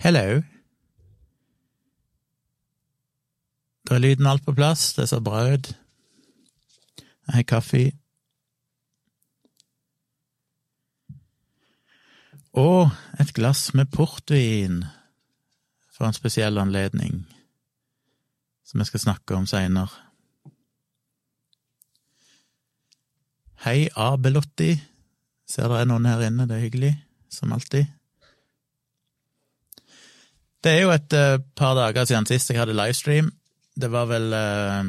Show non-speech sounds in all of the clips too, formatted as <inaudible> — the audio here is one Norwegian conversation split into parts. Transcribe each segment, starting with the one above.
Hello. Da er lyden alt på plass. Det er så ut. Jeg har kaffe. Og et glass med portvin for en spesiell anledning, som jeg skal snakke om seinere. Hei, Abelotti. Ser det er noen her inne, det er hyggelig, som alltid. Det er jo et uh, par dager siden sist jeg hadde livestream. Det var vel uh,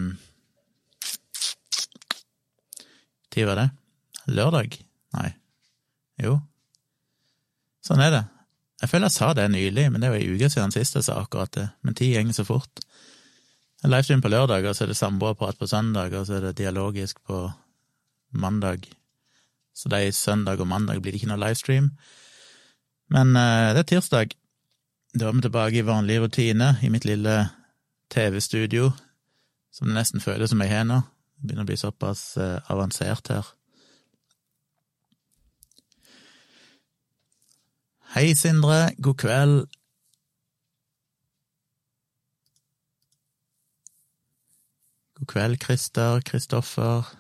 Tid var det? Lørdag? Nei. Jo. Sånn er det. Jeg føler jeg sa det nylig, men det var ei uke siden sist jeg sa akkurat det. Men tid går så fort. Livestream på lørdag, og så er det samboerprat på søndag, og så er det dialogisk på mandag. Så det er søndag og mandag blir det ikke noe livestream. Men uh, det er tirsdag. Da er vi tilbake i vanlig rutine i mitt lille TV-studio, som det nesten føles som jeg har nå. Det begynner å bli såpass uh, avansert her. Hei, Sindre. God kveld. God kveld, Christer, Kristoffer.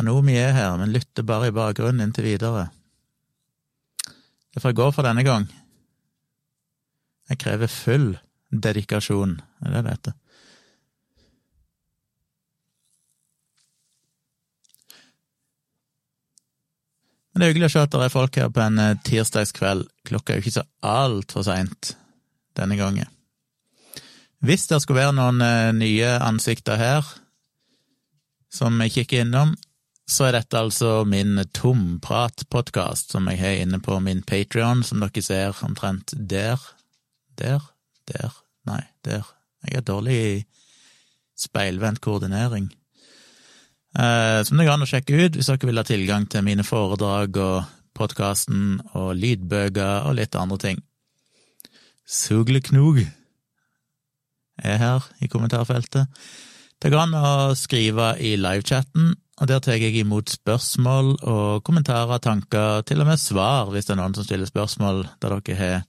Anomi er her, men lytter bare i bakgrunnen inntil videre. Det får gå for denne gang. Jeg krever full dedikasjon, er det det heter. Men det er hyggelig å se at det er folk her på en eh, tirsdagskveld. Klokka er jo ikke så altfor seint denne gangen. Hvis det skulle være noen eh, nye ansikter her som jeg kikker innom, så er dette altså min tomprat-podkast som jeg har inne på min Patrion, som dere ser omtrent der. Der? Der? Nei, der. Jeg er dårlig i speilvendt koordinering. Eh, som det går an å sjekke ut hvis dere vil ha tilgang til mine foredrag og podkasten og lydbøker og litt andre ting. Sugleknog er her i kommentarfeltet. Det går an å skrive i livechatten, og der tar jeg imot spørsmål og kommentarer, tanker, til og med svar hvis det er noen som stiller spørsmål der dere har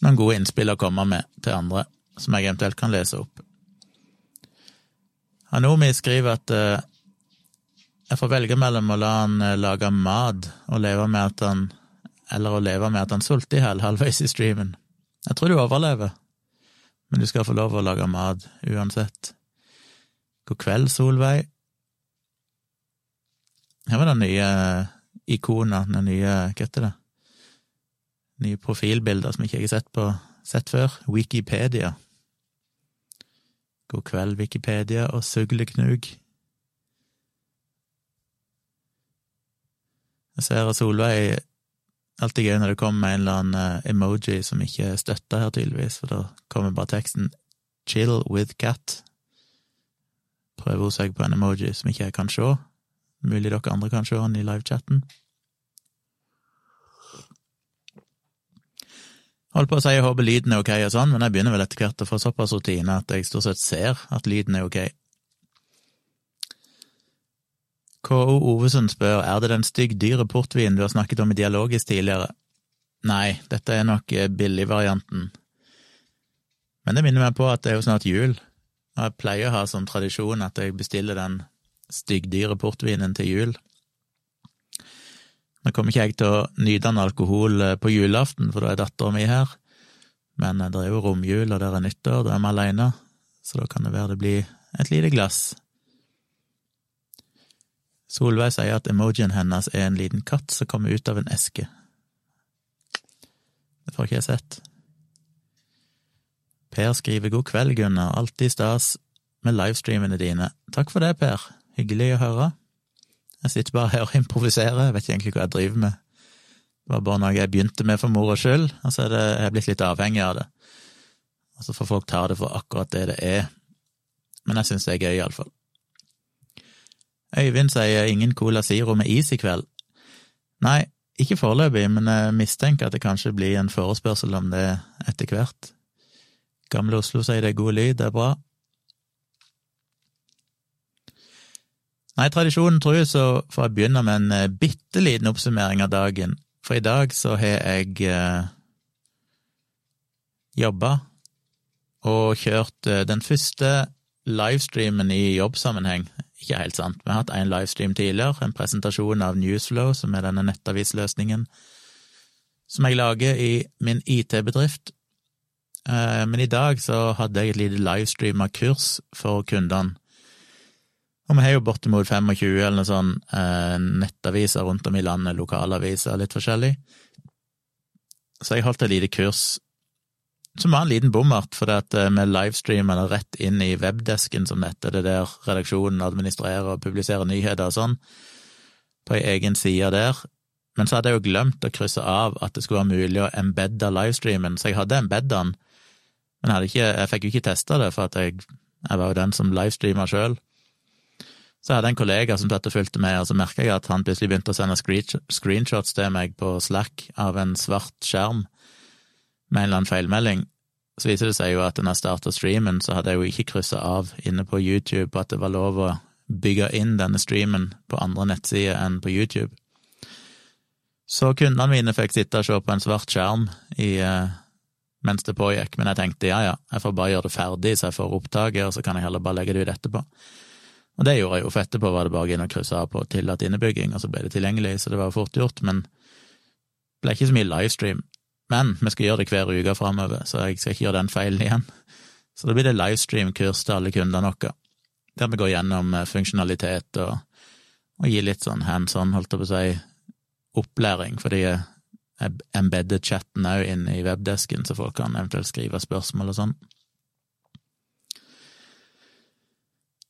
noen gode innspill å komme med til andre, som jeg eventuelt kan lese opp. Hanomi skriver at uh, jeg får velge mellom å la han uh, lage mat og leve med at han eller å leve med at han sulter i hjel halvveis i streamen. Jeg tror du overlever, men du skal få lov å lage mat uansett. God kveld, Solveig. Her var det nye ikoner, det nye Hva heter det? Nye profilbilder som ikke jeg har sett, på, sett før. Wikipedia. God kveld, Wikipedia og Sugleknug. Jeg ser at Solveig alltid gøy når det kommer med en eller annen emoji som ikke er støtta her, tydeligvis, for da kommer bare teksten 'chill with cat'. Prøver hun seg på en emoji som ikke jeg kan se. Mulig dere andre kan se den i livechatten. Holdt på å si jeg håper lyden er ok og sånn, men jeg begynner vel etter hvert å få såpass rutine at jeg stort sett ser at lyden er ok. K.O. Ovesen spør er det den stygg dyre portvinen du har snakket om i Dialogisk tidligere. Nei, dette er nok billigvarianten. Men det minner meg på at det er jo snart jul, og jeg pleier å ha som tradisjon at jeg bestiller den styggdyre portvinen til jul. Nå kommer ikke jeg til å nyte en alkohol eh, på julaften, for da er dattera mi her, men eh, det er jo romjul, og det er nyttår, da er vi aleine, så da kan det være det blir et lite glass. Solveig sier at emojien hennes er en liten katt som kommer ut av en eske. Det får ikke jeg sett. Per skriver god kveld, Gunnar, alltid stas med livestreamene dine. Takk for det, Per. Hyggelig å høre. Jeg sitter bare her og improviserer, jeg vet ikke egentlig hva jeg driver med. Det var bare noe jeg begynte med for moro skyld, og så er det, jeg er blitt litt avhengig av det. Og så får folk ta det for akkurat det det er. Men jeg syns det er gøy, iallfall. Øyvind sier ingen Cola Zero med is i kveld. Nei, ikke foreløpig, men jeg mistenker at det kanskje blir en forespørsel om det etter hvert. Gamle Oslo sier det er god lyd, det er bra. Nei, tradisjonen tror jeg så får jeg begynne med en bitte liten oppsummering av dagen. For i dag så har jeg eh, jobba og kjørt eh, den første livestreamen i jobbsammenheng. Ikke helt sant, vi har hatt en livestream tidligere, en presentasjon av Newsflow, som er denne nettavisløsningen som jeg lager i min IT-bedrift. Eh, men i dag så hadde jeg et lite livestreama kurs for kundene. Og vi har jo bortimot 25 eller noe sånn eh, nettaviser rundt om i landet, lokalaviser, litt forskjellig. Så jeg holdt et lite kurs som var en liten bommert, for at eh, vi livestreamer det rett inn i webdesken som dette, det der redaksjonen administrerer og publiserer nyheter og sånn, på ei egen side der. Men så hadde jeg jo glemt å krysse av at det skulle være mulig å embedde livestreamen, så jeg hadde embedda den, men jeg, ikke, jeg fikk jo ikke testa det, for at jeg, jeg, var jo den som livestreama sjøl. Så jeg hadde en kollega som og fulgte med, og så merka jeg at han plutselig begynte å sende screenshots til meg på Slack av en svart skjerm med en eller annen feilmelding, så viser det seg jo at når jeg starta streamen, så hadde jeg jo ikke kryssa av inne på YouTube på at det var lov å bygge inn denne streamen på andre nettsider enn på YouTube. Så kundene mine fikk sitte og se på en svart skjerm i, uh, mens det pågikk, men jeg tenkte ja ja, jeg får bare gjøre det ferdig så jeg får opptaket, og så kan jeg heller bare legge det ut etterpå. Og det gjorde jeg jo, for etterpå var det bare inn og krysse av på tillatt innebygging, og så ble det tilgjengelig, så det var fort gjort, men det ble ikke så mye livestream. Men vi skal gjøre det hver uke framover, så jeg skal ikke gjøre den feilen igjen. Så da blir det livestream-kurs til alle kundene våre, der vi går gjennom eh, funksjonalitet og, og gir litt sånn hands on, holdt jeg på å si, opplæring, fordi jeg embedder chatten òg inne i webdesken, så folk kan eventuelt skrive spørsmål og sånn.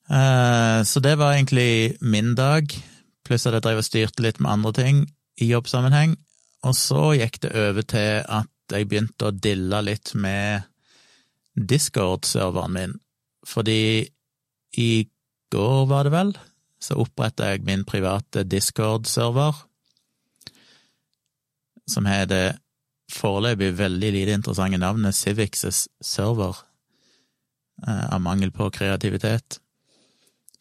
Eh, så det var egentlig min dag, pluss at jeg drev og styrte litt med andre ting i jobbsammenheng. Og så gikk det over til at jeg begynte å dille litt med Discord-serveren min, fordi i går, var det vel, så oppretta jeg min private Discord-server, som har det foreløpig veldig lite interessante navnet Civics' server, eh, av mangel på kreativitet.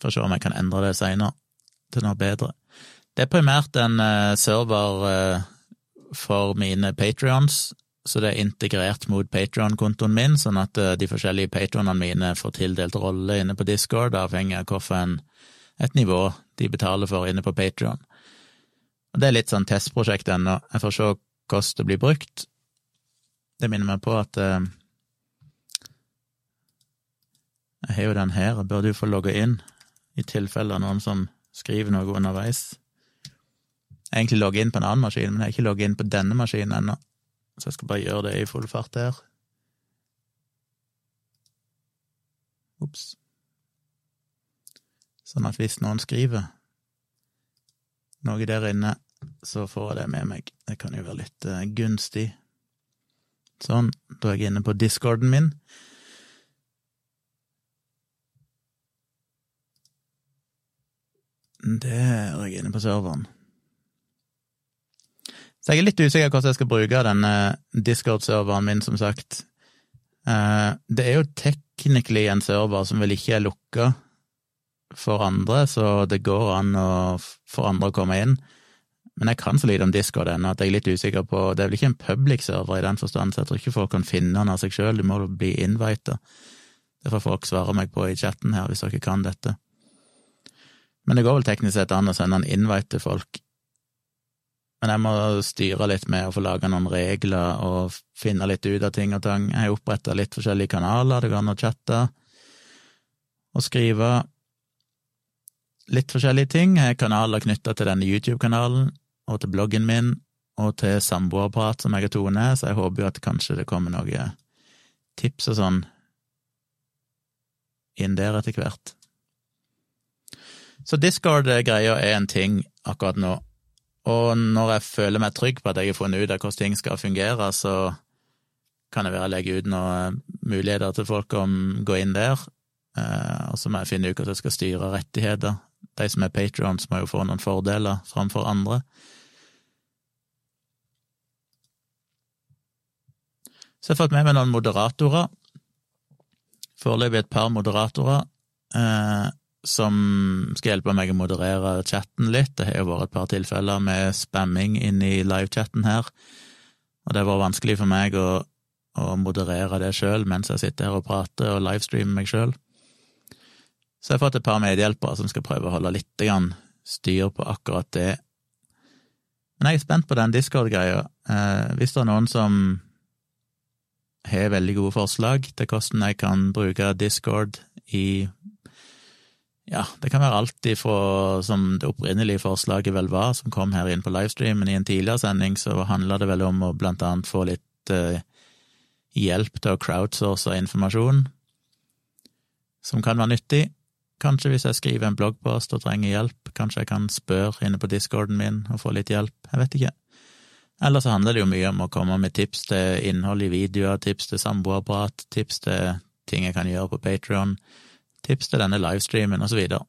Får se om jeg kan endre det seinere, til noe bedre. Det er primært en eh, server eh, for mine patrions, så det er integrert mot Patrion-kontoen min, sånn at eh, de forskjellige patronene mine får tildelt rolle inne på Discord, avhengig av hvilket et nivå de betaler for inne på Patrion. Det er litt sånn testprosjekt ennå, jeg får se hvordan det blir brukt. Det minner meg på at jeg har jo den her, jeg burde jo få logge inn, i tilfelle noen som skriver noe underveis. Jeg har egentlig logget inn på en annen maskin, men jeg har ikke logget inn på denne maskinen ennå, så jeg skal bare gjøre det i full fart her. Ops. Sånn at hvis noen skriver noe der inne, så får jeg det med meg. Det kan jo være litt uh, gunstig. Sånn, da er jeg inne på discorden min. Der er jeg inne på serveren. Så jeg er litt usikker på hvordan jeg skal bruke denne Discord-serveren min, som sagt. Eh, det er jo technically en server som vel ikke er lukka for andre, så det går an å for andre å komme inn. Men jeg kan så lite om Discord ennå at jeg er litt usikker på Det er vel ikke en public-server i den forstand, så jeg tror ikke folk kan finne den av seg sjøl, du må bli invita. Det får folk svare meg på i chatten her, hvis dere kan dette. Men det går vel teknisk sett an å sende en invite til folk men jeg må styre litt med å få laga noen regler og finne litt ut av ting og tang. Jeg har oppretta litt forskjellige kanaler, det går an å chatte og skrive litt forskjellige ting. Jeg har kanaler knytta til denne YouTube-kanalen og til bloggen min og til Samboerprat, som jeg og Tone så jeg håper jo at kanskje det kommer noen tips og sånn inn der etter hvert. Så Discord-greia er en ting akkurat nå. Og når jeg føler meg trygg på at jeg har funnet ut av hvordan ting skal fungere, så kan det være jeg legger ut noen muligheter til folk om å gå inn der. Eh, og så må jeg finne ut hvordan jeg skal styre rettigheter. De som er patrions, må jo få noen fordeler framfor andre. Så jeg har fått med meg noen moderatorer. Foreløpig et par moderatorer. Eh, som skal hjelpe meg å moderere chatten litt. Det har jo vært et par tilfeller med spamming inni livechatten her, og det har vært vanskelig for meg å, å moderere det sjøl mens jeg sitter her og prater og livestreamer meg sjøl. Så jeg har fått et par medhjelpere som skal prøve å holde litt styr på akkurat det. Men jeg er spent på den Discord-greia. Eh, hvis det er noen som har veldig gode forslag til hvordan jeg kan bruke Discord i ja, det kan være alt ifra som det opprinnelige forslaget vel var, som kom her inn på livestreamen i en tidligere sending, så handla det vel om å blant annet få litt eh, hjelp til å crowdsource informasjon, som kan være nyttig. Kanskje hvis jeg skriver en bloggpost og trenger hjelp, kanskje jeg kan spørre inne på discorden min og få litt hjelp, jeg vet ikke. Eller så handler det jo mye om å komme med tips til innhold i videoer, tips til samboerapparat, tips til ting jeg kan gjøre på Patrion, tips til denne livestreamen, og så videre.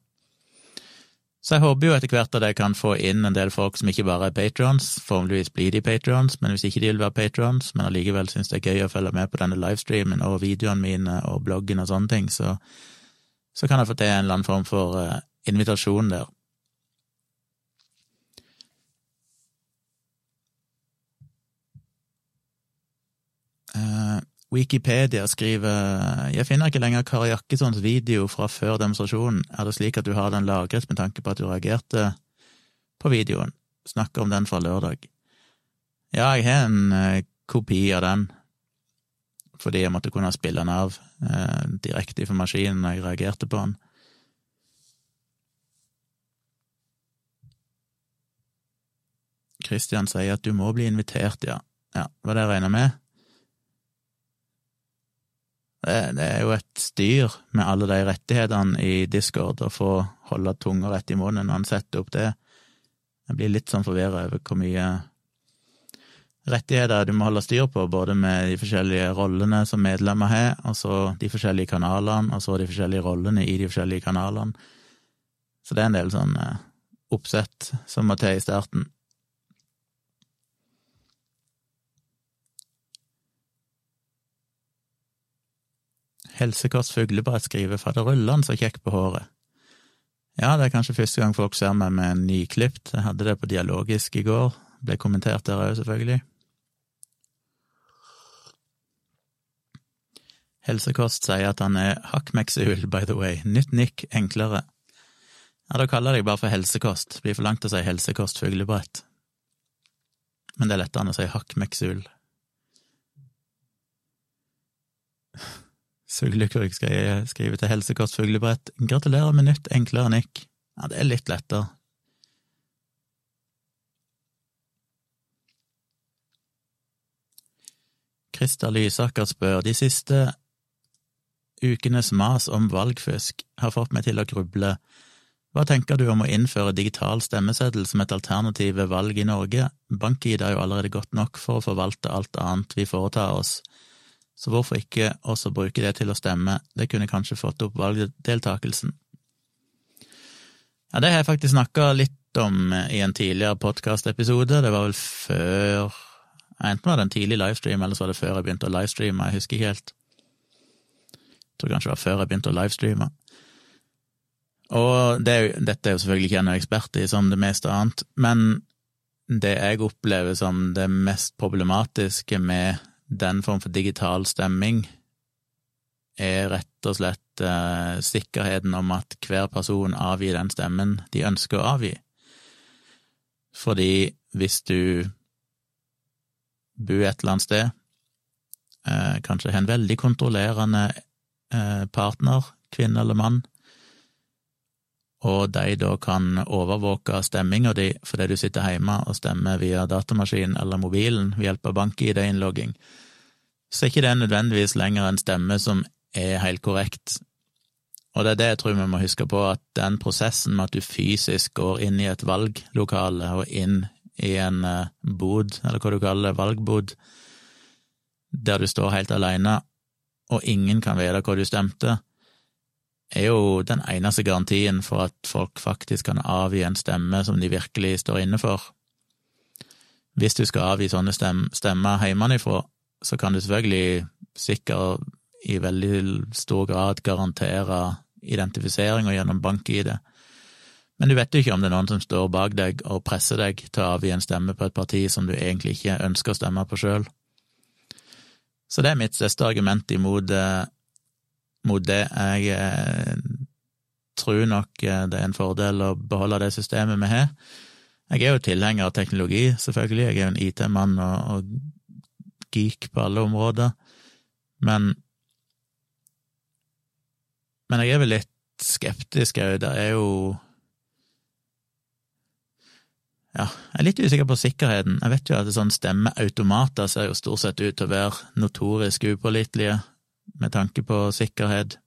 Så jeg håper jo etter hvert at jeg kan få inn en del folk som ikke bare er patrons, formeligvis blir de patrons, men hvis ikke de vil være patrons, men allikevel syns det er gøy å følge med på denne livestreamen og videoene mine og bloggen og sånne ting, så, så kan jeg få til en eller annen form for uh, invitasjon der. Uh, Wikipedia skriver jeg finner ikke lenger Kari Jakkessons video fra før demonstrasjonen. Er det slik at du har den lagret med tanke på at du reagerte på videoen? Snakker om den fra lørdag. Ja, jeg har en eh, kopi av den, fordi jeg måtte kunne spille den av eh, direkte fra maskinen når jeg reagerte på den. Christian sier at du må bli invitert, ja. Ja, var det jeg regna med. Det, er jo et styr med alle de rettighetene i Discord, å få holde tunga rett i munnen når han setter opp det. Jeg blir litt sånn forvirra over hvor mye rettigheter du må holde styr på, både med de forskjellige rollene som medlemmer har, og så de forskjellige kanalene, og så de forskjellige rollene i de forskjellige kanalene. Så det er en del sånn eh, oppsett som må til i starten. Helsekost Fuglebrett skriver faderullan så kjekk på håret. Ja, det er kanskje første gang folk ser meg med en nyklipt. Jeg hadde det på Dialogisk i går. Ble kommentert der òg, selvfølgelig. Helsekost sier at han er hakkmeksehull, by the way. Nytt nikk, enklere. Ja, da kaller jeg deg bare for helsekost. Blir for langt å si helsekost fuglebrett. Men det er lettere enn å si hakkmeksehull. Suglekuk skriver til Helsekost Fuglebrett. Gratulerer med nytt, enklere nikk. Ja, det er litt lettere. Christer Lysaker spør de siste ukenes mas om valgfusk har fått meg til å gruble. Hva tenker du om å innføre digital stemmeseddel som et alternativ ved valg i Norge? BankID er jo allerede godt nok for å forvalte alt annet vi foretar oss. Så hvorfor ikke også bruke det til å stemme, det kunne kanskje fått opp valgdeltakelsen. Ja, det har jeg faktisk snakka litt om i en tidligere podkastepisode, det var vel før Enten var det en tidlig livestream, eller så var det før jeg begynte å livestreame, jeg husker ikke helt. Jeg tror kanskje det var før jeg begynte å livestreame. Og det dette er jo selvfølgelig ikke jeg noen ekspert i, som det meste annet, men det jeg opplever som det mest problematiske med den form for digital stemming er rett og slett eh, sikkerheten om at hver person avgir den stemmen de ønsker å avgi. Fordi hvis du bor et eller annet sted, eh, kanskje har en veldig kontrollerende eh, partner, kvinne eller mann, og de da kan overvåke stemminga di fordi du sitter hjemme og stemmer via datamaskin eller mobilen ved hjelp av bank-ID-innlogging, så er ikke det nødvendigvis lenger en stemme som er helt korrekt. Og det er det jeg tror vi må huske på, at den prosessen med at du fysisk går inn i et valglokale og inn i en eh, bod, eller hva du kaller det, valgbod, der du står helt alene, og ingen kan vite hva du stemte, er jo den eneste garantien for at folk faktisk kan avgi en stemme som de virkelig står inne for. Hvis du skal avgi sånne stemmer hjemmefra, så kan du selvfølgelig sikkert i veldig stor grad garantere identifisering og gjennom bank-ID, men du vet jo ikke om det er noen som står bak deg og presser deg til å avgi en stemme på et parti som du egentlig ikke ønsker å stemme på sjøl. Så det er mitt største argument imot eh, mot det. Jeg eh, tror nok eh, det er en fordel å beholde det systemet vi har. Jeg er jo tilhenger av teknologi, selvfølgelig. Jeg er jo en IT-mann og, og geek på alle områder. Men Men jeg er vel litt skeptisk òg. Det er jo ja, jeg er litt usikker på sikkerheten. Jeg vet jo at sånn stemmeautomater ser jo stort sett ut til å være notorisk upålitelige med tanke på sikkerhet.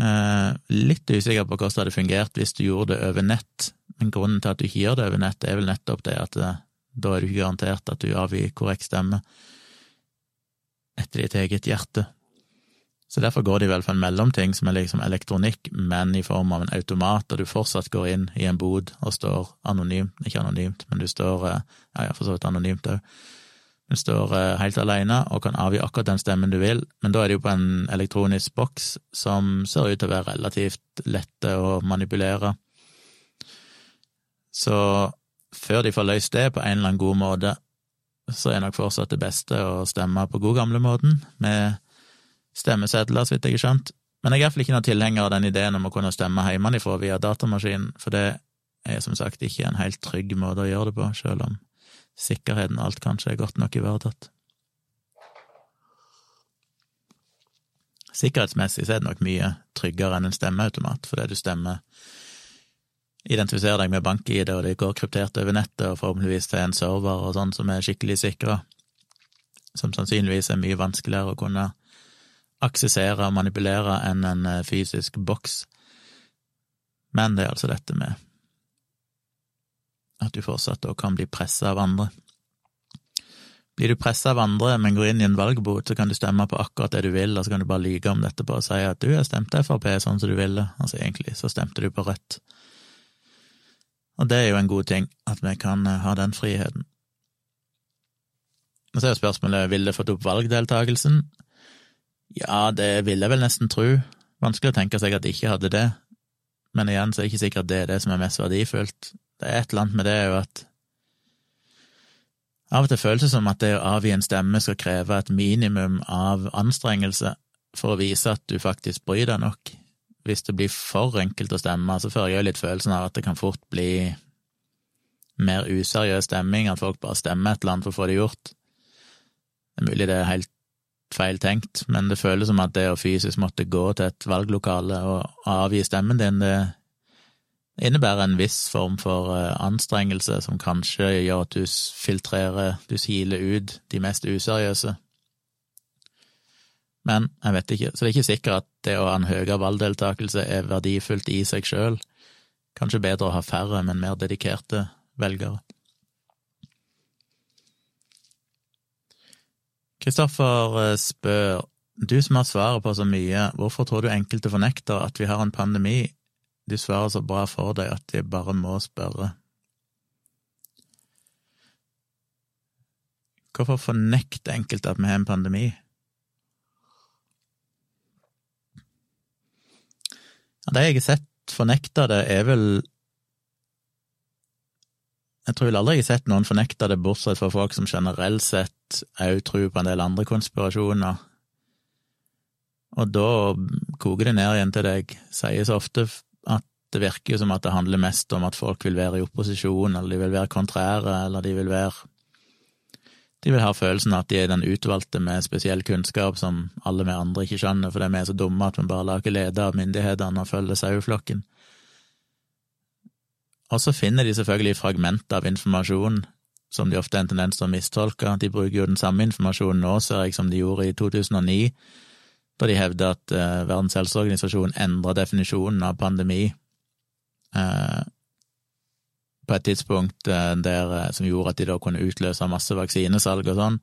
Eh, litt usikker på hvordan det hadde fungert hvis du gjorde det over nett, men grunnen til at du ikke gjør det over nett, er vel nettopp det at det, da er du ikke garantert at du avgir korrekt stemme etter ditt eget hjerte. Så derfor går det i hvert fall en mellomting som er liksom elektronikk, men i form av en automat, og du fortsatt går inn i en bod og står anonymt, ikke anonymt, men du står eh, ja, for så vidt anonymt òg. Du står eh, helt alene og kan avgi akkurat den stemmen du vil, men da er det jo på en elektronisk boks som ser ut til å være relativt lette å manipulere. Så før de får løst det på en eller annen god måte, så er nok fortsatt det beste å stemme på god gamle måten, med stemmesedler, så vidt jeg har skjønt. Men jeg er iallfall ikke noen tilhenger av den ideen om å kunne stemme hjemmefra via datamaskin, for det er som sagt ikke en helt trygg måte å gjøre det på, selv om sikkerheten og alt kanskje er godt nok ivaretatt. Sikkerhetsmessig så er det nok mye tryggere enn en stemmeautomat, fordi du stemmer identifiserer deg med bank-ID, og det går kryptert over nettet, og forhåpentligvis til en server og sånn som er skikkelig sikra, som sannsynligvis er mye vanskeligere å kunne aksessere og manipulere enn en eh, fysisk boks. Men det er altså dette med at du fortsatt da kan bli pressa av andre. Blir du pressa av andre, men går inn i en valgbot, så kan du stemme på akkurat det du vil, og så kan du bare lyge om dette på og si at du, jeg stemte Frp sånn som du ville, altså egentlig så stemte du på Rødt. Og det er jo en god ting, at vi kan eh, ha den friheten. Og så er spørsmålet, ville det fått opp valgdeltakelsen? Ja, det vil jeg vel nesten tro. Vanskelig å tenke seg at de ikke hadde det, men igjen så er det ikke sikkert det er det som er mest verdifullt. Det er et eller annet med det jo at av og til føles det som at det å avgi en stemme skal kreve et minimum av anstrengelse for å vise at du faktisk bryr deg nok. Hvis det blir for enkelt å stemme, så får jeg jo litt følelsen av at det kan fort bli mer useriøs stemming, at folk bare stemmer et eller annet for å få det gjort. Det er mulig det er helt feil tenkt, men det føles som at det å fysisk måtte gå til et valglokale og avgi stemmen din, det innebærer en viss form for eh, anstrengelse som kanskje gjør at du filtrerer, du siler ut de mest useriøse. Men jeg vet ikke, så det er ikke sikkert at det å ha en høyere valgdeltakelse er verdifullt i seg sjøl. Kanskje bedre å ha færre, men mer dedikerte velgere. Kristoffer eh, spør, du som har svaret på så mye, hvorfor tror du enkelte fornekter at vi har en pandemi? Du svarer så bra for deg at de bare må spørre. Hvorfor fornekter enkelte at vi har en pandemi? Det jeg har sett fornekta det, er vel jeg tror vel aldri jeg har sett noen fornekta det, bortsett fra folk som generelt sett òg tror på en del andre konspirasjoner. Og da koker det ned igjen til det jeg sier så ofte, det virker jo som at det handler mest om at folk vil være i opposisjon, eller de vil være kontrære, eller de vil være De vil ha følelsen av at de er den utvalgte med spesiell kunnskap som alle vi andre ikke skjønner, fordi vi er så dumme at vi bare lar ikke lede av myndighetene og følge saueflokken. Og så finner de selvfølgelig fragmenter av informasjon som de ofte har en tendens til å mistolke. De bruker jo den samme informasjonen nå, ser jeg, som de gjorde i 2009, da de hevder at uh, Verdens helseorganisasjon endra definisjonen av pandemi på et tidspunkt uh, der, som gjorde at de da kunne utløse masse vaksinesalg og sånn.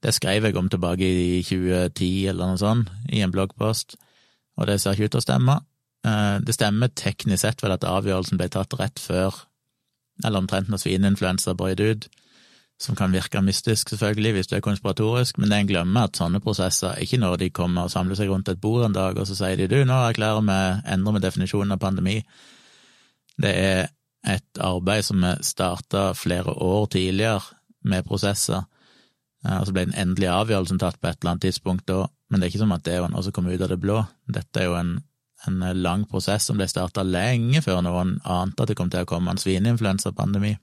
Det skrev jeg om tilbake i 2010 eller noe sånt, i en bloggpost, og det ser ikke ut til å stemme. Eh, det stemmer teknisk sett vel at avgjørelsen ble tatt rett før, eller omtrent når svineinfluensa brøt ut, som kan virke mystisk, selvfølgelig, hvis du er konspiratorisk, men det en glemmer at sånne prosesser ikke når de kommer og samler seg rundt et bord en dag, og så sier de du, nå erklærer vi endrer vi definisjonen av pandemi. Det er et arbeid som vi starta flere år tidligere med prosesser, Eh, og så ble den endelige avgjørelsen tatt på et eller annet tidspunkt da, men det er ikke som at det var noe som kom ut av det blå. Dette er jo en, en lang prosess som ble starta lenge før noen ante at det kom til å komme en svineinfluensapandemi.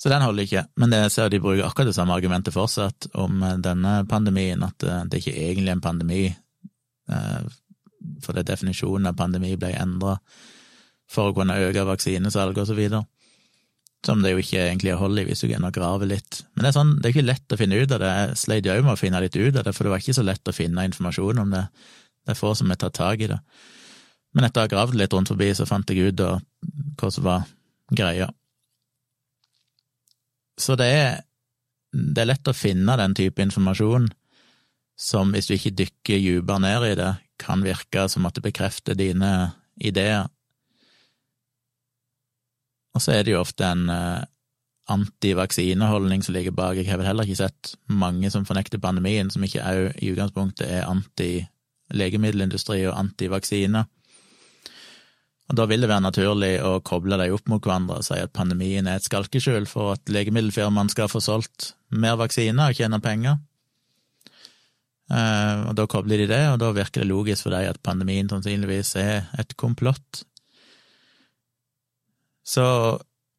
Så den holder ikke, men det ser de bruker akkurat det samme argumentet fortsatt om eh, denne pandemien, at eh, det ikke er egentlig en pandemi, fordi definisjonen av pandemi ble endra for å kunne øke vaksinesalget og så videre som det jo ikke egentlig er hold i hvis du gjerne graver litt. Men det er sånn, det er ikke lett å finne ut av det. Jeg sleit jo med å finne litt ut av det, for det var ikke så lett å finne informasjon om det. Det er få som har tatt tak i det. Men etter å ha gravd litt rundt forbi, så fant jeg ut hva som var greia. Så det er, det er lett å finne den type informasjon som, hvis du ikke dykker dypere ned i det, kan virke som at det bekrefter dine ideer og så er det jo ofte en uh, antivaksineholdning som ligger bak. Jeg har vel heller ikke sett mange som fornekter pandemien, som ikke òg i utgangspunktet er anti-legemiddelindustri og antivaksine. Og Da vil det være naturlig å koble dem opp mot hverandre og si at pandemien er et skalkeskjul for at legemiddelfirmaene skal få solgt mer vaksiner og tjene penger. Eh, og Da kobler de det, og da virker det logisk for dem at pandemien sannsynligvis er et komplott så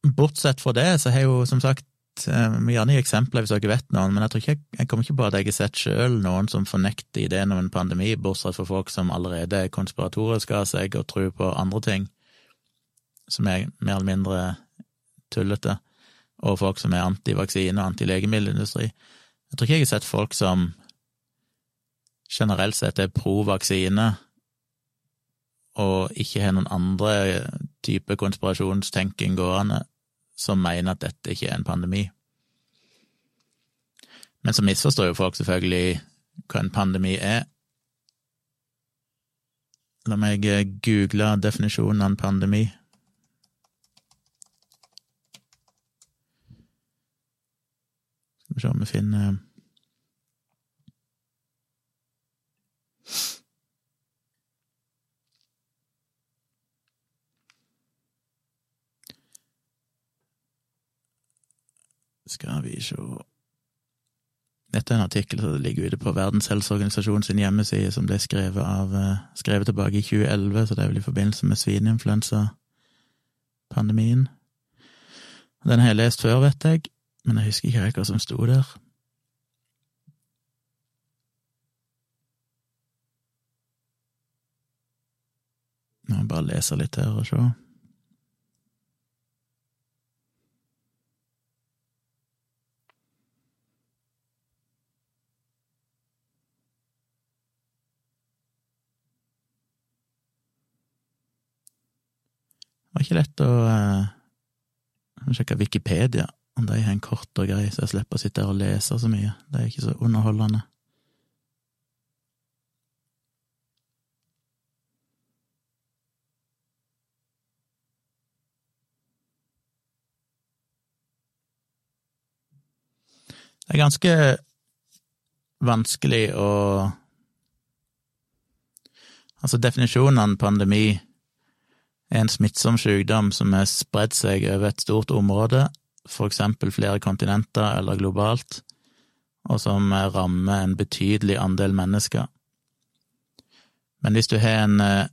bortsett fra det, så har jo som sagt eh, vi gjerne gi eksempler hvis dere vet noen, men jeg ikke jeg kommer ikke på at jeg har sett sjøl noen som fornekter ideen om en pandemi, bortsett fra folk som allerede er konspiratoriske av seg og tror på andre ting som er mer eller mindre tullete, og folk som er antivaksine og antilegemiddelindustri. Jeg tror ikke jeg har sett folk som generelt sett er pro vaksine og ikke har noen andre type konspirasjonstenking gående som mener at dette ikke er en pandemi. Men så misforstår jo folk selvfølgelig hva en pandemi er. La meg google definisjonen av en pandemi. Skal vi se om vi finner Skal vi sjå Dette er en artikkel som ligger ute på Verdens helseorganisasjon sin hjemmeside, som ble skrevet, av, eh, skrevet tilbake i 2011, så det er vel i forbindelse med svineinfluensapandemien. Den har jeg lest før, vet jeg, men jeg husker ikke hva som sto der. Nå må bare lese litt her og se. Var ikke lett å uh, sjekke Wikipedia, om de har en kort og grei, så jeg slipper å sitte her og lese så mye. Det er ikke så underholdende. Det er ganske vanskelig å Altså, definisjonen pandemi en smittsom sykdom som har spredd seg over et stort område, for eksempel flere kontinenter eller globalt, og som rammer en betydelig andel mennesker. Men hvis du har en, eh,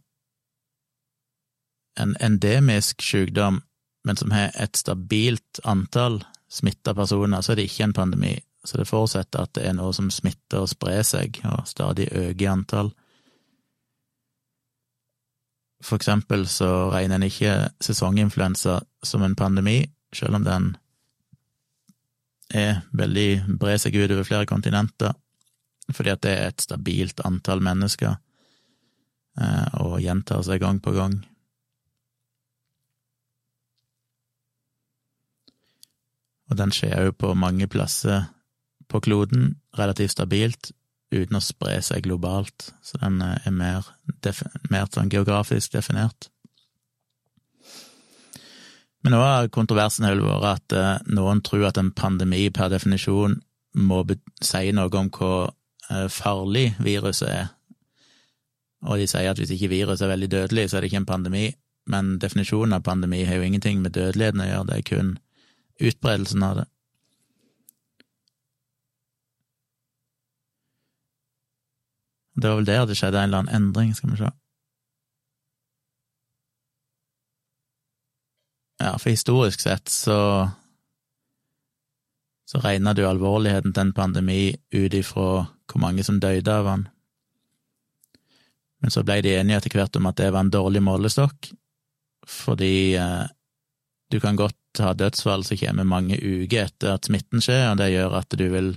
en endemisk sykdom, men som har et stabilt antall smitta personer, så er det ikke en pandemi. Så det forutsetter at det er noe som smitter og sprer seg, og stadig øker i antall. For eksempel så regner en ikke sesonginfluensa som en pandemi, selv om den er veldig brer seg ut over flere kontinenter, fordi at det er et stabilt antall mennesker eh, og gjentar seg gang på gang. Og den skjer jo på mange plasser på kloden, relativt stabilt, uten å spre seg globalt, så den eh, er mer, mer sånn geografisk definert. Men nå har kontroversen vært at eh, noen tror at en pandemi per definisjon må si noe om hvor eh, farlig viruset er. Og de sier at hvis ikke viruset er veldig dødelig, så er det ikke en pandemi. Men definisjonen av pandemi har jo ingenting med dødeligheten å gjøre, det er kun utbredelsen av det. Det var vel der det skjedde en eller annen endring, skal vi se. Ja, for historisk sett så så regna du alvorligheten til en pandemi ut ifra hvor mange som døde av den. Men så ble de enige etter hvert om at det var en dårlig målestokk, fordi eh, du kan godt ha dødsfall som kommer mange uker etter at smitten skjer, og det gjør at du vil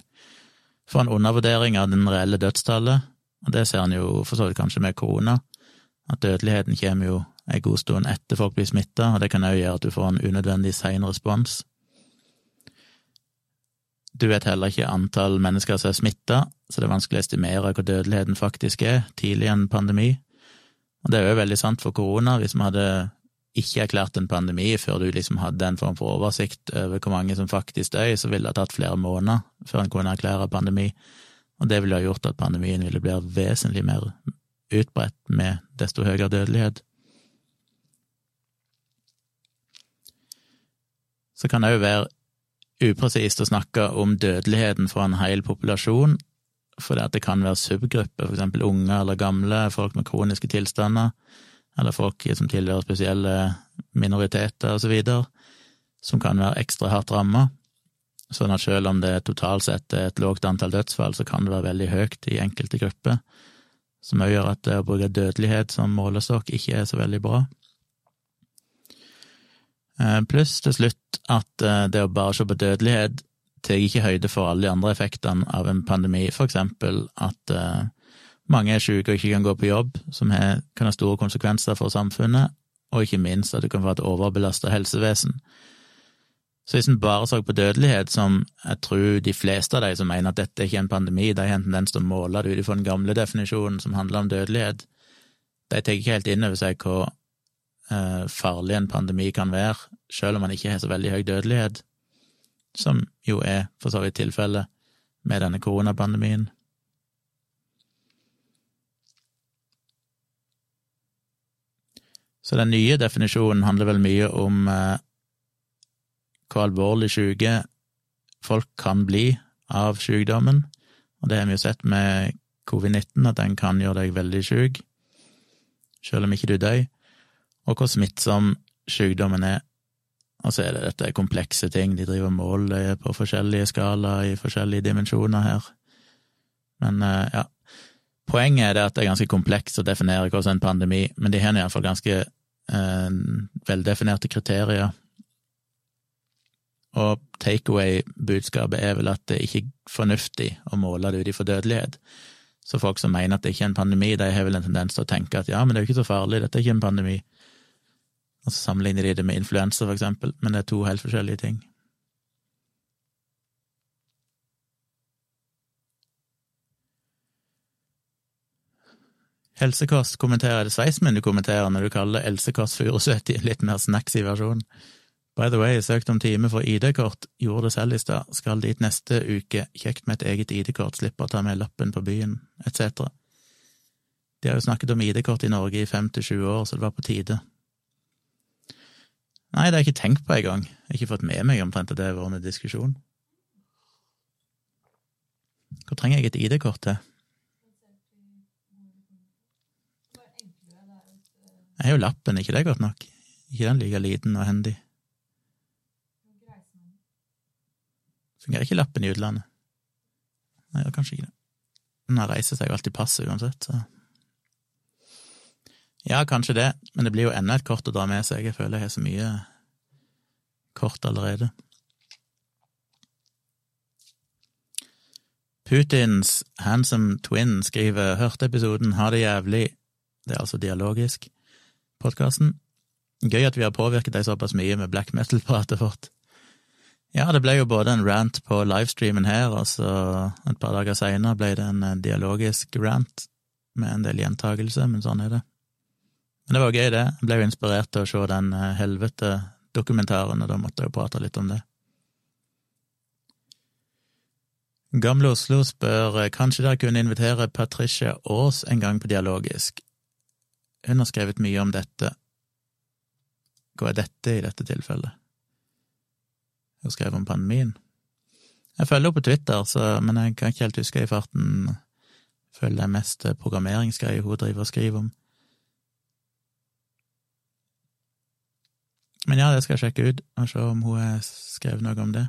få en undervurdering av den reelle dødstallet, og det ser en jo for så vidt kanskje med korona, at dødeligheten kommer jo en god stund etter folk blir smitta, og det kan òg gjøre at du får en unødvendig sein respons. Du vet heller ikke antall mennesker som er smitta, så det er vanskelig å estimere hvor dødeligheten faktisk er tidlig i en pandemi. Og det er jo veldig sant for korona. Hvis vi hadde ikke erklært en pandemi før du liksom hadde en form for oversikt over hvor mange som faktisk døde, så ville det tatt flere måneder før en kunne erklære pandemi, og det ville ha gjort at pandemien ville bli vesentlig mer utbredt med desto høyere dødelighet. Så kan det òg være upresist å snakke om dødeligheten for en hel populasjon, for at det kan være subgrupper, for eksempel unge eller gamle, folk med kroniske tilstander, eller folk som tilhører spesielle minoriteter videre, som kan være ekstra hardt ramma. Sånn at selv om det totalt sett er et lågt antall dødsfall, så kan det være veldig høyt i enkelte grupper, som òg gjør at det å bruke dødelighet som målestokk ikke er så veldig bra. Eh, pluss til slutt at eh, det å bare se på dødelighet tar ikke høyde for alle de andre effektene av en pandemi, for eksempel at eh, mange er syke og ikke kan gå på jobb, som kan ha store konsekvenser for samfunnet, og ikke minst at du kan få et overbelasta helsevesen. Så hvis en bare så på dødelighet, som jeg tror de fleste av de som mener at dette ikke er en pandemi, de har en tendens til å måle det ut ifra den gamle definisjonen som handler om dødelighet, de tar ikke helt inn over seg hvor eh, farlig en pandemi kan være, selv om man ikke har så veldig høy dødelighet, som jo er for så vidt tilfellet med denne koronapandemien. Så den nye definisjonen handler vel mye om eh, hvor alvorlig syke folk kan bli av sykdommen, og det har vi jo sett med covid-19, at den kan gjøre deg veldig syk, selv om ikke du dør, og hvor smittsom sykdommen er. Og så er det dette komplekse ting, de driver mål på forskjellige skalaer i forskjellige dimensjoner her. Men eh, ja, Poenget er det at det er ganske komplekst å definere hva som er en pandemi, men de har iallfall ganske eh, veldefinerte kriterier. Og takeaway-budskapet er vel at det ikke er fornuftig å måle det ut ifra dødelighet. Så folk som mener at det ikke er en pandemi, de har vel en tendens til å tenke at ja, men det er jo ikke så farlig, dette er ikke en pandemi. Og så sammenligner de det med influensa, for eksempel, men det er to helt forskjellige ting. Helsekost kommenterer det Sveismen du kommenterer når du kaller elsekost Kåss i en litt mer snacksy versjon. By the way, søkte om time for ID-kort, gjorde det selv i stad, skal dit neste uke, kjekt med et eget ID-kort, slipper å ta med lappen på byen, etc. De har jo snakket om ID-kort i Norge i fem til sju år, så det var på tide. Nei, det har jeg ikke tenkt på engang, jeg har ikke fått med meg omtrent at det har vært en diskusjon. Hva trenger jeg et ID-kort til? Jeg har jo lappen, ikke det godt nok? Ikke den like liten og hendig? Fungerer ikke lappen i utlandet? Nei, det kanskje ikke det. Men han reiser seg jo alltid passet uansett, så Ja, kanskje det, men det blir jo enda et kort å dra med seg. Jeg føler jeg har så mye kort allerede. Putins Handsome Twin skriver 'Hørte episoden, ha det jævlig'. Det er altså dialogisk podkasten. Gøy at vi har påvirket deg såpass mye med black metal-pratet vårt. Ja, det ble jo både en rant på livestreamen her, og så et par dager seinere ble det en dialogisk rant med en del gjentagelse, men sånn er det. Men det var gøy, det. Jeg ble jo inspirert til å se den eh, helvete-dokumentaren, og da måtte jeg jo prate litt om det. Gamle Oslo spør eh, kanskje dere kunne invitere Patricia Aas en gang på Dialogisk. Hun har skrevet mye om dette. Hva er dette i dette tilfellet? Hun skrev om pandemien. Jeg følger henne på Twitter, så, men jeg kan ikke helt huske i farten Føler det er mest programmeringsgreier hun driver og skriver om. Men ja, det skal jeg sjekke ut, og se om hun har skrevet noe om det.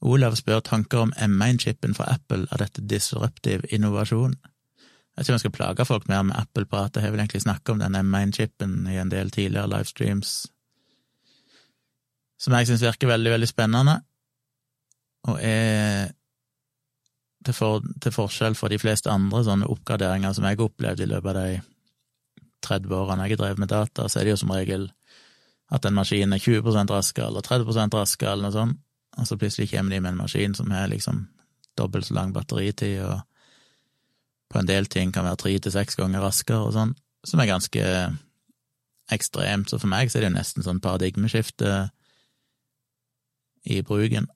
Olav spør tanker om M1-chipen fra Apple, er dette disruptiv innovasjon? Jeg tror vi skal plage folk mer med Apple-prat, jeg har vel egentlig snakket om den M1-chipen i en del tidligere livestreams, som jeg synes virker veldig, veldig spennende, og er til, for, til forskjell fra de fleste andre sånne oppgraderinger som jeg har opplevd i løpet av de 30 årene jeg har drevet med data, så er det jo som regel at en maskin er 20% raskere eller 30 raskere eller noe sånt, og så plutselig kommer de med en maskin som har liksom dobbelt så lang batteritid, og på en del ting kan være tre til seks ganger raskere og sånn, som er ganske ekstremt. Så for meg så er det jo nesten sånn paradigmeskifte i bruken.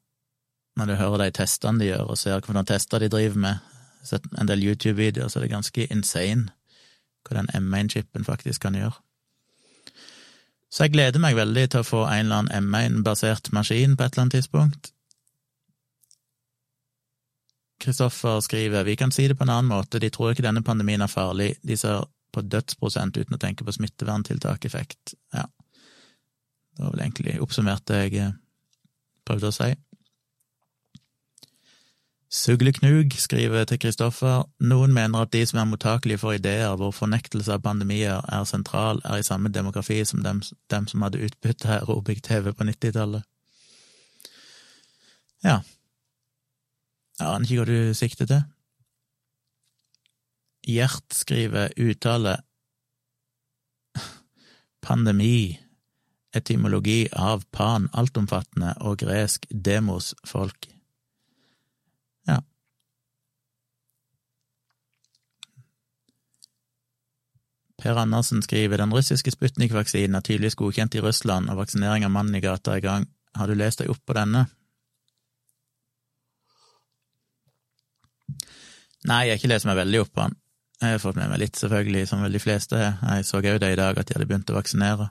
Når du hører de testene de gjør, og ser hvilke tester de driver med, sett en del YouTube-videoer, så er det ganske insane hva den M1-chipen faktisk kan gjøre. Så jeg gleder meg veldig til å få en eller annen M1-basert maskin på et eller annet tidspunkt. Kristoffer skriver vi kan si det på en annen måte, de tror ikke denne pandemien er farlig, de ser på dødsprosent uten å tenke på smitteverntiltakeffekt. Ja, det var vel egentlig oppsummert det jeg eh, prøvde å si. Sugleknug skriver til Kristoffer noen mener at de som er mottakelige for ideer hvor fornektelse av pandemier er sentral, er i samme demografi som dem, dem som hadde utbytte av aerobic-TV på 90-tallet. Ja, jeg aner ikke hva du sikter til. Gjert skriver uttale <laughs> pandemi, etymologi av pan, altomfattende og gresk demos, folk. Ja. Per Andersen skriver den russiske Sputnik-vaksinen er tydeligvis godkjent i Russland, og vaksinering av mannen i gata er i gang. Har du lest deg opp på denne? Nei, jeg har ikke lest meg veldig opp på den. Jeg har fått med meg litt, selvfølgelig, som vel de fleste. Jeg så òg det i dag, at de hadde begynt å vaksinere.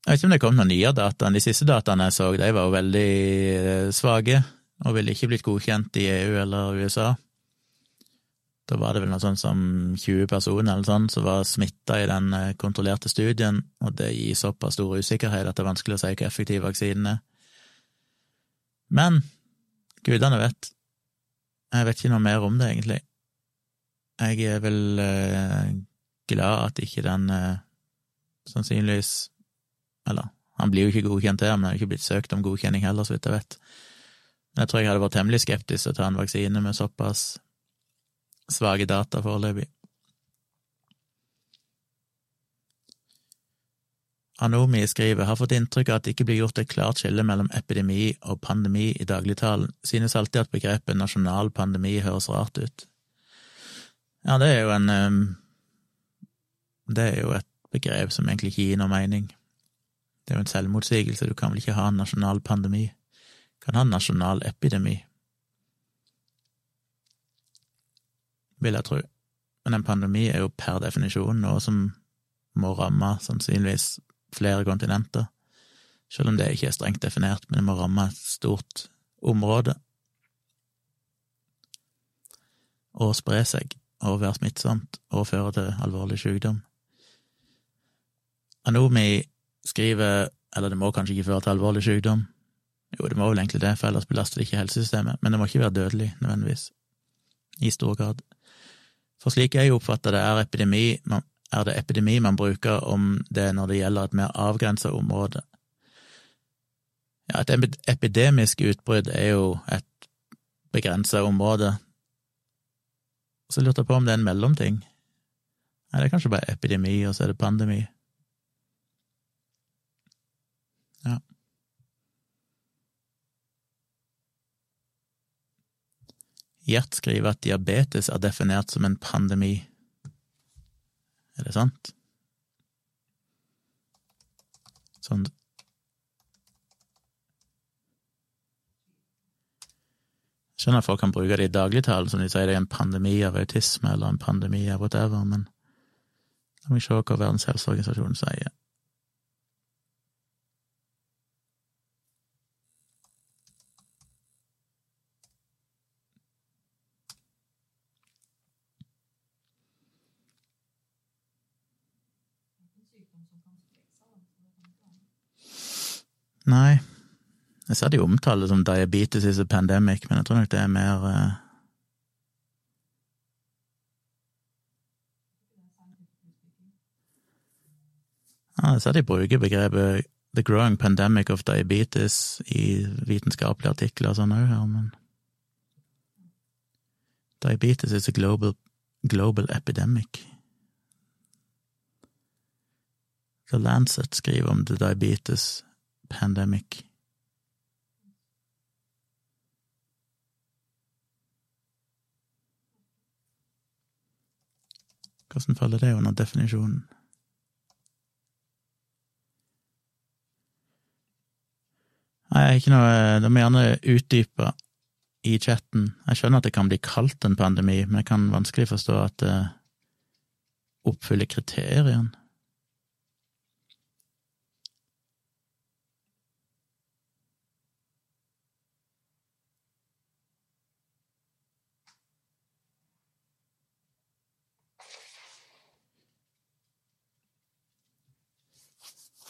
Jeg vet ikke om det kom noen nye data. De siste dataene jeg så, de var jo veldig eh, svake, og ville ikke blitt godkjent i EU eller USA. Da var det vel noe sånn som 20 personer eller sånn som var smitta i den eh, kontrollerte studien, og det gir såpass stor usikkerhet at det er vanskelig å si hvor effektiv vaksinen er. Men gudene vet. Jeg vet ikke noe mer om det, egentlig. Jeg er vel eh, glad at ikke den sannsynligvis Eller, han blir jo ikke godkjent her, men det har ikke blitt søkt om godkjenning heller, så vidt jeg vet. Men jeg tror jeg hadde vært temmelig skeptisk til å ta en vaksine med såpass svake data foreløpig. Anomi skriver har fått inntrykk av at det ikke blir gjort et klart skille mellom epidemi og pandemi i dagligtalen, synes alltid at begrepet nasjonal pandemi høres rart ut. Ja, det er jo en ehm, Det er jo et begrep som egentlig ikke gir noe mening. Det er jo en selvmotsigelse, du kan vel ikke ha en nasjonal pandemi? Du kan ha en nasjonal epidemi. vil jeg tro. Men en pandemi er jo per definisjon noe som må ramme sannsynligvis flere kontinenter, selv om det ikke er strengt definert, men det må ramme et stort område. Og spre seg, og være smittsomt, og føre til alvorlig sykdom. Anomi skriver, eller det må kanskje ikke føre til alvorlig sykdom, jo, det må vel egentlig det, for ellers belaster det ikke helsesystemet, men det må ikke være dødelig, nødvendigvis, i stor grad. For slik jeg oppfatter det, er, epidemi, er det epidemi man bruker om det når det gjelder et mer avgrensa område. Ja, et epidemisk utbrudd er jo et begrensa område. Så lurte jeg på om det er en mellomting. Nei, det er kanskje bare epidemi, og så er det pandemi. Ja. Gjert skriver at diabetes er definert som en pandemi. Er det sant? Sånn Skjønner at folk kan bruke det i dagligtalen, som de sier det er en pandemi av autisme eller en pandemi av whatever, men la meg se hva Verdens helseorganisasjon sier. Nei. Jeg ser de omtaler det som diabetes is a pandemic, men jeg tror nok det er mer uh... Jeg ser de bruker begrepet the growing pandemic of diabetes i vitenskapelige artikler og sånn òg her, men Diabetes is a global, global epidemic. The Lancet skriver om the diabetes pandemic. Hvordan faller det under definisjonen? Nei, ikke noe De må gjerne utdype i chatten. Jeg skjønner at det kan bli kalt en pandemi, men jeg kan vanskelig forstå at det oppfyller kriteriene.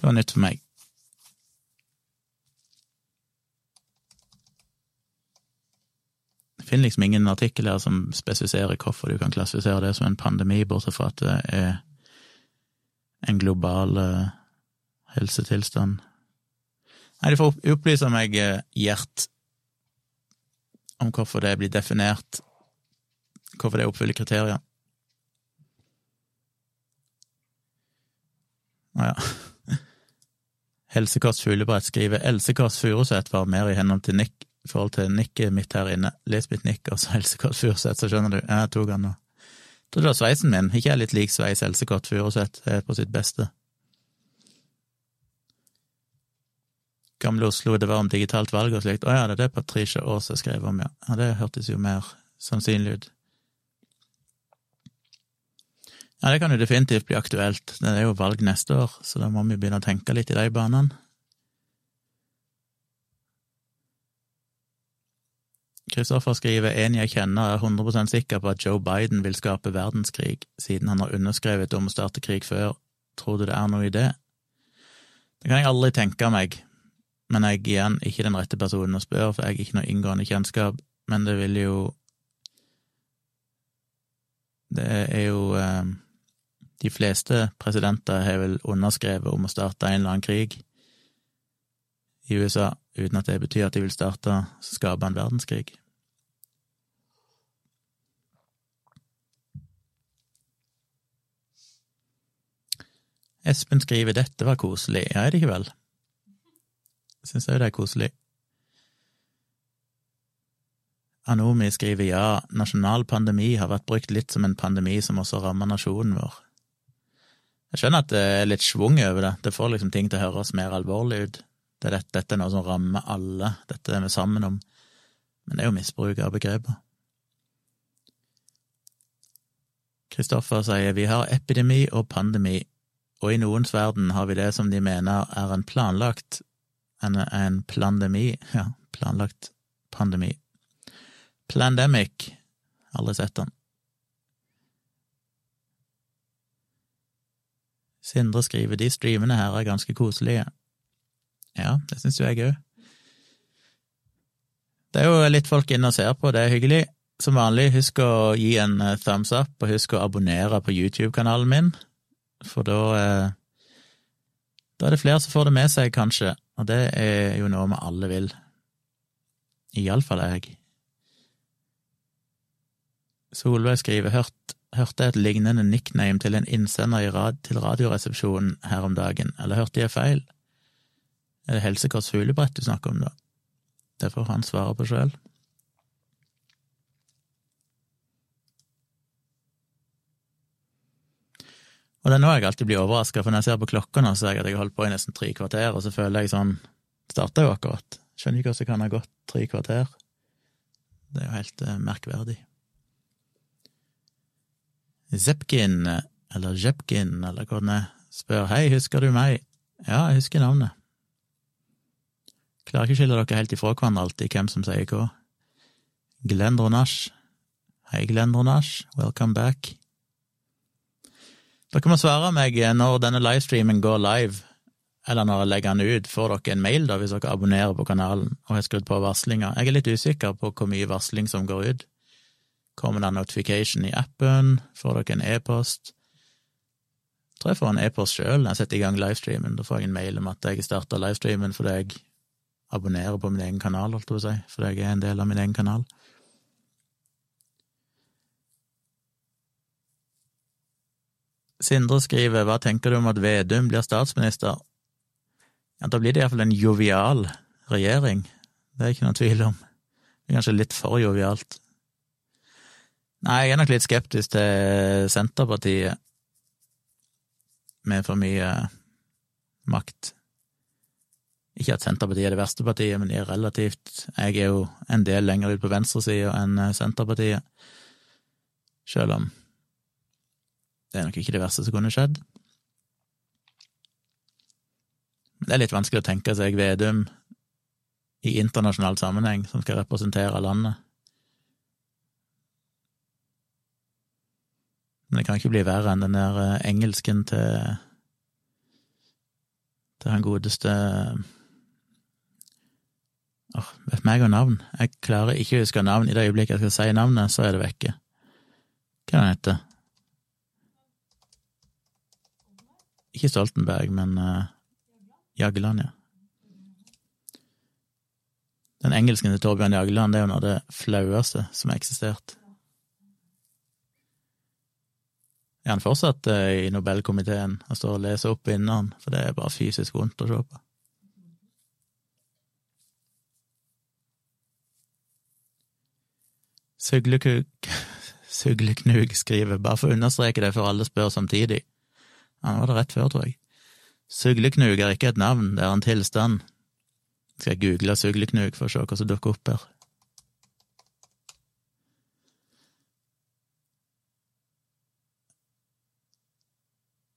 Det var nytt for meg. Jeg finner liksom ingen artikkel her som spesifiserer hvorfor du kan klassifisere det som en pandemi, bortsett fra at det er en global uh, helsetilstand. Nei, de får opplyse meg, Gjert, om hvorfor det blir definert, hvorfor det oppfyller kriteriene. Å ja. Helsekost Fuglebrett skriver Else Kåss Furuseth var mer i henhold til Nick i forhold til nikket mitt her inne. Les mitt nikk, og så <laughs> Helsekott Furuseth, så skjønner du. Jeg tok han nå. Trodde det var sveisen min. Ikke jeg litt lik sveis Helsekott Furuseth, er på sitt beste. Gamle Oslo, det var om digitalt valg og slikt. Å ja, det er det Patricia Aase skrev om, ja. ja. Det hørtes jo mer sannsynlig ut. Ja, det kan jo definitivt bli aktuelt. Det er jo valg neste år, så da må vi begynne å tenke litt i de banene. Kristoffer skriver en jeg kjenner er 100% sikker på at Joe Biden vil skape verdenskrig, siden han har underskrevet om å starte krig før. Tror du det er noe i det? Det kan jeg aldri tenke meg, men jeg igjen ikke den rette personen å spørre, for jeg har ikke noe inngående kjennskap, men det vil jo Det er jo eh, De fleste presidenter har vel underskrevet om å starte en eller annen krig i USA, uten at det betyr at de vil starte skape en verdenskrig. Espen skriver 'dette var koselig'. Ja, er det ikke vel? Syns òg det er koselig. Anomi skriver 'ja, nasjonal pandemi har vært brukt litt som en pandemi som også rammer nasjonen vår'. Jeg skjønner at det er litt schwung over det, det får liksom ting til å høres mer alvorlig ut. Det er dette, er noe som rammer alle, dette er vi sammen om, men det er jo misbruk av begreper. Kristoffer sier vi har epidemi og pandemi, og i noens verden har vi det som de mener er en planlagt en, en plandemi, ja, planlagt pandemi. Plandemic, aldri sett den. Sindre skriver de streamene her er ganske koselige. Ja, det syns jo jeg òg. Det er jo litt folk inne og ser på, det er hyggelig. Som vanlig, husk å gi en eh, thumbs up, og husk å abonnere på YouTube-kanalen min for da eh, Da er det flere som får det med seg, kanskje, og det er jo noe vi alle vil. Iallfall jeg. Solveig skriver hørt, hørte jeg et lignende nickname til en innsender rad, til Radioresepsjonen her om dagen, eller hørte jeg feil? Er det Helsekors fuglebrett du snakker om, da? Det får han svare på sjøl. Og det er nå jeg alltid blir overraska, for når jeg ser på klokka nå, ser jeg at jeg har holdt på i nesten tre kvarter, og så føler jeg sånn Starta jo akkurat. Skjønner ikke hvordan det kan ha gått tre kvarter. Det er jo helt uh, merkverdig. Zepkin, eller Jepkin, eller hva det er, spør hei, husker du meg? Ja, jeg husker navnet. Klarer ikke å skille dere helt ifra hverandre alltid, hvem som sier hva. Glenn Ronash. Hei, Glenn Ronash, welcome back. Dere må svare meg når denne livestreamen går live, eller når jeg legger den ut. Får dere en mail da, hvis dere abonnerer på kanalen og har skrudd på varslinga? Jeg er litt usikker på hvor mye varsling som går ut. Kommer det en notification i appen? Får dere en e-post? Tror jeg får en e-post sjøl når jeg setter i gang livestreamen. Da får jeg en mail om at jeg starter livestreamen fordi jeg abonnerer på min egen kanal, holdt jeg på å si, fordi jeg er en del av min egen kanal. Sindre skriver Hva tenker du om at Vedum blir statsminister? Ja, Da blir det iallfall en jovial regjering, det er ikke noen tvil om. Det er kanskje litt for jovialt. Nei, jeg er nok litt skeptisk til Senterpartiet med for mye makt. Ikke at Senterpartiet er det verste partiet, men de er relativt Jeg er jo en del lenger ut på venstresida enn Senterpartiet, sjøl om det er nok ikke det verste som kunne skjedd. Det er litt vanskelig å tenke seg Vedum i internasjonal sammenheng, som skal representere landet. Men det kan ikke bli verre enn den der eh, engelsken til til han godeste Åh, vet meg og navn. Jeg klarer ikke å huske navn. I det øyeblikket jeg skal si navnet, så er det vekke. Hva er han heter Ikke Stoltenberg, men uh, Jagland, ja. Den engelsken til Torbjørn Jagland det er jo noe av det flaueste som har eksistert. Er han fortsatt uh, i Nobelkomiteen og står og leser opp vinneren, for det er bare fysisk vondt å se på. Sugleknug <laughs> skriver, bare for å understreke det, for alle spør samtidig. Han var det rett før, tror jeg. Sugleknug er ikke et navn, det er en tilstand. Skal jeg google sugleknug for å se hva som dukker opp her?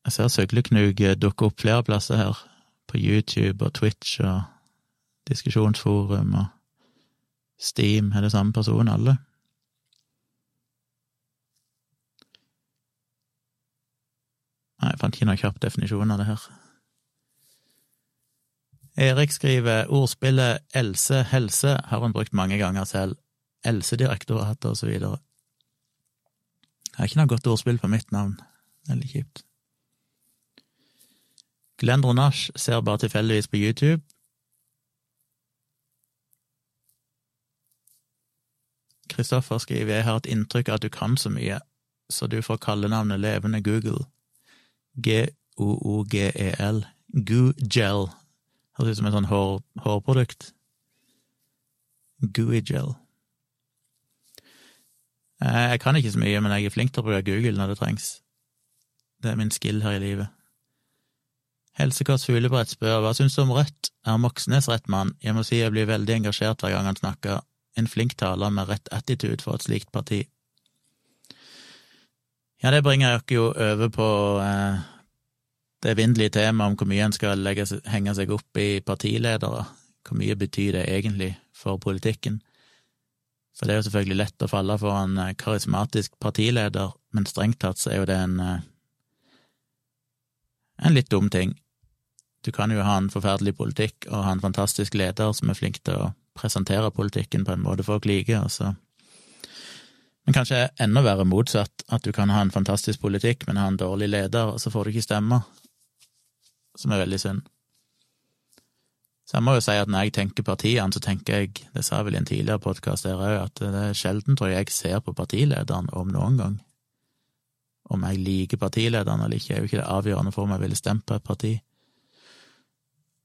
Jeg ser Søgleknug dukke opp flere plasser her, på YouTube og Twitch og diskusjonsforum og Steam, er det samme person, alle? Nei, jeg fant ikke noen kjapp definisjon av det her. Erik skriver ordspillet Else helse har hun brukt mange ganger selv. Else-direktoratet og så videre. Jeg har ikke noe godt ordspill på mitt navn. Veldig kjipt. Glenn Nash ser bare tilfeldigvis på YouTube. Kristoffer skriver jeg har et inntrykk av at du kan så mye, så du får kallenavnet Levende Google. G-o-o-g-e-l. Goo-gel. Høres ut som et sånn hår, hårprodukt. Gooey-gel. Eh, jeg kan ikke så mye, men jeg er flink til å bruke Google når det trengs. Det er min skill her i livet. Helsekåss Fuglebrett spør hva syns du om Rødt? Er Moxnes rett mann? Jeg må si jeg blir veldig engasjert hver gang han snakker. En flink taler med rett attitude for et slikt parti. Ja, det bringer dere jo over på eh, det evinnelige temaet om hvor mye en skal legge, henge seg opp i partiledere. Hvor mye betyr det egentlig for politikken? For det er jo selvfølgelig lett å falle for en eh, karismatisk partileder, men strengt tatt så er jo det en eh, en litt dum ting. Du kan jo ha en forferdelig politikk og ha en fantastisk leder som er flink til å presentere politikken på en måte folk liker, og så men kanskje enda verre motsatt, at du kan ha en fantastisk politikk, men ha en dårlig leder, og så får du ikke stemme, som er veldig synd. Så jeg må jo si at når jeg tenker partiene, så tenker jeg, det sa jeg vel i en tidligere podkast her òg, at det er sjelden, tror jeg, jeg ser på partilederen om noen gang. Om jeg liker partilederen eller ikke, er jo ikke det avgjørende for om jeg ville stemt på et parti.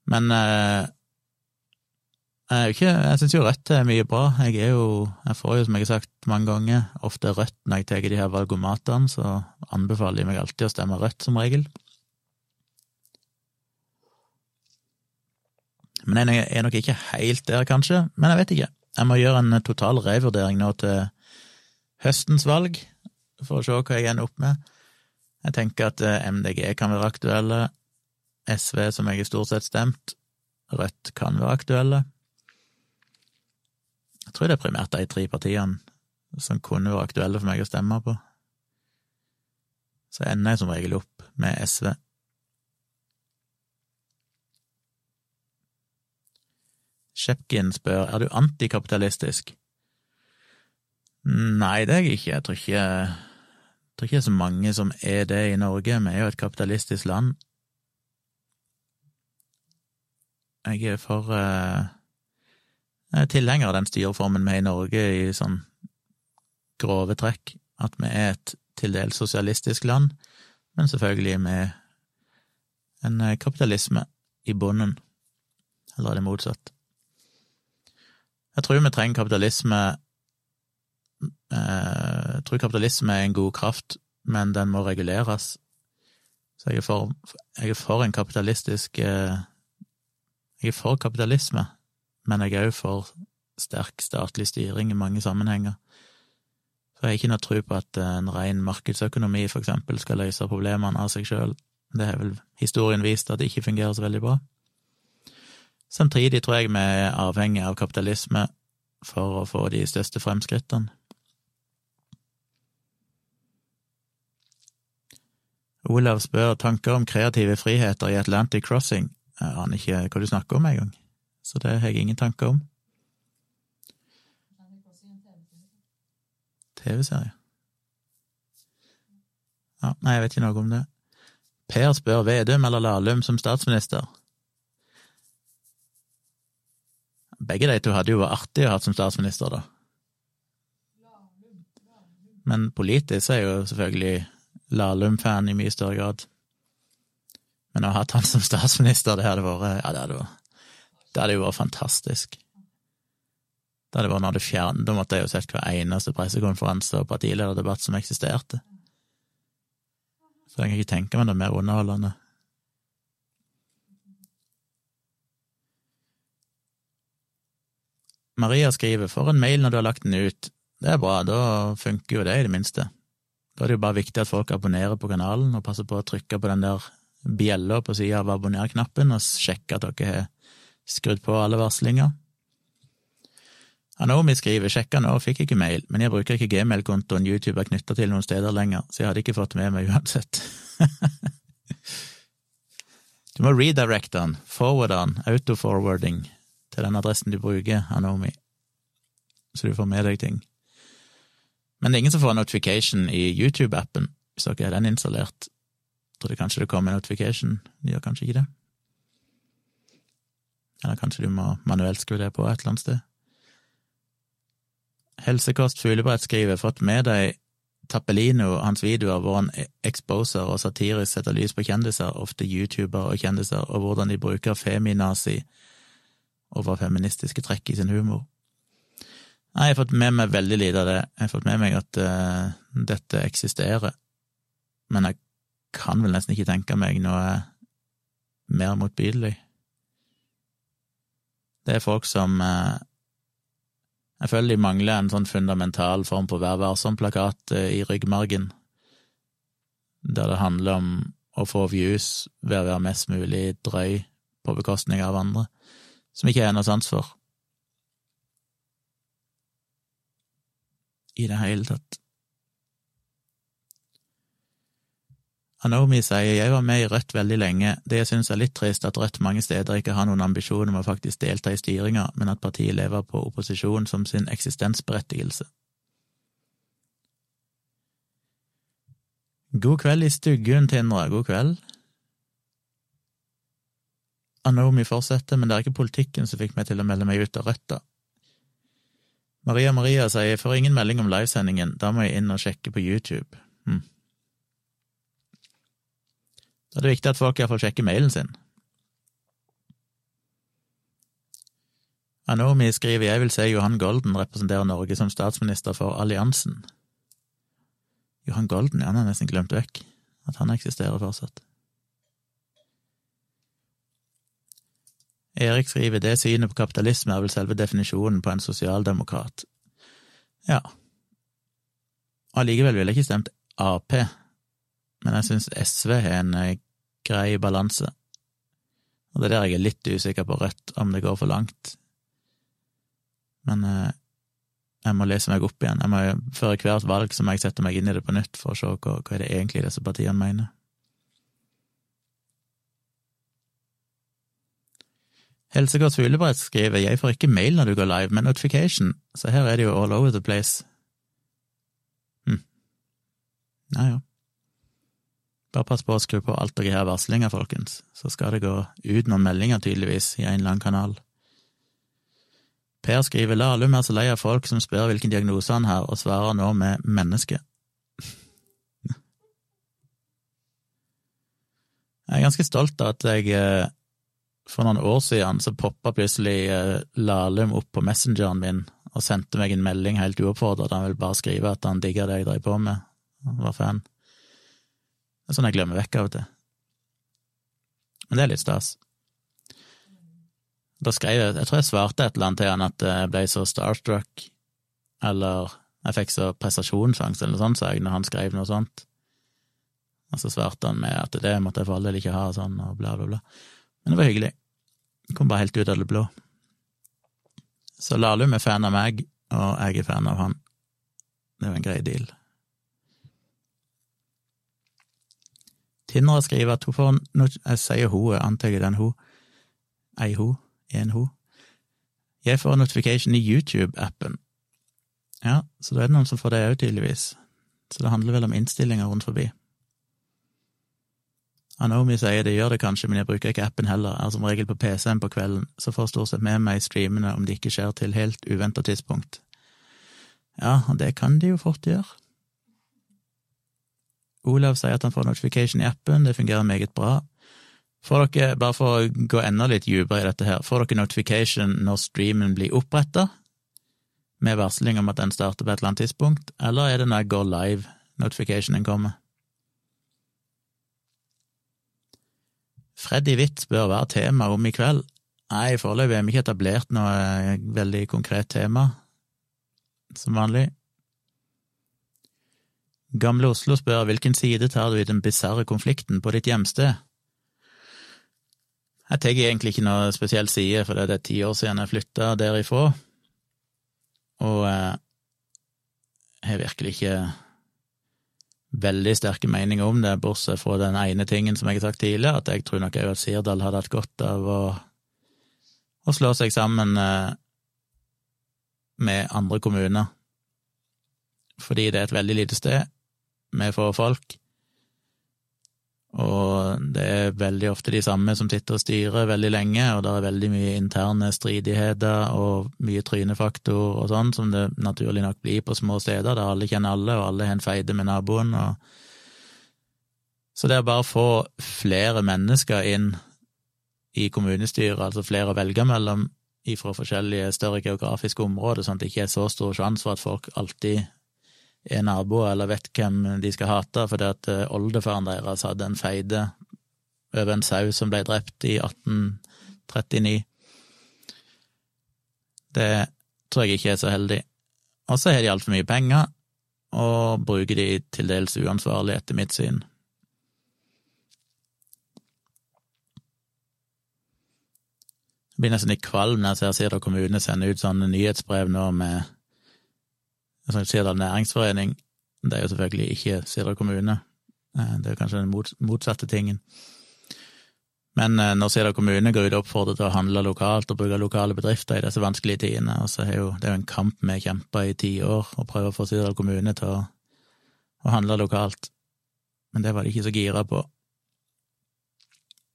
Men eh, jeg, ikke, jeg syns jo Rødt er mye bra. Jeg er jo Jeg får jo, som jeg har sagt mange ganger, ofte Rødt når jeg tar de her valgomatene, så anbefaler jeg meg alltid å stemme Rødt, som regel. Men jeg er nok ikke helt der, kanskje. Men jeg vet ikke. Jeg må gjøre en total revurdering nå til høstens valg, for å se hva jeg ender opp med. Jeg tenker at eh, MDG kan være aktuelle. SV, som jeg i stort sett stemt. Rødt kan være aktuelle. Jeg tror det er primært de tre partiene som kunne være aktuelle for meg å stemme på. så ender jeg som regel opp med SV. Shepkin spør er du antikapitalistisk. Nei, det er jeg ikke. Jeg tror ikke, jeg tror ikke det er så mange som er det i Norge. Vi er jo et kapitalistisk land. Jeg er for uh, er tilhenger av den styreformen vi har i Norge i sånn grove trekk, at vi er et til dels sosialistisk land, men selvfølgelig med en eh, kapitalisme i bunnen, eller er det motsatt? Jeg tror vi trenger kapitalisme eh, Jeg tror kapitalisme er en god kraft, men den må reguleres. Så jeg er for, jeg er for en kapitalistisk eh, Jeg er for kapitalisme, men jeg er òg for sterk statlig styring i mange sammenhenger. Så jeg har ikke noe tro på at en ren markedsøkonomi, for eksempel, skal løse problemene av seg sjøl. Det har vel historien vist at det ikke fungerer så veldig bra. Samtidig tror jeg vi er avhengig av kapitalisme for å få de største fremskrittene. Olav spør tanker om kreative friheter i Atlantic Crossing. Jeg aner ikke hva du snakker om engang, så det har jeg ingen tanker om. TV-serie? Ja, nei, jeg vet ikke noe om det. Per spør Vedum eller Lahlum som statsminister. Begge de to hadde jo vært artig å ha som statsminister, da. Men politisk er jo selvfølgelig Lahlum-fan i mye større grad. Men å ha hatt han som statsminister, det hadde vært Ja, det hadde, vært, det hadde jo vært fantastisk. Det hadde vært når du fjernet da måtte jeg jo sett hver eneste pressekonferanse og partilederdebatt som eksisterte. Så jeg kan ikke tenke meg noe mer underholdende. Maria skriver 'for en mail når du har lagt den ut'. Det er bra, da funker jo det, i det minste. Da er det jo bare viktig at folk abonnerer på kanalen og passer på å trykke på den der bjella på sida av abonner-knappen og sjekke at dere har skrudd på alle varslinger. Anomi skriver sjekka nå, fikk ikke mail, men jeg bruker ikke gmail-kontoen YouTube er knytta til noen steder lenger, så jeg hadde ikke fått med meg uansett. <laughs> du må redirecte den, forward den, auto-forwarding til den adressen du bruker, Anomi, så du får med deg ting. Men det er ingen som får notification i YouTube-appen, hvis dere har den installert. Jeg trodde kanskje det kom en notification, det gjør kanskje ikke det. Eller kanskje du må manuelt skru det på et eller annet sted. Helsekost Fuglebrett skriver fått med deg Tappelino hans videoer hvor han exposer og satirisk setter lys på kjendiser, ofte youtubere og kjendiser, og hvordan de bruker feminazi over feministiske trekk i sin humor. Nei, jeg har fått med meg veldig lite av det. Jeg har fått med meg at uh, dette eksisterer, men jeg kan vel nesten ikke tenke meg noe mer motbydelig. Det er folk som uh, jeg føler de mangler en sånn fundamental form på Vær varsom-plakat eh, i ryggmargen, der det handler om å få views ved å være mest mulig drøy på bekostning av andre, som ikke er noe sans for. I det hele tatt. Anomi sier jeg var med i Rødt veldig lenge, det jeg synes er litt trist at Rødt mange steder ikke har noen ambisjon om å faktisk delta i styringa, men at partiet lever på opposisjon som sin eksistensberettigelse. God kveld i stuggen, Tindra, god kveld. Anomi fortsetter, men det er ikke politikken som fikk meg til å melde meg ut av Rødt, da. Maria Maria sier jeg får ingen melding om livesendingen, da må jeg inn og sjekke på YouTube. Hm. Da er det viktig at folk iallfall sjekker mailen sin. Anomi skriver jeg vil se Johan Golden representere Norge som statsminister for alliansen. Johan Golden, ja, han har nesten glemt vekk at han eksisterer fortsatt. Erik skriver det synet på kapitalisme er vel selve definisjonen på en sosialdemokrat. Ja. Allikevel ville jeg ikke stemt Ap, men jeg syns SV har en eh, grei balanse. Og det er der jeg er litt usikker på Rødt, om det går for langt. Men eh, Jeg må lese meg opp igjen. Jeg må, før hvert valg så må jeg sette meg inn i det på nytt for å se hva, hva er det egentlig disse partiene mener. Helsekort Fuglebrett skriver jeg får ikke mail når du går live, men notification, så her er det jo all over the place. Hm. Ja, ja. Bare pass på å skru på alt dere har varslinger, folkens, så skal det gå ut noen meldinger, tydeligvis, i en annen kanal. Per skriver Lahlum er så lei av folk som spør hvilken diagnose han har, og svarer nå med menneske. <laughs> Jeg er ganske stolt av at jeg eh, for noen år siden så poppa plutselig eh, Lahlum opp på messengeren min og sendte meg en melding helt uoppfordret. Han ville bare skrive at han digga det jeg drev på med, han var fan. Det er sånn jeg glemmer vekk av og til. Men det er litt stas. Da skrev jeg Jeg tror jeg svarte et eller annet til han at jeg ble så starstruck, eller jeg fikk så prestasjonsangst eller noe sånt, sa jeg, når han skrev noe sånt. Og så svarte han med at det måtte jeg for all del ikke ha, og sånn, og bla, bla, bla. Men det var hyggelig. Det kom bare helt ut av det blå. Så Lahlum er fan av meg, og jeg er fan av han. Det var en grei deal. Tindra skriver at hun får Jeg sier hun, jeg antar den hun. Ei hun, en hun. Jeg får notification i YouTube-appen. Ja, så da er det noen som får det òg, tydeligvis. Så det handler vel om innstillinger rundt forbi. Anomi sier det gjør det kanskje, men jeg bruker ikke appen heller, er som regel på PC-en på kvelden, så får stort sett med meg streamene om det ikke skjer til helt uventa tidspunkt. Ja, og det kan de jo fort gjøre. Olav sier at han får notification i appen, det fungerer meget bra. Får dere, bare for å gå enda litt dypere i dette her, får dere notification når streamen blir oppretta, med varsling om at den starter på et eller annet tidspunkt, eller er det når jeg går live notificationen kommer? Freddy Witt bør være tema om i kveld. Nei, foreløpig har vi ikke etablert noe eh, veldig konkret tema, som vanlig. Gamle Oslo spør hvilken side tar du i den bisarre konflikten på ditt hjemsted? Jeg tar egentlig ikke noe spesiell side, for det er ti år siden jeg flytta derifra, og jeg eh, har virkelig ikke veldig sterke meninger om det, bortsett fra den ene tingen som jeg har sagt tidligere, at jeg tror nok òg at Sirdal hadde hatt godt av å, å slå seg sammen eh, med andre kommuner, fordi det er et veldig lite sted med få folk, og det er veldig ofte de samme som sitter og styrer veldig lenge, og det er veldig mye interne stridigheter og mye trynefaktor og sånn, som det naturlig nok blir på små steder, der alle kjenner alle, og alle har en feide med naboen. Og... Så det er bare å få flere mennesker inn i kommunestyret, altså flere å velge mellom fra forskjellige større geografiske områder, sånn at det ikke er så stor sjanse for at folk alltid er naboer eller vet hvem de skal hate, fordi at eh, oldefaren deres hadde en feide over en sau som ble drept i 1839. Det tror jeg ikke er så heldig. Og så har de altfor mye penger, og bruker de til dels uansvarlig, etter mitt syn. Jeg blir nesten litt kvalm når jeg ser Sirdal kommune sende ut sånne nyhetsbrev nå med Sirdal næringsforening, det er jo selvfølgelig ikke Sirdal kommune, eh, det er kanskje den motsatte tingen. Men eh, når Sirdal kommune går ut og oppfordrer til å handle lokalt og bruke lokale bedrifter i disse vanskelige tidene, så er jo det er jo en kamp vi kjempa i ti år, å prøve å få Sirdal kommune til å, å handle lokalt, men det var de ikke så gira på.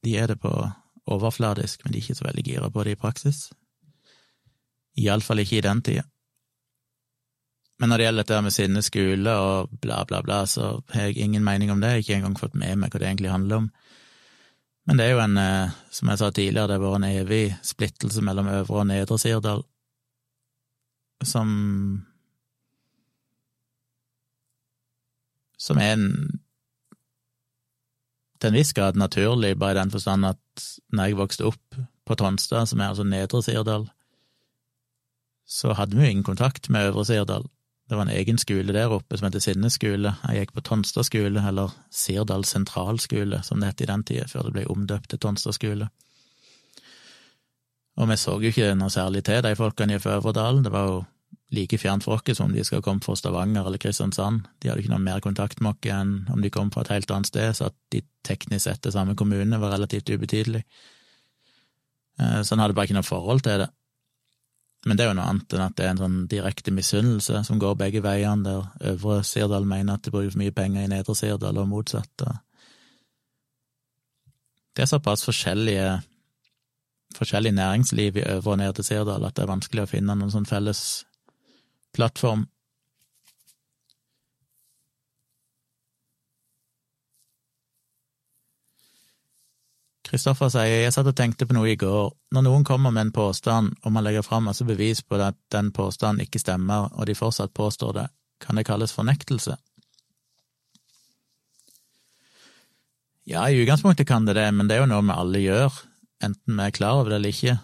De er det på overfladisk, men de er ikke så veldig gira på det i praksis. Iallfall ikke i den tida. Men når det gjelder dette med sinne skole og bla, bla, bla, så har jeg ingen mening om det. Jeg har ikke engang fått med meg hva det egentlig handler om. Men det er jo en, eh, som jeg sa tidligere, det har vært en evig splittelse mellom Øvre og Nedre Sirdal, som Som er en til en viss grad naturlig, bare i den forstand at når jeg vokste opp på Tonstad, som er altså Nedre Sirdal, så hadde vi jo ingen kontakt med Øvre Sirdal. Det var en egen skole der oppe som heter Sinnes skole. Jeg gikk på Tonstad skole, eller Sirdal sentralskole, som det het i den tida, før det ble omdøpt til Tonstad skole. Og vi så jo ikke noe særlig til de folkene i Øvredalen, det var jo like fjernt for oss som om de skal komme fra Stavanger eller Kristiansand. De hadde ikke noe mer kontakt med oss enn om de kom fra et helt annet sted, så at de teknisk sett er samme kommune, var relativt ubetydelig. Eh, så han hadde bare ikke noe forhold til det. Men det er jo noe annet enn at det er en sånn direkte misunnelse som går begge veiene, der Øvre Sirdal mener at det bruker for mye penger i Nedre Sirdal, og motsatt. Det er såpass forskjellige forskjellig næringsliv i Øvre og Nedre Sirdal at det er vanskelig å finne noen sånn felles plattform. Kristoffer sier jeg satt og tenkte på noe i går. Når noen kommer med en påstand, og man legger fram masse bevis på at den påstanden ikke stemmer, og de fortsatt påstår det, kan det kalles fornektelse? Ja, i utgangspunktet kan det det, men det er jo noe vi alle gjør enten vi er klar over det eller ikke.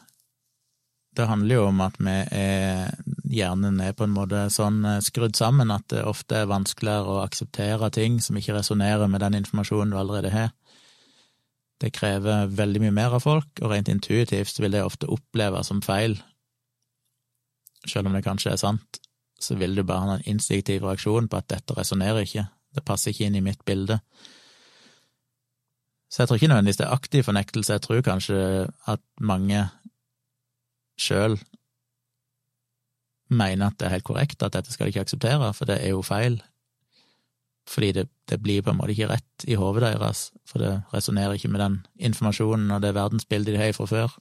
Det handler jo om at vi er hjernen er på en måte sånn eh, skrudd sammen at det ofte er vanskeligere å akseptere ting som ikke resonnerer med den informasjonen du allerede har. Det krever veldig mye mer av folk, og rent intuitivt vil det ofte oppleves som feil. Selv om det kanskje er sant, så vil du bare ha en instinktiv reaksjon på at dette resonnerer ikke, det passer ikke inn i mitt bilde. Så jeg tror ikke nødvendigvis det er aktiv fornektelse, jeg tror kanskje at mange sjøl mener at det er helt korrekt, at dette skal de ikke akseptere, for det er jo feil. Fordi det, det blir på en måte ikke rett i hodet deres, for det resonnerer ikke med den informasjonen og det verdensbildet de har fra før.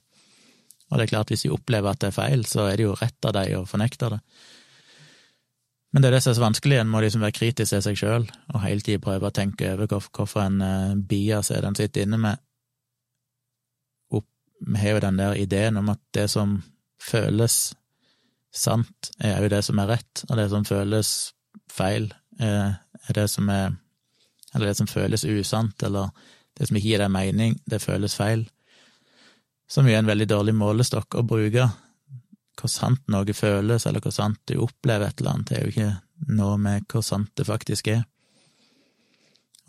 Og det er klart, hvis de opplever at det er feil, så er det jo rett av dem å fornekte det. Men det er det som er så vanskelig, en må liksom være kritisk til seg sjøl og hele tida prøve å tenke over hvorfor en uh, bias er den sitter inne med. Vi har jo den der ideen om at det som føles sant, er jo det som er rett, og det som føles feil, er, er det som er Eller det som føles usant, eller det som ikke gir deg mening, det føles feil. Som jo er en veldig dårlig målestokk å bruke hvor sant noe føles, eller hvor sant du opplever et eller annet, det er jo ikke noe med hvor sant det faktisk er.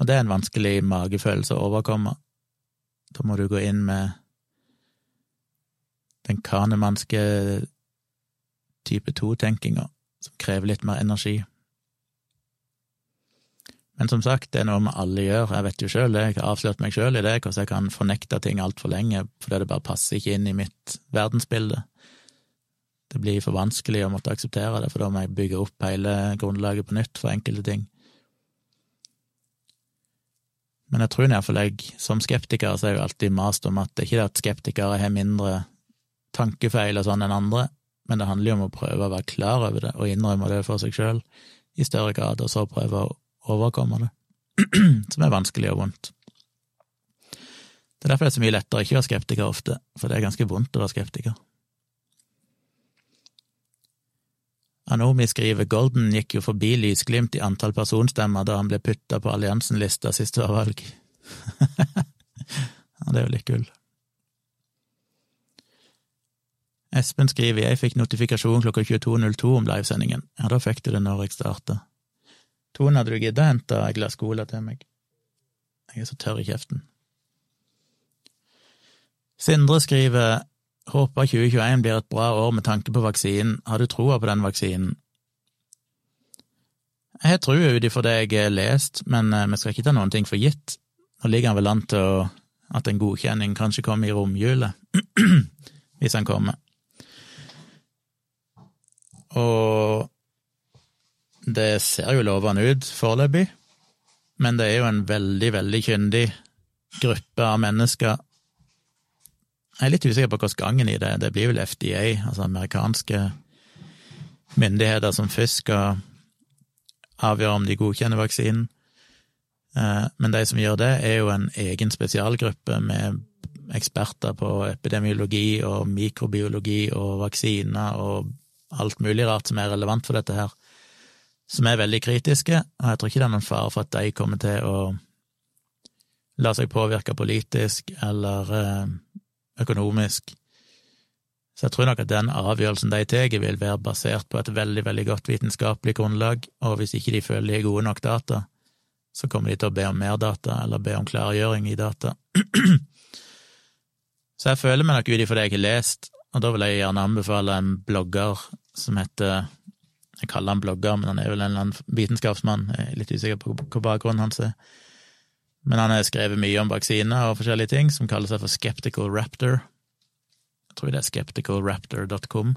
Og det er en vanskelig magefølelse å overkomme. Da må du gå inn med den kanemanske type to-tenkinga, som krever litt mer energi. Men som sagt, det er noe vi alle gjør, jeg vet jo sjøl det, jeg har avslørt meg sjøl i det, hvordan jeg kan fornekte ting altfor lenge fordi det bare passer ikke inn i mitt verdensbilde. Det blir for vanskelig å måtte akseptere det, for da må jeg bygge opp hele grunnlaget på nytt for enkelte ting. Men jeg tror iallfall jeg, som skeptiker, så er jo alltid mast om at det ikke er at skeptikere har mindre tankefeil og sånn enn andre, men det handler jo om å prøve å være klar over det og innrømme det for seg sjøl i større grad, og så prøve å overkomme det, <clears throat> som er vanskelig og vondt. Det er derfor det er så mye lettere å ikke være skeptiker ofte, for det er ganske vondt å være skeptiker. Anomi skriver Golden gikk jo forbi lysglimt i antall personstemmer da han ble putta på alliansen-lista sist det var valg. <laughs> ja, det er jo litt gull. Espen skriver jeg fikk notifikasjon klokka 22.02 om livesendingen. Ja, da fikk du det når jeg starta. Tone, hadde du giddet å hente et glass cola til meg? Jeg er så tørr i kjeften. Sindre skriver Håper 2021 blir et bra år med tanke på vaksinen. Har du troa på den vaksinen? Jeg har trua ut ifra det jeg har lest, men eh, vi skal ikke ta noen ting for gitt. Nå ligger han vel an til at en godkjenning kanskje kommer i romjula, <clears throat> hvis han kommer. Og det ser jo lovende ut foreløpig, men det er jo en veldig, veldig kyndig gruppe av mennesker. Jeg er litt usikker på hvordan gangen i det Det blir vel FDA, altså amerikanske myndigheter, som først skal avgjøre om de godkjenner vaksinen. Eh, men de som gjør det, er jo en egen spesialgruppe med eksperter på epidemiologi og mikrobiologi og vaksiner og alt mulig rart som er relevant for dette her, som er veldig kritiske, og jeg tror ikke det er noen fare for at de kommer til å la seg påvirke politisk eller eh, økonomisk. Så jeg tror nok at den avgjørelsen de tar, vil være basert på et veldig, veldig godt vitenskapelig grunnlag, og hvis ikke de føler de har gode nok data, så kommer de til å be om mer data, eller be om klargjøring i data. <clears throat> så jeg føler meg nok ut ifra det jeg har lest, og da vil jeg gjerne anbefale en blogger som heter Jeg kaller han blogger, men han er vel en eller annen vitenskapsmann. Jeg er litt usikker på hva bakgrunnen hans er. Men han har skrevet mye om vaksiner og forskjellige ting, som kaller seg for Skeptical Raptor. Jeg tror det er skepticalraptor.com.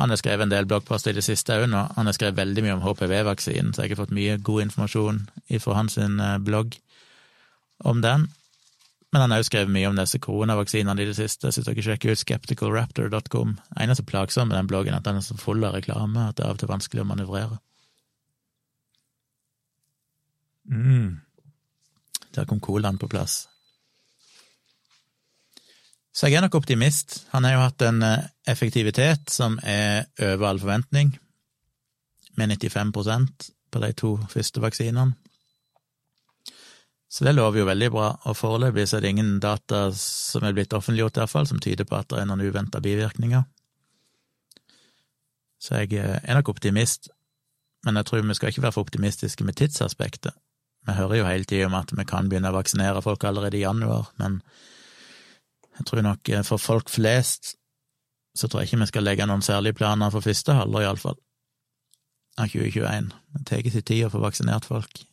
Han har skrevet en del bloggposter i det siste òg og Han har skrevet veldig mye om HPV-vaksinen, så jeg har fått mye god informasjon fra hans eh, blogg om den. Men han har òg skrevet mye om disse koronavaksinene i det siste, så dere sjekker ut skepticalraptor.com. Eneste plagsomme med den bloggen er at den er så full av reklame at det er av og til vanskelig å manøvrere. Mm. Der kom colaen på plass. Så jeg er nok optimist. Han har jo hatt en eh, effektivitet som er over all forventning, med 95% på de to første vaksinene. Så det lover jo veldig bra, og foreløpig så er det ingen data som er blitt offentliggjort, i hvert fall, som tyder på at det er noen uventa bivirkninger. Så jeg eh, er nok optimist, men jeg tror vi skal ikke være for optimistiske med tidsaspektet. Vi hører jo hele tida om at vi kan begynne å vaksinere folk allerede i januar, men jeg tror nok eh, for folk flest så tror jeg ikke vi skal legge noen særlige planer for første halvår, iallfall, av 2021. Det tar sin tid å få vaksinert folk.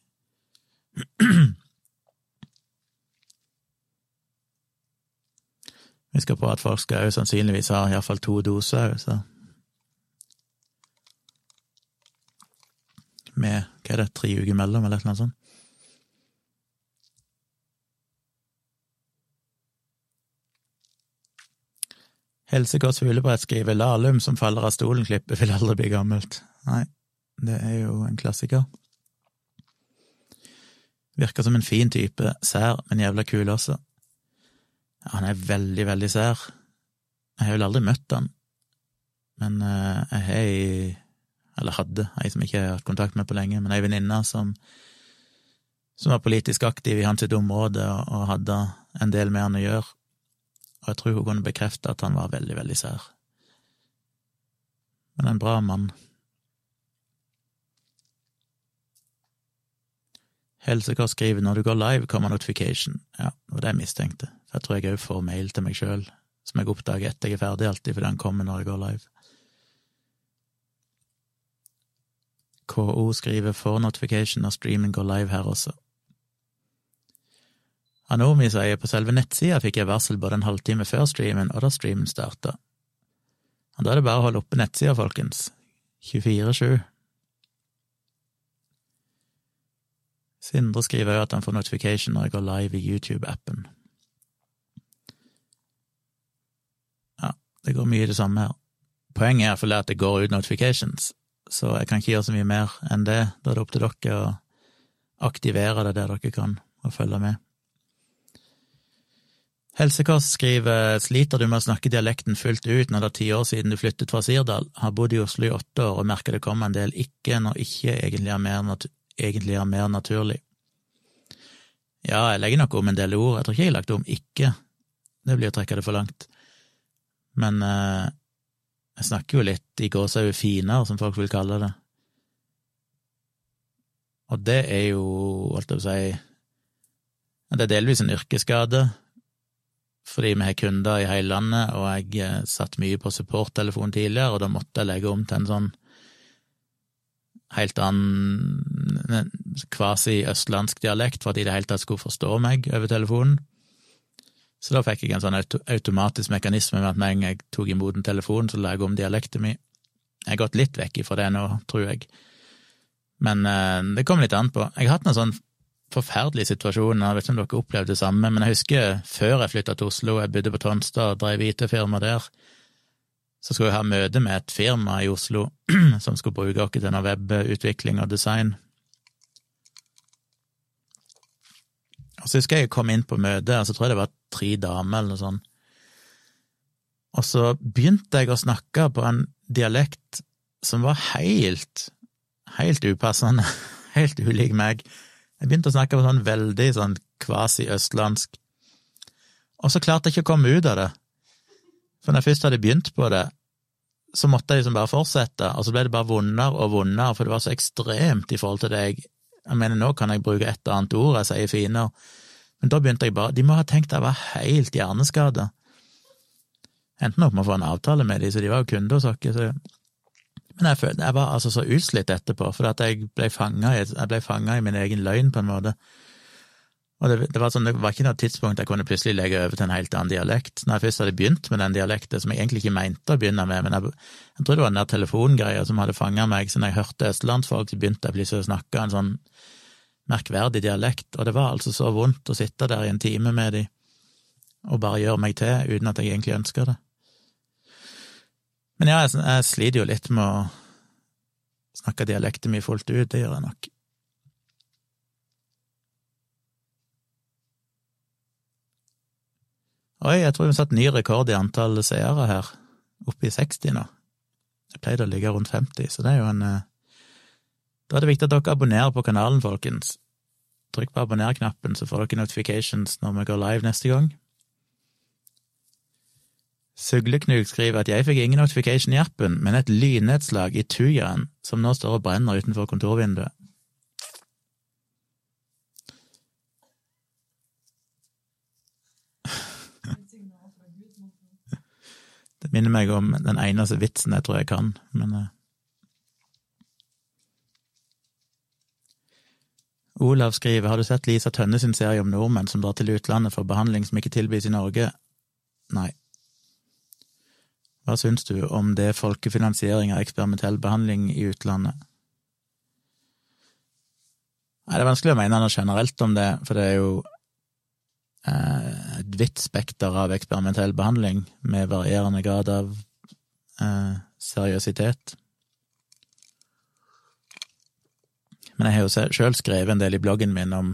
<clears throat> Skal på at folk skal jo sannsynligvis ha iallfall to doser så Med hva er det, tre uker mellom, eller noe sånt? Helsekåss Fuglebrett skriver Lahlum som faller av stolen klippet vil aldri bli gammelt. Nei, det er jo en klassiker. Virker som en fin type, sær, men jævla kul også. Han er veldig, veldig sær. Jeg har vel aldri møtt han, men uh, jeg har ei Eller hadde ei som jeg ikke har hatt kontakt med på lenge, men ei venninne som, som var politisk aktiv i hans område og, hadde en del med han å gjøre og jeg tror hun kunne bekrefte at han var veldig, veldig sær. Men en bra mann. Helsekår skriver når du går live, kommer notification. Ja, det var det jeg mistenkte. Jeg tror jeg òg får mail til meg sjøl, som jeg oppdager etter jeg er ferdig, alltid fordi han kommer når jeg går live. KO skriver får notification når streamen går live her også. Anomi sier på selve nettsida fikk jeg varsel både en halvtime før streamen og da streamen starta. Og da er det bare å holde oppe nettsida, folkens. 24-7. Sindre skriver jo at han får notification når jeg går live i YouTube-appen. Ja, det går mye i det samme her. Poenget er iallfall at det går ut notifications, så jeg kan ikke gjøre så mye mer enn det. Da er det opp til dere å aktivere det der dere kan, og følge med. Helsekost skriver sliter du med å snakke dialekten fullt ut når det er ti år siden du flyttet fra Sirdal, har bodd i Oslo i åtte år og merker det kommer en del ikke når ikke egentlig er mer, egentlig er mer naturlig. Ja, jeg legger nok om en del ord, jeg tror ikke jeg har lagt om ikke, det blir å trekke det for langt, men eh, jeg snakker jo litt i gåsehud finere, som folk vil kalle det, og det er jo, holdt jeg på å si, det er delvis en yrkesskade, fordi vi har kunder i hele landet, og jeg eh, satt mye på supporttelefon tidligere, og da måtte jeg legge om til en sånn helt annen kvasi-østlandsk dialekt for at de i det hele tatt skulle forstå meg over telefonen. Så da fikk jeg en sånn automatisk mekanisme med at med en gang jeg tok imot en telefon, så la jeg om dialekten min. Jeg har gått litt vekk ifra det nå, tror jeg. Men eh, det kommer litt an på. Jeg har hatt noen sånn forferdelig situasjon. Jeg vet ikke om dere opplevde det samme, men jeg husker før jeg flytta til Oslo, jeg bodde på Tonstad og drev IT-firma der, så skulle jeg ha møte med et firma i Oslo <clears throat> som skulle bruke oss til noe webutvikling og design. Og så husker jeg jeg kom inn på møtet, og så tror jeg det var tre damer eller noe sånt. Og så begynte jeg å snakke på en dialekt som var helt, helt upassende, <laughs> helt ulik meg. Jeg begynte å snakke på sånn veldig sånn kvasi-østlandsk, og så klarte jeg ikke å komme ut av det. For når jeg først hadde begynt på det, så måtte jeg liksom bare fortsette, og så ble det bare vondere og vondere, for det var så ekstremt i forhold til det jeg Jeg mener, nå kan jeg bruke et annet ord, jeg sier finere, men da begynte jeg bare De må ha tenkt jeg var helt hjerneskada. Endte opp med å få en avtale med de, så de var jo kunder hos oss, Men jeg, følte, jeg var altså så utslitt etterpå, for at jeg ble fanga i, i min egen løgn, på en måte. Og det, det, var sånn, det var ikke noe tidspunkt jeg kunne plutselig legge over til en helt annen dialekt. Når jeg først hadde begynt med den dialekten, som jeg egentlig ikke mente å begynne med, men jeg, jeg tror det var den der telefongreia som hadde fanga meg, så når jeg hørte østlandsfolk, så begynte jeg plutselig å snakke en sånn merkverdig dialekt, og det var altså så vondt å sitte der i en time med de og bare gjøre meg til, uten at jeg egentlig ønsker det. Men ja, jeg, jeg sliter jo litt med å snakke dialekten min fullt ut, det gjør jeg nok. Oi, jeg tror vi har satt ny rekord i antall seere her, oppe i 60 nå. Jeg pleide å ligge rundt 50, så det er jo en eh, Da er det viktig at dere abonnerer på kanalen, folkens. Trykk på abonner-knappen, så får dere notifications når vi går live neste gang. Sugleknug skriver at jeg fikk ingen notification i appen, men et lynnedslag i Tujaen som nå står og brenner utenfor kontorvinduet. Minner meg om den eneste vitsen jeg tror jeg kan, men uh... Olav skriver, har du sett Lisa Tønne sin serie om nordmenn som drar til utlandet for behandling som ikke tilbys i Norge? Nei. Hva syns du om det folkefinansiering av eksperimentell behandling i utlandet? Nei, Det er vanskelig å mene noe generelt om det, for det er jo Eh, et vidt spekter av eksperimentell behandling med varierende grad av eh, seriøsitet. Men jeg har jo sjøl skrevet en del i bloggen min om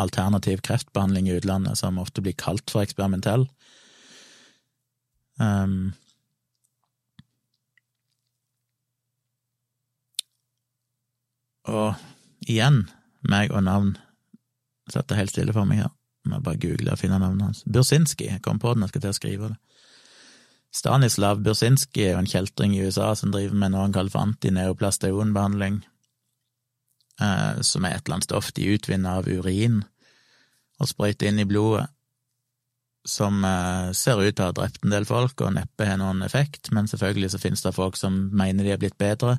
alternativ kreftbehandling i utlandet, som ofte blir kalt for eksperimentell. Um, og igjen, meg og navn Satt helt stille for meg her. Må bare google og finne navnet hans. Bursinski. Jeg kom på den, jeg skal til å skrive det. Stanislav Bursinski er jo en kjeltring i USA som driver med noe han kaller for antineoplastionbehandling, eh, som er et eller annet stoff de utvinner av urin og sprøyter inn i blodet, som eh, ser ut til å ha drept en del folk og neppe har noen effekt, men selvfølgelig så finnes det folk som mener de er blitt bedre,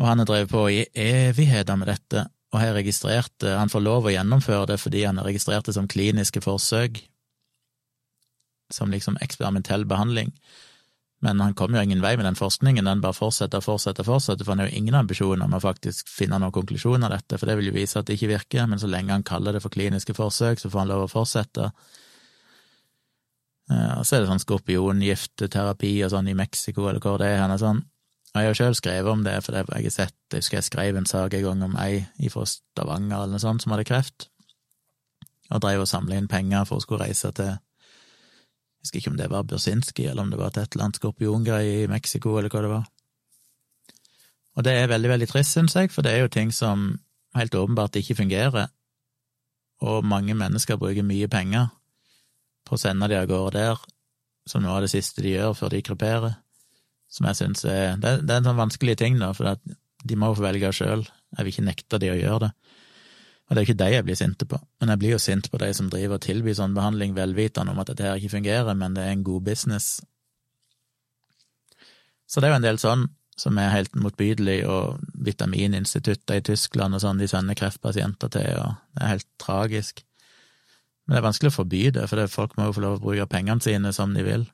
og han har drevet på i evigheter med dette, og har registrert det. Han får lov å gjennomføre det fordi han har registrert det som kliniske forsøk, som liksom eksperimentell behandling. Men han kommer jo ingen vei med den forskningen, den bare fortsetter og fortsetter, fortsetter, for han har jo ingen ambisjoner om å faktisk finne noen konklusjon av dette, for det vil jo vise at det ikke virker, men så lenge han kaller det for kliniske forsøk, så får han lov å fortsette. Og så er det sånn skorpiongiftterapi og sånn i Mexico, eller hvor det er, er sånn jeg har sjøl skrevet om det, for jeg har sett, jeg husker jeg skrev en sak en gang om ei fra Stavanger eller noe sånt som hadde kreft, og drev og samla inn penger for å skulle reise til Jeg husker ikke om det var Bursinski, eller om det var til et eller annet skorpiongreie i Mexico, eller hva det var. Og det er veldig, veldig trist, syns jeg, for det er jo ting som helt åpenbart ikke fungerer, og mange mennesker bruker mye penger på å sende de av gårde der, som noe av det siste de gjør før de kreperer som jeg syns er det, det, er en sånn vanskelig ting, da, for de må jo få velge sjøl. Jeg vil ikke nekte de å gjøre det. Og det er jo ikke de jeg blir sinte på, men jeg blir jo sint på de som driver og tilbyr sånn behandling velvitende om at dette her ikke fungerer, men det er en god business. Så det er jo en del sånn som er helt motbydelig, og vitamininstitutter i Tyskland og sånn de sender kreftpasienter til, og det er helt tragisk. Men det er vanskelig å forby det, for folk må jo få lov å bruke pengene sine som de vil.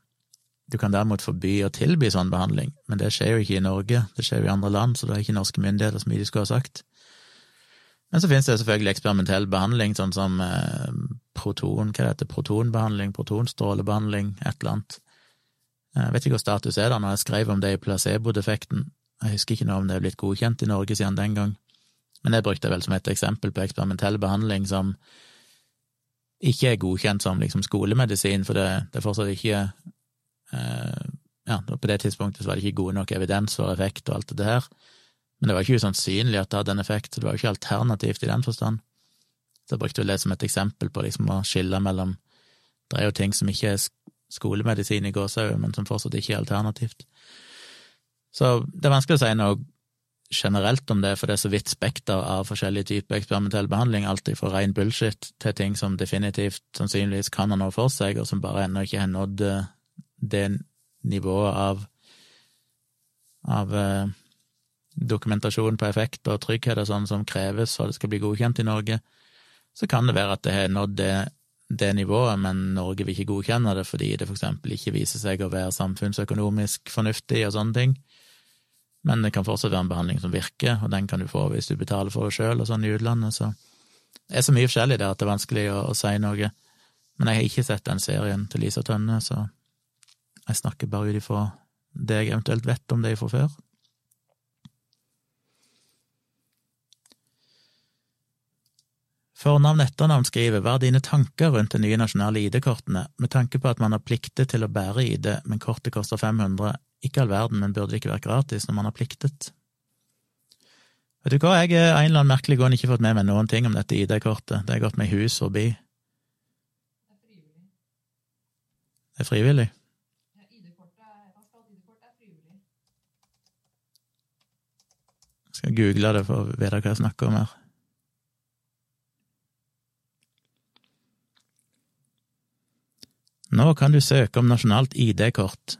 Du kan derimot forby å tilby sånn behandling, men det skjer jo ikke i Norge, det skjer jo i andre land, så det er ikke norske myndigheter så mye de skulle ha sagt. Men så finnes det selvfølgelig eksperimentell behandling, sånn som eh, proton, hva heter, protonbehandling, protonstrålebehandling, et eller annet. Jeg vet ikke hva status er da, når jeg skrev om det i placebo-defekten. Jeg husker ikke noe om det er blitt godkjent i Norge siden den gang, men det brukte jeg vel som et eksempel på eksperimentell behandling som ikke er godkjent som liksom skolemedisin, for det, det er fortsatt ikke ja, på det tidspunktet så var det ikke god nok evidens for effekt og alt det der, men det var ikke usannsynlig at det hadde en effekt, så det var jo ikke alternativt i den forstand. Så jeg brukte det som et eksempel på liksom å skille mellom Det er jo ting som ikke er skolemedisin i gåsehud, men som fortsatt ikke er alternativt. Så det er vanskelig å si noe generelt om det, for det er så vidt spekter av forskjellige typer eksperimentell behandling, alltid fra ren bullshit til ting som definitivt sannsynligvis kan ha noe for seg, og som bare ennå ikke har nådd eh, det nivået av av eh, dokumentasjon på effekt og trygghet og sånn som kreves for at det skal bli godkjent i Norge, så kan det være at det har nådd det, det nivået, men Norge vil ikke godkjenne det fordi det for eksempel ikke viser seg å være samfunnsøkonomisk fornuftig og sånne ting. Men det kan fortsatt være en behandling som virker, og den kan du få hvis du betaler for det sjøl og sånn i utlandet, så det er så mye forskjellig der at det er vanskelig å, å si noe. Men jeg har ikke sett den serien til Lisa Tønne, så jeg snakker bare ut ifra det jeg eventuelt vet om det fra før. Fornavn etternavn skriver Hva er dine tanker rundt de nye nasjonale ID-kortene, med tanke på at man har pliktet til å bære ID, men kortet koster 500, ikke all verden, men burde det ikke vært gratis når man har pliktet? Vet du hva, jeg er en eller annen merkelig grunn ikke fått med meg noen ting om dette ID-kortet, det har gått meg hus forbi. Det er frivillig? Skal google det for å vite hva jeg snakker om her. Nå kan du søke om nasjonalt ID-kort.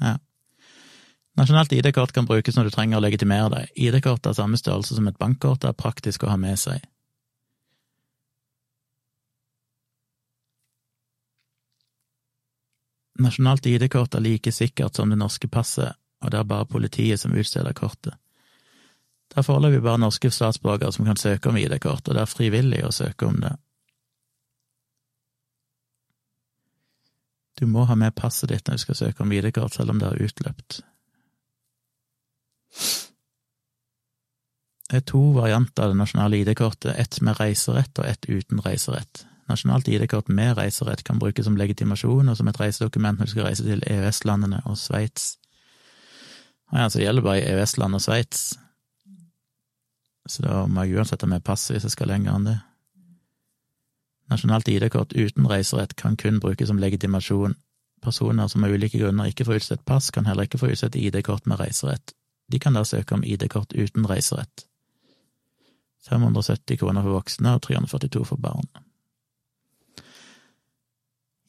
Ja. Nasjonalt ID-kort kan brukes når du trenger å legitimere deg. ID-kort er samme størrelse som et bankkort er praktisk å ha med seg. Nasjonalt ID-kort er like sikkert som det norske passet, og det er bare politiet som utsteder kortet. Det er foreløpig bare norske statsborgere som kan søke om ID-kort, og det er frivillig å søke om det. Du må ha med passet ditt når du skal søke om ID-kort, selv om det er utløpt. Det er to varianter av det nasjonale ID-kortet, ett med reiserett og ett uten reiserett. Nasjonalt ID-kort med reiserett kan brukes som legitimasjon og som et reisedokument når du skal reise til EØS-landene og Sveits. Ja, så det gjelder bare EØS-land og Sveits, så da må jeg uansett ha med pass hvis jeg skal lenger enn det. Nasjonalt ID-kort uten reiserett kan kun brukes som legitimasjon. Personer som av ulike grunner ikke får utstedt pass, kan heller ikke få utstedt ID-kort med reiserett. De kan da søke om ID-kort uten reiserett. 570 kroner for voksne og 342 for barn.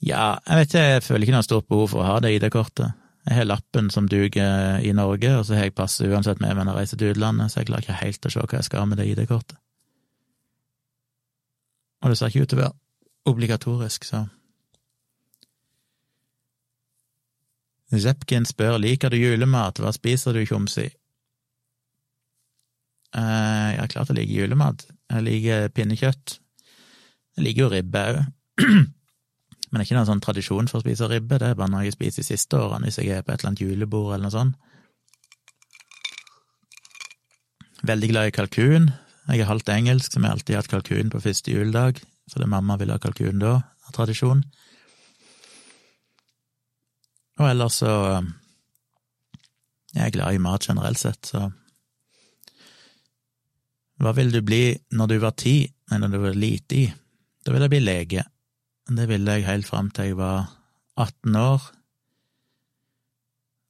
Ja, jeg vet ikke, jeg føler ikke noe stort behov for å ha det ID-kortet. Jeg har lappen som duger i Norge, og så har jeg passet uansett med meg når jeg reiser til utlandet, så jeg klarer ikke helt å se hva jeg skal med det ID-kortet. Og det ser ikke ut til å være obligatorisk, så Zepkin spør liker du julemat, hva spiser du, Tjomsi? Eh, er klart jeg liker julemat. Jeg liker pinnekjøtt. Jeg liker jo ribbe òg. <clears throat> Men det er ikke noen sånn tradisjon for å spise ribbe, det er bare noe jeg spiser de siste årene hvis jeg er på et eller annet julebord eller noe sånt. Veldig glad i kalkun. Jeg er halvt engelsk, så vi har alltid hatt kalkun på første juledag, fordi mamma ville ha kalkun da, av tradisjon. Og ellers så Jeg er glad i mat generelt sett, så Hva ville du bli når du var ti, nei, når du var lite i? Da ville jeg bli lege. Det ville jeg helt fram til jeg var 18 år,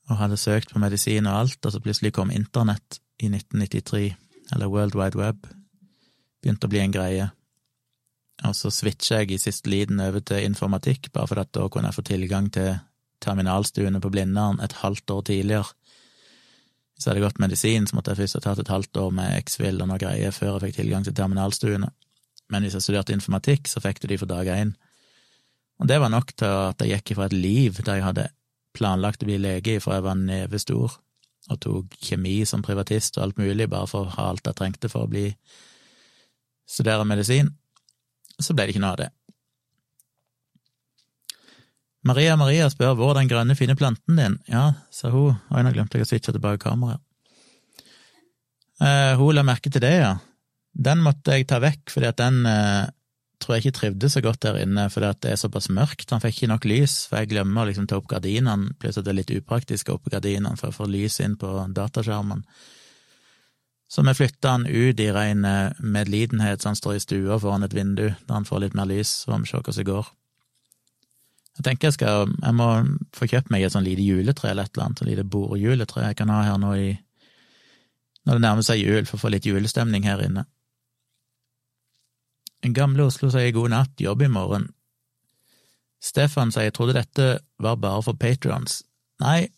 og hadde søkt på medisin og alt, og så plutselig kom internett i 1993, eller World Wide Web, begynte å bli en greie. Og så switcha jeg i siste liten over til informatikk, bare for at da kunne jeg få tilgang til terminalstuene på Blindern et halvt år tidligere. Hvis jeg hadde gått medisin, så måtte jeg først ha tatt et halvt år med X-Fill og noe greier før jeg fikk tilgang til terminalstuene. Men hvis jeg studerte informatikk, så fikk du de for dag én. Og det var nok til at jeg gikk ifra et liv der jeg hadde planlagt å bli lege ifra jeg var nevestor, og tok kjemi som privatist og alt mulig bare for å ha alt jeg trengte for å bli studere medisin, så ble det ikke noe av det. Maria Maria spør hvor er den grønne, fine planten din? Ja, sa hun, og nå glemte jeg å switche tilbake kameraet. Eh, hun la merke til det, ja. Den måtte jeg ta vekk, fordi at den eh, tror jeg ikke trivdes så godt der inne fordi at det er såpass mørkt. Han fikk ikke nok lys, for jeg glemmer å liksom ta opp gardinene, plutselig er det litt upraktisk å oppe gardinene for å få lys inn på dataskjermen. Så vi flytta han ut i ren medlidenhet, så han står i stua foran et vindu der han får litt mer lys, så vi se hvordan det går. Jeg tenker jeg skal, jeg må få kjøpt meg et sånn lite juletre eller et eller annet, et lite bordjuletre jeg kan ha her nå i når det nærmer seg jul, for å få litt julestemning her inne. En gamle Oslo sier god natt, jobb i morgen. Stefan sier jeg trodde dette var bare for patrons. Nei,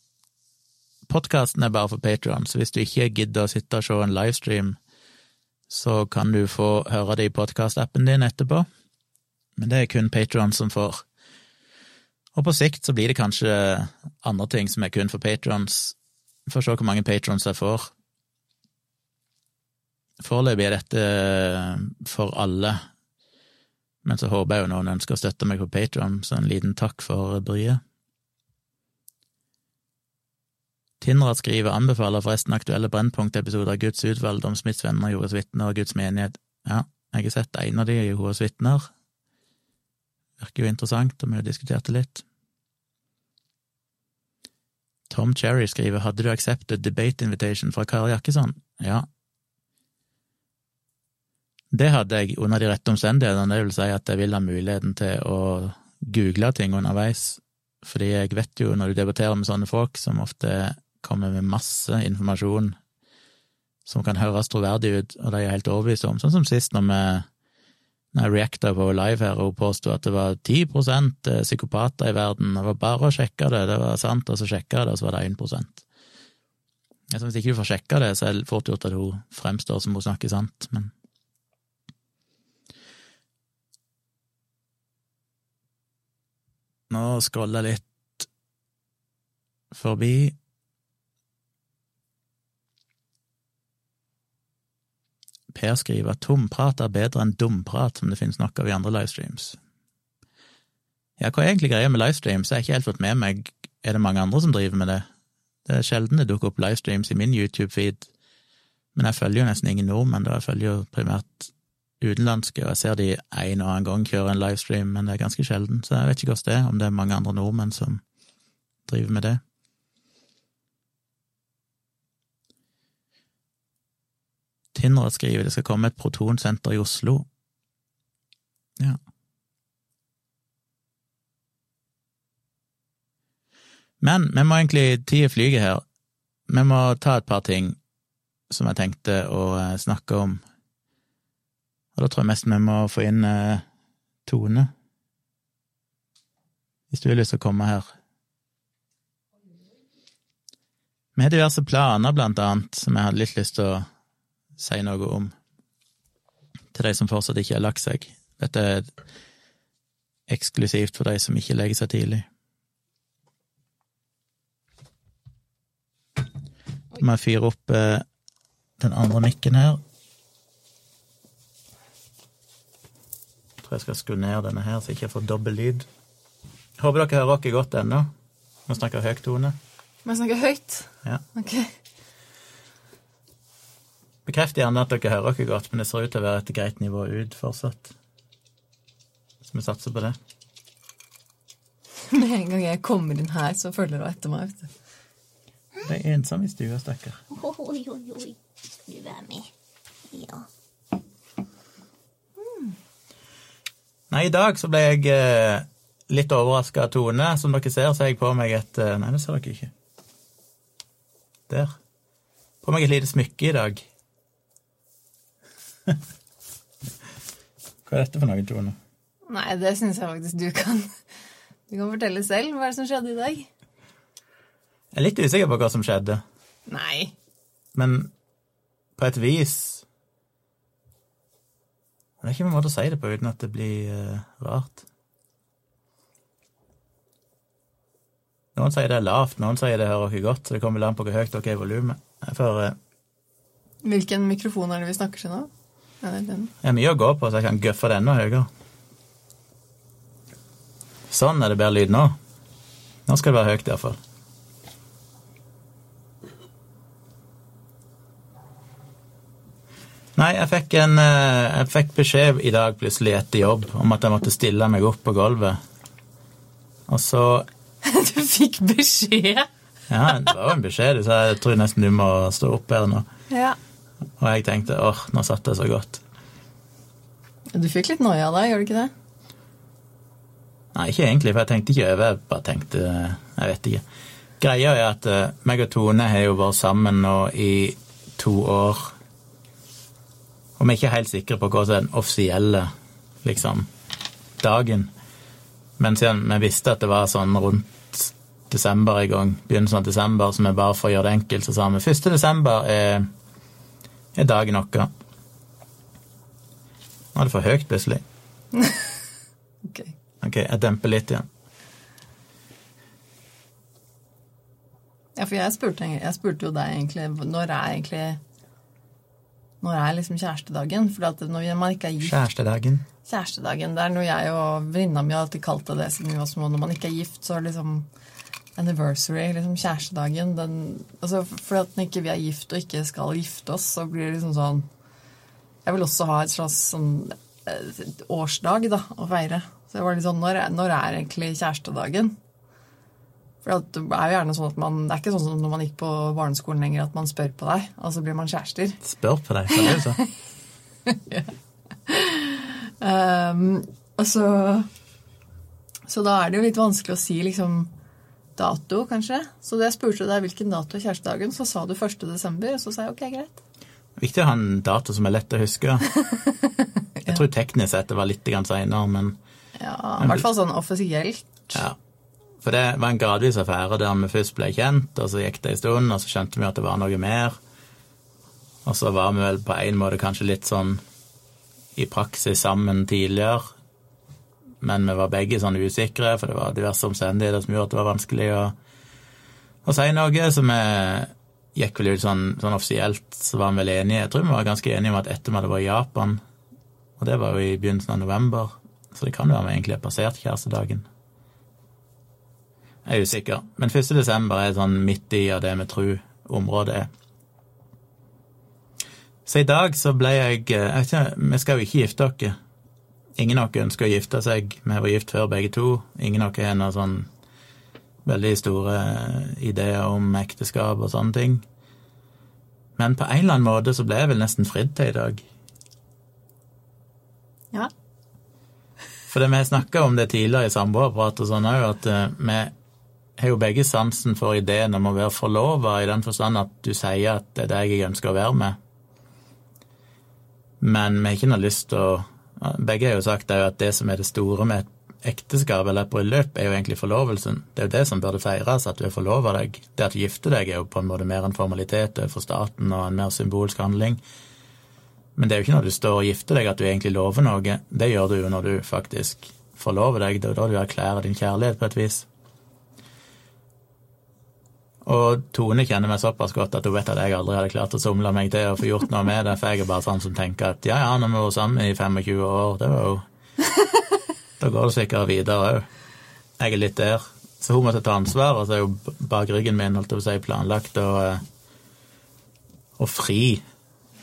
podkasten er bare for patrons, hvis du ikke gidder å sitte og se en livestream, så kan du få høre det i podkastappen din etterpå, men det er kun patrons som får. Og på sikt så blir det kanskje andre ting som er kun for patrons. Får se hvor mange patrons jeg får. Foreløpig er dette for alle, men så håper jeg jo noen ønsker å støtte meg på Patron, så en liten takk for bryet. Tindrat skriver anbefaler forresten aktuelle Brennpunkt-episoder av Guds utvalg om Smiths venner, Jehovas vitner og Guds menighet. Ja, jeg har sett en av de, Jehovas vitner. Virker jo interessant, og vi har diskutert det litt. Tom Cherry skriver hadde du accepted debate invitation fra Kari Jakkesson? Ja. Det hadde jeg under de rette omstendighetene, det vil si at jeg vil ha muligheten til å google ting underveis, fordi jeg vet jo når du debatterer med sånne folk, som ofte kommer med masse informasjon som kan høres troverdig ut, og de er helt overbevist om, sånn som sist når vi jeg reacta på live her og påsto at det var 10 eh, psykopater i verden, det var bare å sjekke det, det var sant, og så sjekka jeg det, og så var det 1 altså, Hvis ikke du får sjekka det, så er det fort gjort at hun fremstår som hun snakker sant, men Nå scroller jeg litt forbi. Per skriver at tomprat er bedre enn dumprat, som det finnes nok av i andre livestreams. Ja, hva er egentlig greia med livestreams? Jeg har ikke helt fått med meg Er det mange andre som driver med det? Det er sjelden det dukker opp livestreams i min YouTube-feed, men jeg følger jo nesten ingen nordmenn, da jeg følger jo primært utenlandske, og jeg ser de en og annen gang kjøre en livestream, men det er ganske sjelden, så jeg vet ikke hvordan det er, om det er mange andre nordmenn som driver med det. Tindra skriver det skal komme et protonsenter i Oslo. Ja. Men vi må egentlig Tida flyger her. Vi må ta et par ting som jeg tenkte å eh, snakke om. Og da tror jeg mest vi må få inn eh, Tone. Hvis du har lyst til å komme her. Vi har diverse planer, blant annet, som jeg hadde litt lyst til å si noe om til de som fortsatt ikke har lagt seg. Dette er eksklusivt for de som ikke legger seg tidlig. Må jeg fyre opp eh, den andre mikken her. Jeg tror jeg skal skru ned denne her, så jeg ikke får dobbel lyd. Håper dere hører oss godt ennå. Vi snakker høyt tone. Må jeg snakke høyt? Ja. Ok. Bekreft gjerne at dere hører dere godt, men det ser ut til å være et greit nivå ut fortsatt. Så vi satser på det. Med en gang jeg kommer inn her, så følger hun etter meg. vet du. Det er ensom i stua, stakkar. Oi, oi, oi. Du være med? Ja. Nei, i dag så ble jeg eh, litt overraska av Tone. Som dere ser, så har jeg på meg et eh, Nei, det ser dere ikke. Der. På meg et lite smykke i dag. Hva er dette for noe, Tone? Nei, det syns jeg faktisk du kan Du kan fortelle selv. Hva er det som skjedde i dag? Jeg er litt usikker på hva som skjedde, Nei. men på et vis Det er ikke noen måte å si det på uten at det blir uh, rart. Noen sier det er lavt, noen sier det hører ikke godt, så det kommer vel an på hvor høyt dere er i volumet. For uh, Hvilken mikrofon er det vi snakker til nå? Ja, det er den. jeg har mye å gå på, så jeg kan gøffe det enda høyere. Sånn er det bedre lyd nå. Nå skal det være høyt, iallfall. Nei, jeg fikk, en, eh, jeg fikk beskjed i dag plutselig etter jobb om at jeg måtte stille meg opp på gulvet. Og så <laughs> Du fikk beskjed! Ja, det var jo en beskjed, så jeg tror nesten du må stå opp her nå. Ja. Og jeg tenkte åh, nå satt det så godt. Du fikk litt noia da, gjør du ikke det? Nei, ikke egentlig, for jeg tenkte ikke over, jeg bare tenkte Jeg vet ikke. Greia er at uh, meg og Tone har jo vært sammen nå i to år. Og vi er ikke helt sikre på hva som er den offisielle liksom, dagen. Men siden vi visste at det var sånn rundt desember i gang, begynnelsen av desember, så vi bare for å gjøre det enkelt, så sa vi 1. desember er, er dagen vår. Nå er det for høyt plutselig. <laughs> Ok. Ok, jeg demper litt igjen. Ja, for jeg spurte, jeg spurte jo deg egentlig når er egentlig Når er liksom kjærestedagen? For når man ikke er gift Kjærestedagen. Kjærestedagen, det er noe jeg og venninna mi har alltid kalt det det siden vi var små. Når man ikke er gift, så er det liksom anniversary, liksom kjærestedagen. Den, altså, for at vi ikke vi er gift og ikke skal gifte oss, så blir det liksom sånn Jeg vil også ha et slags sånn eh, årsdag da, å feire. Så jeg var litt sånn Når, når er egentlig kjærestedagen? For det er jo gjerne sånn at man, det er ikke sånn som når man gikk på barneskolen lenger, at man spør på deg, og så blir man kjærester. Spør på deg, seriøst? er det sa? Um, og så Så da er det jo litt vanskelig å si liksom dato, kanskje. Så da jeg spurte deg hvilken dato er kjærestedagen, så sa du 1. desember, og så sa jeg ok, greit. Viktig å ha en dato som er lett å huske. <laughs> Jeg tror teknisk sett det var litt seinere, men Ja, I hvert fall sånn offisielt. ja. For det var en gradvis affære der vi først ble kjent, og så gikk det en stund, og så skjønte vi at det var noe mer. Og så var vi vel på en måte kanskje litt sånn i praksis sammen tidligere, men vi var begge sånn usikre, for det var diverse omstendigheter som gjorde at det var vanskelig å, å si noe, så vi gikk vel ut sånn, sånn offisielt, så var vi vel enige. Jeg tror vi var ganske enige om at etter vi hadde vært i Japan, og det var jo i begynnelsen av november, så det kan jo være vi egentlig har passert kjærestedagen. Jeg er usikker, men 1. desember er sånn midt i av det vi tror området er. Så i dag så ble jeg jeg vet ikke, Vi skal jo ikke gifte oss. Ingen av oss ønsker å gifte seg. Vi var gift før begge to. Ingen av oss har noen sånn veldig store ideer om ekteskap og sånne ting. Men på en eller annen måte så ble jeg vel nesten fridd til i dag. Ja. For det vi snakka om det tidligere i samboerprat og sånn òg, at eh, vi har jo begge sansen for ideen om å være forlova, i den forstand at du sier at det er deg jeg ønsker å være med. Men vi har ikke noe lyst til å Begge har jo sagt at det som er det store med et ekteskap eller et bryllup, er jo egentlig forlovelsen. Det er jo det som burde feires, at du er forlova deg. Det at du gifter deg, er jo på en måte mer en formalitet overfor staten og en mer symbolsk handling. Men det er jo ikke når du står og gifter deg at du egentlig lover noe. Det gjør du jo når du faktisk forlover deg. Det er da du erklærer din kjærlighet på et vis. Og Tone kjenner meg såpass godt at hun vet at jeg aldri hadde klart å somle meg til å få gjort noe med det, for jeg er bare sånn som tenker at ja, ja, når vi var sammen i 25 år, det var jo <laughs> Da går det sikkert videre òg. Jeg er litt der. Så hun måtte ta ansvar, og så er jo bak ryggen min holdt jeg på å si, planlagt å, og fri.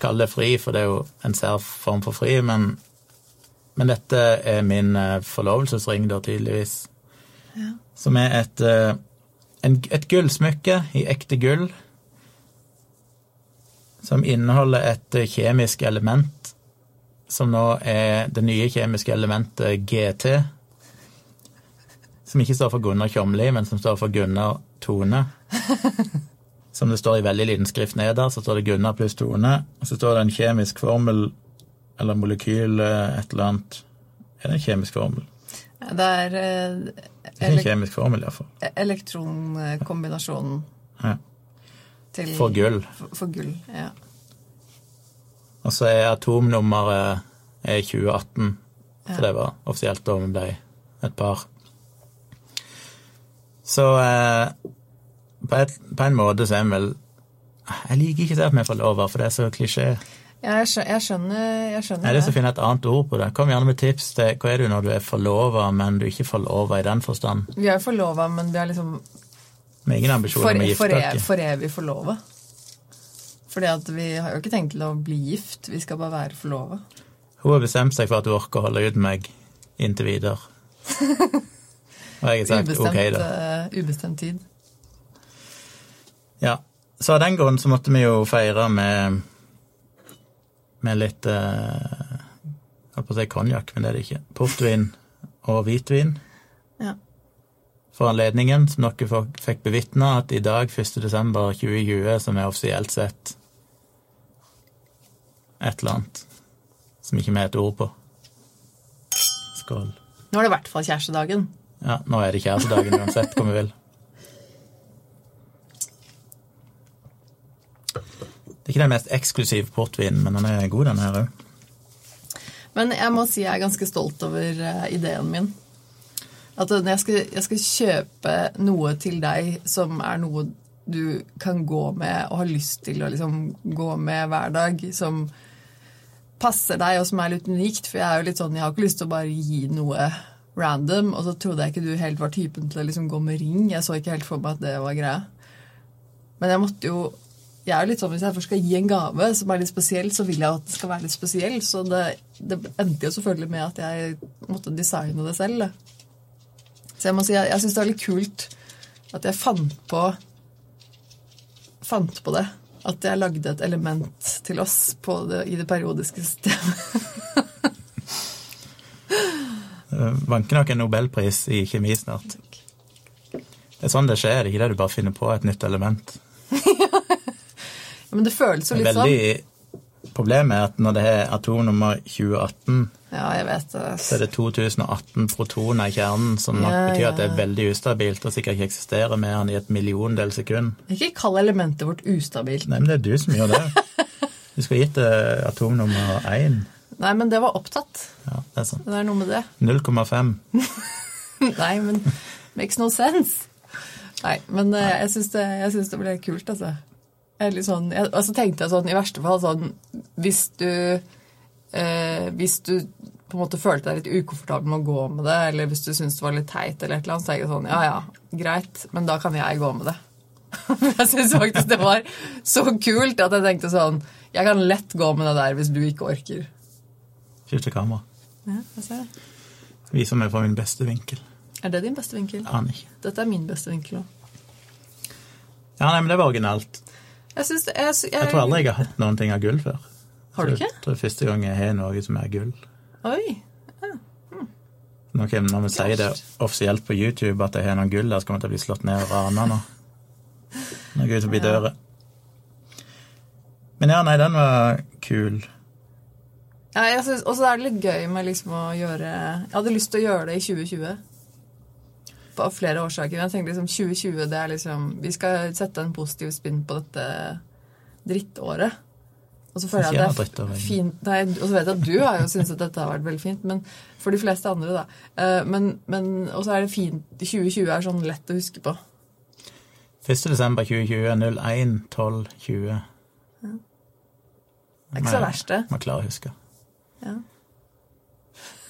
Kall det fri, for det er jo en sær form for fri, men, men dette er min eh, forlovelsesring, da, tydeligvis. Som er et eh, en, et gullsmykke i ekte gull som inneholder et eh, kjemisk element som nå er det nye kjemiske elementet GT. Som ikke står for Gunnar Tjomli, men som står for Gunnar Tone. <laughs> Som det står i veldig liten skrift nederst, så står det Gunnar pluss Tone. Og så står det en kjemisk formel eller molekyl, eh, et eller annet. Er det en kjemisk formel? Det er eh, Det er en kjemisk formel, iallfall. elektronkombinasjonen Ja. til For gull. For, for gull, ja. Og så er atomnummeret er 2018, for Ja. det var offisielt da vi ble et par. Så eh, på, et, på en måte så er vi vel Jeg liker ikke det at vi er forlova, for det er så klisjé. Ja, jeg skjønner, jeg skjønner, jeg skjønner Jeg har lyst til å finne et annet ord på det. Kom gjerne med tips til hva er du når du er forlova, men du er ikke forlova i den forstand. Vi er forlova, men vi er liksom Med ingen ambisjoner for, om å gifte oss? for evig forlova. Fordi at vi har jo ikke tenkt til å bli gift, vi skal bare være forlova. Hun har bestemt seg for at hun orker å holde ut meg inntil videre. <laughs> Og jeg har sagt Ubestemt, ok, da. Uh, ubestemt tid. Ja, så av den grunn så måtte vi jo feire med med litt eh, Jeg på å si konjakk, men det er det ikke. Portvin og hvitvin. Ja. For anledningen, som dere fikk bevitne, at i dag, 1. desember 2020, som er offisielt sett et eller annet som ikke vi har et ord på. Skål. Nå er det i hvert fall kjærestedagen. Ja, nå er det kjærestedagen uansett hvor vi vil. Det er ikke den mest eksklusive portvinen, men den er god, den her òg. Men jeg må si jeg er ganske stolt over eh, ideen min. At jeg skal, jeg skal kjøpe noe til deg som er noe du kan gå med og har lyst til å liksom gå med hver dag, som passer deg, og som er litt unikt. For jeg er jo litt sånn, jeg har ikke lyst til å bare gi noe random, og så trodde jeg ikke du helt var typen til å liksom gå med ring. Jeg så ikke helt for meg at det var greia. Men jeg måtte jo jeg er litt sånn, Hvis jeg først skal gi en gave som er litt spesiell, så vil jeg at det skal være litt spesiell. Så det, det endte jo selvfølgelig med at jeg måtte designe det selv. Så jeg må si, jeg, jeg syns det er litt kult at jeg fant på fant på det. At jeg lagde et element til oss det, i det periodiske systemet. <laughs> Vanker nok en nobelpris i kjemi snart. Det er sånn det skjer, er ikke det du bare finner på et nytt element. <laughs> Men det føles jo litt Veldig sånn. Problemet er at når det er atomnummer 2018, Ja, jeg vet det. så er det 2018 protoner i kjernen, som nok Ja, betyr at det er veldig ustabilt og sikkert ikke eksisterer mer enn i et milliondel sekund. Ikke kall elementet vårt ustabilt. Nei, men det er du som gjør det. <laughs> Du skal gitt det atomnummer 1. Nei, men det var opptatt. Ja, det er sånn. Det er noe med det. 0,5. <laughs> Nei, men makes no sense. Nei, men Nei. jeg syns det, det ble kult, altså. Sånn, jeg, og så tenkte jeg sånn, i verste fall sånn Hvis du eh, Hvis du på en måte følte deg litt ukomfortabel med å gå med det, eller hvis du syntes det var litt teit, eller et eller annet, så tenkte jeg sånn Ja ja, greit, men da kan jeg gå med det. <laughs> jeg syns faktisk det var så kult at jeg tenkte sånn Jeg kan lett gå med det der hvis du ikke orker. Skifte kamera. Ja, jeg ser det. Viser meg fra min beste vinkel. Er det din beste vinkel? Aner ikke. Dette er min beste vinkel òg. Ja, nei, men det var originalt. Jeg, synes jeg, jeg, Jeg tror aldri jeg har hatt noen ting av gull før. Har du ikke? Så det er første gang jeg har noe som er gull. Oi. Når, jeg- når vi sier det offisielt på YouTube at jeg har noen gull der, så kommer jeg til å bli slått ned og rana nå. Når ut forbi Ja. døra. Men ja, nei, den var kul. Ja, jeg synes, og så er det litt gøy med liksom å gjøre Jeg hadde lyst til å gjøre det i 2020. Av flere årsaker. Jeg tenkte liksom 2020, det er liksom Vi skal sette en positiv spinn på dette drittåret. Og så føler jeg at det er fint Nei, og så vet jeg at du har jo syntes at dette har vært veldig fint, men for de fleste andre, da. Eh, Men, men Og så er det fint 2020 er sånn lett å huske på. 1. desember 2020, 01, 12, 20. Det er ikke så verst, det. Man klarer å huske. Ja.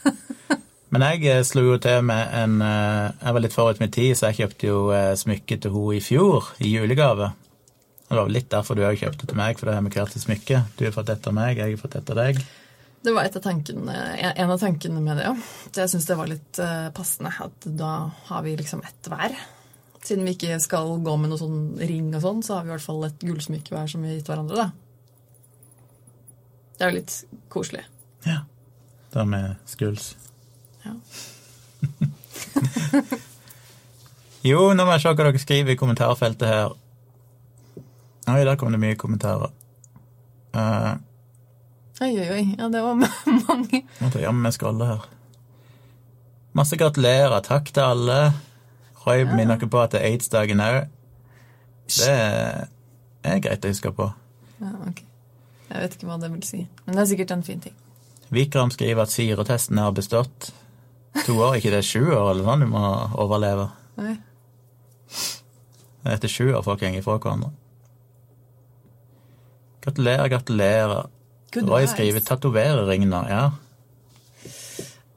<laughs> Men jeg eh, slo jo til med en eh, Jeg var litt forut med tid, så jeg kjøpte jo eh, smykke til henne i fjor, i julegave. Det var vel litt derfor du òg kjøpte til meg, for det har vi hvert et smykke. Du har fått ett av meg, jeg har fått ett av deg. Det var et av tankene, en av tankene med det, ja. Jeg syns det var litt passende at da har vi liksom ett hver. Siden vi ikke skal gå med noen sånn ring og sånn, så har vi i hvert fall et gullsmykke hver som vi har gitt hverandre, da. Det er jo litt koselig. Ja. det med skuls. Ja. Jo, nå må jeg se hva dere skriver i kommentarfeltet her. Oi, der kom det mye kommentarer. Uh, Oi, oi, oi. Ja, det var <laughs> mange. Måtte jammen meg scrolle her. Masse gratulerer. Takk til alle. Roy minner dere på at det er aids-dagen òg. Det er greit å huske på. Ja, ok. Jeg vet ikke hva det vil si. Men det er sikkert en fin ting. Vikram skriver at syretesten har bestått. To år, ikke det er sju år eller sånn du må overleve. Oi. Er etter sju år folk går ifra hverandre. Gratulerer, gratulerer. Good Roy skriver 'tatovere-ring' nå. Ja.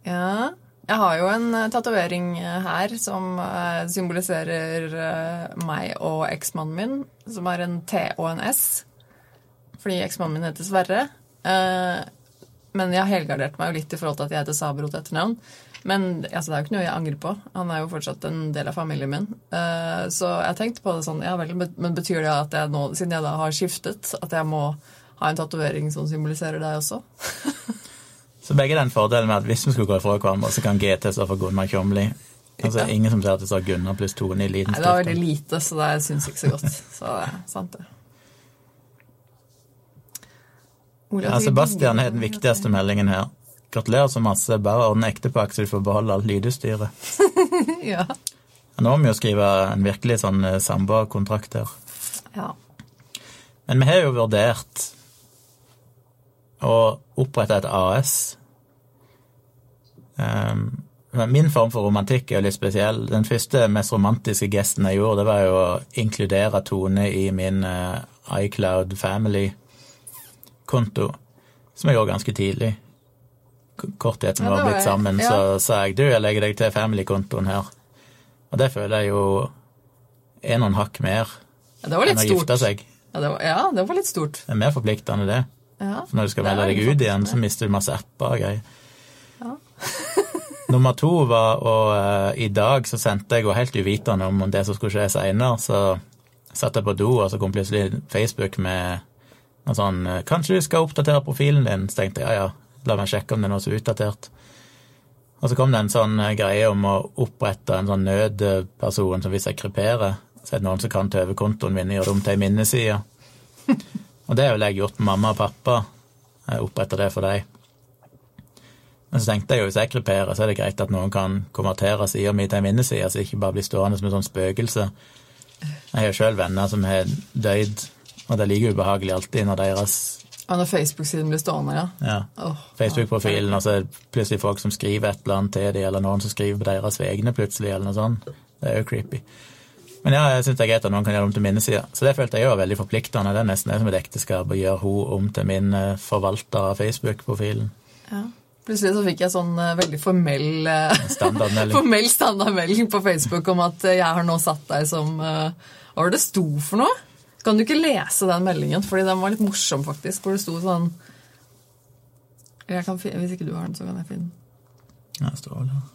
Ja. Jeg har jo en eh, tatovering eh, her som eh, symboliserer meg og eksmannen min, som er en T og en S. Fordi eksmannen min heter Sverre. Men jeg har helgardert meg jo litt i forhold til at jeg heter Sabro til etternavn. Men altså, det er jo ikke noe jeg angrer på. Han er jo fortsatt en del av familien min. Uh, så jeg tenkte på det sånn Ja vel, men betyr det at jeg nå, siden jeg da har skiftet, at jeg må ha en tatovering som symboliserer deg også? <laughs> Så begge den fordelen med at hvis vi skulle gå ifra hverandre, så kan GT stå for Gunnar Kjomli. Altså, Ja. Ingen som sier at det står Gunnar pluss Tone i liten Nei, det var veldig lite, så det syns ikke så godt. Så det er sant, det. <laughs> Ja, Sebastian er har den viktigste meldingen her. Gratulerer så masse. Bare ordne ektepakk, så du får beholde alt lydutstyret. <laughs> Ja. Nå må vi jo skrive en virkelig sånn eh, samboerkontrakt her. ja. Men vi har jo vurdert å opprette et AS. Um, min form for romantikk er jo litt spesiell. Den første, mest romantiske gesten jeg gjorde, det var jo å inkludere Tone i min eh, iCloud Family-konto, som jeg gjorde ganske tidlig. Kort tid etter vi Ja, var blitt sammen, ja. så sa jeg du, jeg legger deg til Family-kontoen her. Og det føler jeg jo er noen hakk mer ja. Det var enn litt å gifte stort. seg. Ja det, var, ja, det var litt stort. Det er mer forpliktende, det. Ja. For når du skal melde deg ut igjen, så mister du masse apper og greier. Ja. <laughs> <laughs> Nummer to var og uh, I dag så sendte jeg, og helt uvitende om det som skulle skje seinere, så satt jeg på do, og så kom plutselig Facebook med noe sånn eh, 'Kanskje du skal oppdatere profilen din?' Så tenkte jeg ja, ja, la meg sjekke om det er noe som er utdatert. Og så kom det en sånn eh, greie om å opprette en sånn nødperson som hvis jeg kryperer, så er det noen som kan ta over kontoen min og gjøre det om til ei minneside. Og det har jeg gjort med mamma og pappa. Jeg oppretter det for dem. Men så tenkte jeg jo hvis jeg kryperer, så er det greit at noen kan konvertere sida mi til ei minneside, så ikke bare blir stående som et sånt spøkelse. Jeg har sjøl venner som har døyd, og det er like ubehagelig alltid når deres Ja, når Facebook-siden blir stående, ja. ja, Oh, Facebook-profilen, og så er det plutselig folk som skriver et eller annet til dem, eller noen som skriver på deres vegne plutselig, eller noe sånt. Det er jo creepy. Men ja, jeg syns det er greit at noen kan gjøre det om til minnesider. Så det følte jeg var veldig forpliktende. Det er nesten det som et ekteskap å gjøre hun om til min eh, forvalter av Facebook-profilen. Ja. Plutselig så fikk jeg sånn eh, veldig formell eh, Standardmelding. <laughs> formell standardmelding på Facebook om at jeg har nå satt deg som Hva var det det sto for noe? Kan du ikke lese den meldingen? Fordi den var litt morsom, faktisk. Hvor det sto sånn jeg kan, fi- Hvis ikke du har den, så kan jeg finne den. Ja, det står vel her.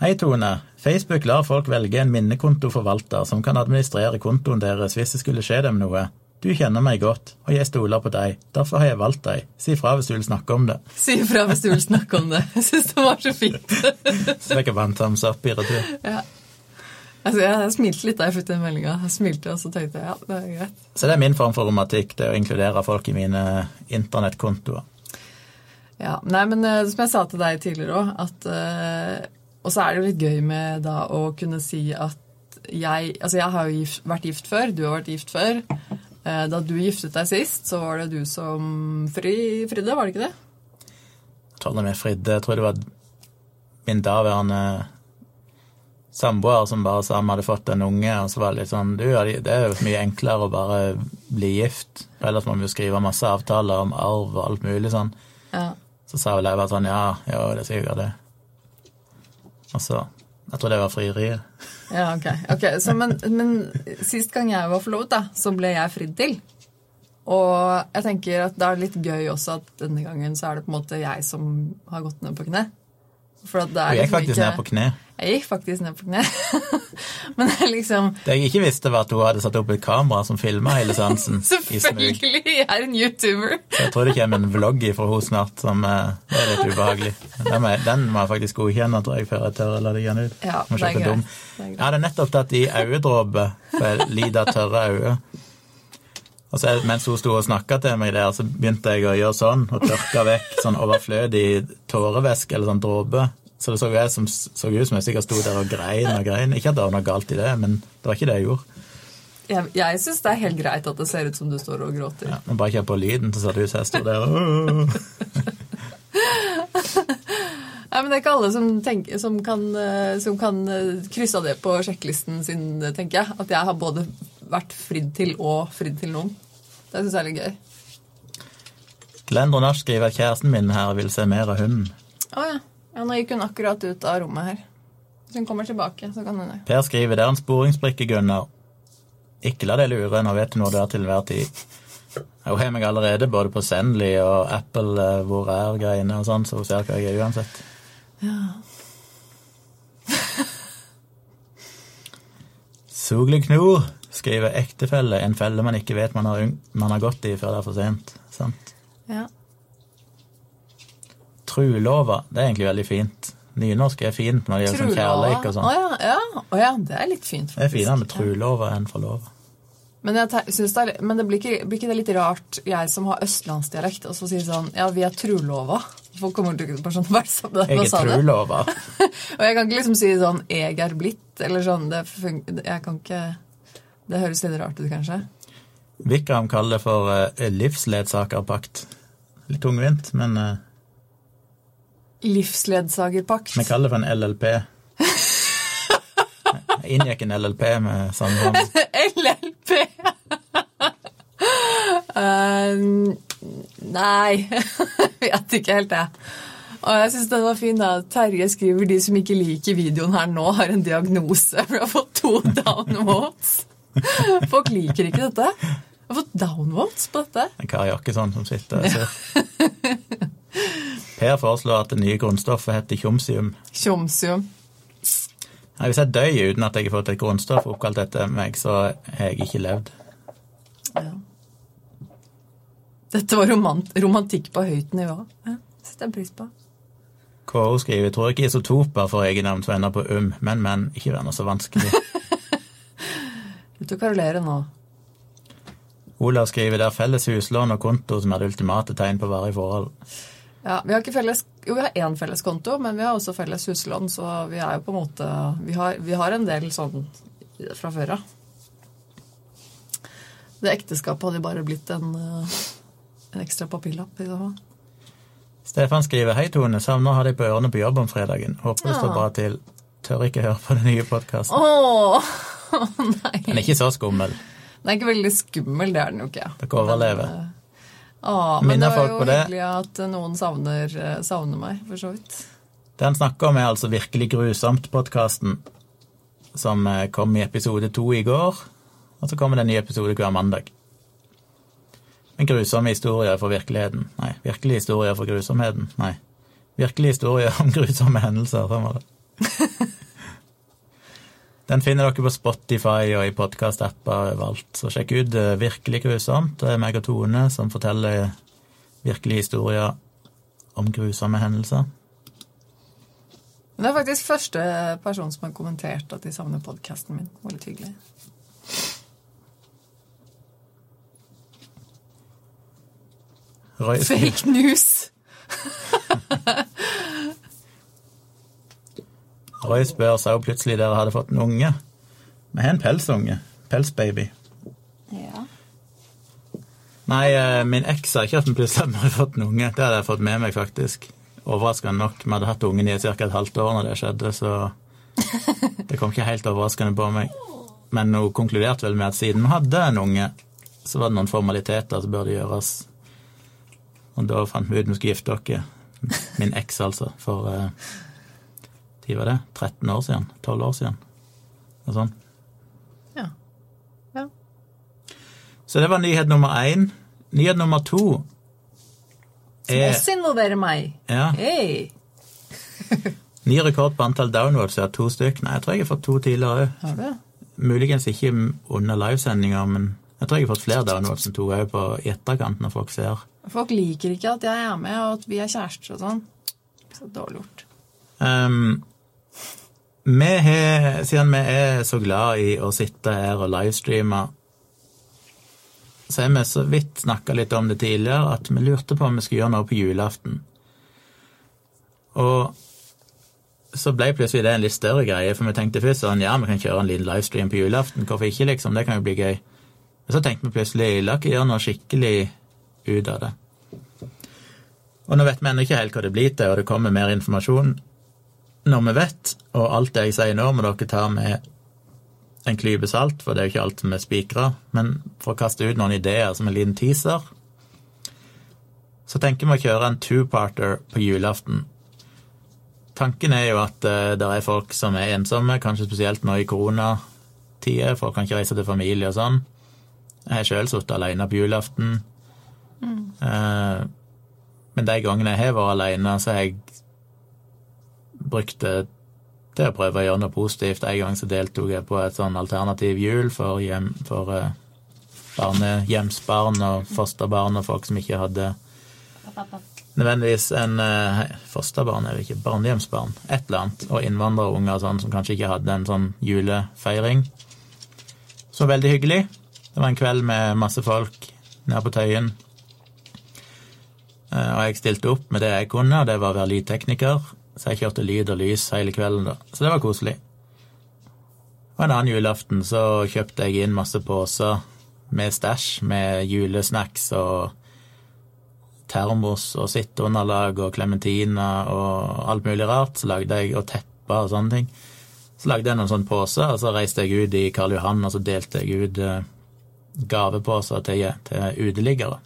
Hei, Tone. Facebook lar folk velge en minnekontoforvalter som kan administrere kontoen deres hvis det skulle skje dem noe. Du kjenner meg godt, og jeg stoler på deg. Derfor har jeg valgt deg. Si fra hvis du vil snakke om det. Si ifra hvis du vil snakke om det. Jeg syns det var så fint. <laughs> Så jeg bare en thumbs up i retur. Ja. Altså, jeg, smilte litt da jeg fikk den meldinga. Jeg smilte, og så tenkte jeg ja, det er greit. Så det er min form for romantikk, det å inkludere folk i mine internettkontoer. Ja, nei, men eh, som jeg sa til deg tidligere òg, at eh, Og så er det jo litt gøy med da å kunne si at jeg Altså, jeg har jo gift, vært gift før, du har vært gift før. Eh, da du giftet deg sist, så var det du som fri, fridde, var det ikke det? Jeg tror vi fridde. Jeg tror det var min daværende samboer som bare sa vi hadde fått en unge, og så var det litt sånn Du, det er jo mye enklere å bare bli gift. Ellers må vi jo skrive masse avtaler om arv og alt mulig sånn. Ja. Så sa vel jeg bare sånn Ja, jo, det skal jeg gjøre det. Og så Jeg tror det var frieriet. Ja, ok. okay. så, men, men sist gang jeg var forlovet, da, så ble jeg fridd til. Og jeg tenker at det er litt gøy også at denne gangen så er det på en måte jeg som har gått ned på kne. For det er du gikk liksom faktisk ikke- ned på kne. Jeg gikk faktisk ned på kne. <laughs> men er liksom Det jeg ikke visste, var at hun hadde satt opp et kamera som filma hele seansen. <laughs> Selvfølgelig! Jeg er en YouTuber. Så jeg tror det kommer en vlogg fra henne snart som eh, er litt ubehagelig. Den må, jeg, den må jeg faktisk godkjenne, tror jeg, før jeg tør å la det gå ut. Ja, det er greit. Jeg hadde nettopp tatt i øyedråper, for jeg lider av tørre øyne. Og så mens hun sto og snakka til meg der, så begynte jeg å gjøre sånn, og tørka vekk sånn overflødig tårevæske eller sånn dråpe. Så det så, ut som, så ut som jeg sikkert sto der og grein og grein. Ikke at det var noe galt i det, men det var ikke det jeg gjorde. Jeg, jeg syns det er helt greit at det ser ut som du står og gråter. Ja, men bare kjør på lyden, så ser det ut som jeg står der og <laughs> Nei, men Det er ikke alle som, tenker, som kan, eh, som kan eh, krysse av det på sjekklisten sin, tenker jeg. At jeg har både vært fridd til og fridd til noen. Det syns jeg er litt gøy. Glenn Ronach skriver at kjæresten min her vil se mer av hunden. Å ja. ja. Nå gikk hun akkurat ut av rommet her. Hvis hun kommer tilbake, så kan hun det. Per skriver det er en sporingsbrikke, Gunnar. Ikke la deg lure, nå vet du hvor du er til enhver tid. Hun har meg allerede både på Sendly og Apple eh, hvor er-greiene og sånn, så hun ser hva jeg er uansett. Sogli Knor skriver ektefelle, en felle man ikke vet man har, man har gått i før det er for sent. Sant? Ja. Trulova, det er egentlig veldig fint. Nynorsk er fint når det gjelder sånn kjærleik og Å sånn. ja, ja. Å ja, det er litt fint, Det er finere med trulova enn forlova. Men, jeg det, er, men det blir, ikke, blir ikke det litt rart, jeg som har østlandsdialekt, og så sier sånn Ja, vi er trulova. Folk kommer til å sånn <laughs> Hva sa du? Jeg er trulova. <laughs> Og jeg kan ikke liksom si sånn 'jeg er blitt', eller sånn. Det jeg kan ikke Det høres litt rart ut, kanskje. Vikram kaller det for uh, livsledsagerpakt. Litt tungvint, men uh, Livsledsagerpakt. vi kaller det for en LLP. Jeg inngikk en LLP med Sandholm. LLP! <laughs> uh, nei, <laughs> vet ikke helt det. Og jeg syns den var fin. da. Terje skriver de som ikke liker videoen her nå, har en diagnose. For jeg har fått to downvotes. <laughs> Folk liker ikke dette. Jeg har fått downvotes på dette. En Kari Jakkesson som sitter og ser. Per foreslår at det nye grunnstoffet heter tjomsium. Tjomsium. Hvis jeg dør uten at jeg har fått et grunnstoff oppkalt etter meg, så har jeg ikke levd. Ja. Dette var romant romantikk på høyt nivå. Ja, Setter jeg pris på. KO skriver tror ikke isotoper får egennavn som ender på um, men, men, ikke vær så vanskelig. <laughs> Ut og karolere nå. Olav skriver det er felles huslån og konto som er det ultimate tegn på varig forhold. Ja, Vi har ikke felles, jo, vi har én felles konto, men vi har også felles huslån, så vi er jo på en måte Vi har, vi har en del sånn fra før av. Det ekteskapet hadde bare blitt en, eh, en ekstra papirlapp. Stefan skriver hei Tone, savner å ha deg på ørene på jobb om fredagen. Håper det står bra til. Tør ikke høre på den nye podkasten. Åh, nei. Den er ikke så skummel. Den er ikke veldig skummel, det er den jo ikke. Dere overlever. Men, Åh, men Minner det var jo hyggelig at noen savner, eh, savner meg, for så vidt. Det han snakker om, er altså Virkelig grusomt-podkasten, som eh, kom i episode to i går. Og så kommer det en ny episode hver mandag. Men grusomme historier for virkeligheten. Nei, virkelige historier for grusomheten. Nei. Virkelige historier om <laughs> grusomme hendelser. Sånn var det. Den finner dere på Spotify og i podkast-apper overalt. Så sjekk ut eh, Virkelig grusomt. Det er meg og Tone som forteller virkelige historier om grusomme hendelser. Men det er faktisk første person som har kommentert at de savner podkasten min. Det var litt hyggelig. Fake news! <laughs> Roy spør sa jo plutselig dere hadde fått en unge. Vi har en pelsunge. Pelsbaby. Ja. Nei, eh, min eks har ikke at vi plutselig hadde <laughs> fått en unge. Det hadde jeg fått med meg, faktisk. Overraskende nok. Vi hadde hatt ungen i ca. et halvt år når det skjedde, så <laughs> det kom ikke helt overraskende på meg. Men hun konkluderte vel med at siden vi hadde en unge, så var det noen formaliteter som burde gjøres. Og da fant vi ut vi skulle gifte oss. Min eks, altså. For Tid var det? 13 år siden? 12 år siden? Noe sånn. Ja. ja. Så det var nyhet nummer én. Nyhet nummer to Som er også involverer meg. ja, Hey. <laughs> ny rekord på antall downloads. Har to stykk. Nei, jeg tror jeg har fått to tidligere òg. Muligens ikke under livesendinger, men jeg tror jeg har fått flere downloads enn to òg på etterkant, når folk ser. Folk liker ikke at jeg er med, og at vi er kjærester og sånn. Så dårlig gjort. Um, vi har, siden vi er så glad i å sitte her og livestreame, så har vi så vidt snakka litt om det tidligere, at vi lurte på om vi skulle gjøre noe på julaften. Og så ble plutselig det en litt større greie, for vi tenkte først sånn ja, vi kan kjøre en liten livestream på julaften, hvorfor ikke, liksom, det kan jo bli gøy. Men så tenkte vi plutselig la oss gjøre noe skikkelig ut av det. Og nå vet vi ennå ikke helt hva det blir til, og det kommer mer informasjon når vi vet, og alt det jeg sier nå, må dere ta med en klype salt, for det er jo ikke alt som er spikra, men for å kaste ut noen ideer som en liten teaser, så tenker vi å kjøre en two-parter på julaften. Tanken er jo at uh, det er folk som er ensomme, kanskje spesielt nå i koronatida, folk kan ikke reise til familie og sånn. Jeg har sjøl sittet alene på julaften. Mm. men de gangene jeg har vært alene, så har jeg brukt det til å prøve å gjøre noe positivt. En gang så deltok jeg på et sånn alternativ jul for, hjem, for eh, barnehjemsbarn og fosterbarn og folk som ikke hadde nødvendigvis en fosterbarn fosterbarn, det ikke barnehjemsbarn, et eller annet, og innvandrerunger sånn som kanskje ikke hadde en sånn julefeiring. Så veldig hyggelig. Det var en kveld med masse folk nede på Tøyen. Eh, Og jeg stilte opp med det jeg kunne, og det var å være lydtekniker. Så jeg kjørte lyd og lys hele kvelden, da. Så det var koselig. Og en annen julaften så kjøpte jeg inn masse poser med stæsj, med julesnacks og termos og sitteunderlag og klementiner og alt mulig rart. Så lagde jeg, og tepper og sånne ting. Så lagde jeg noen sånne poser, og så reiste jeg ut i Karl Johan, og så delte jeg ut eh, gaveposer til, til uteliggere.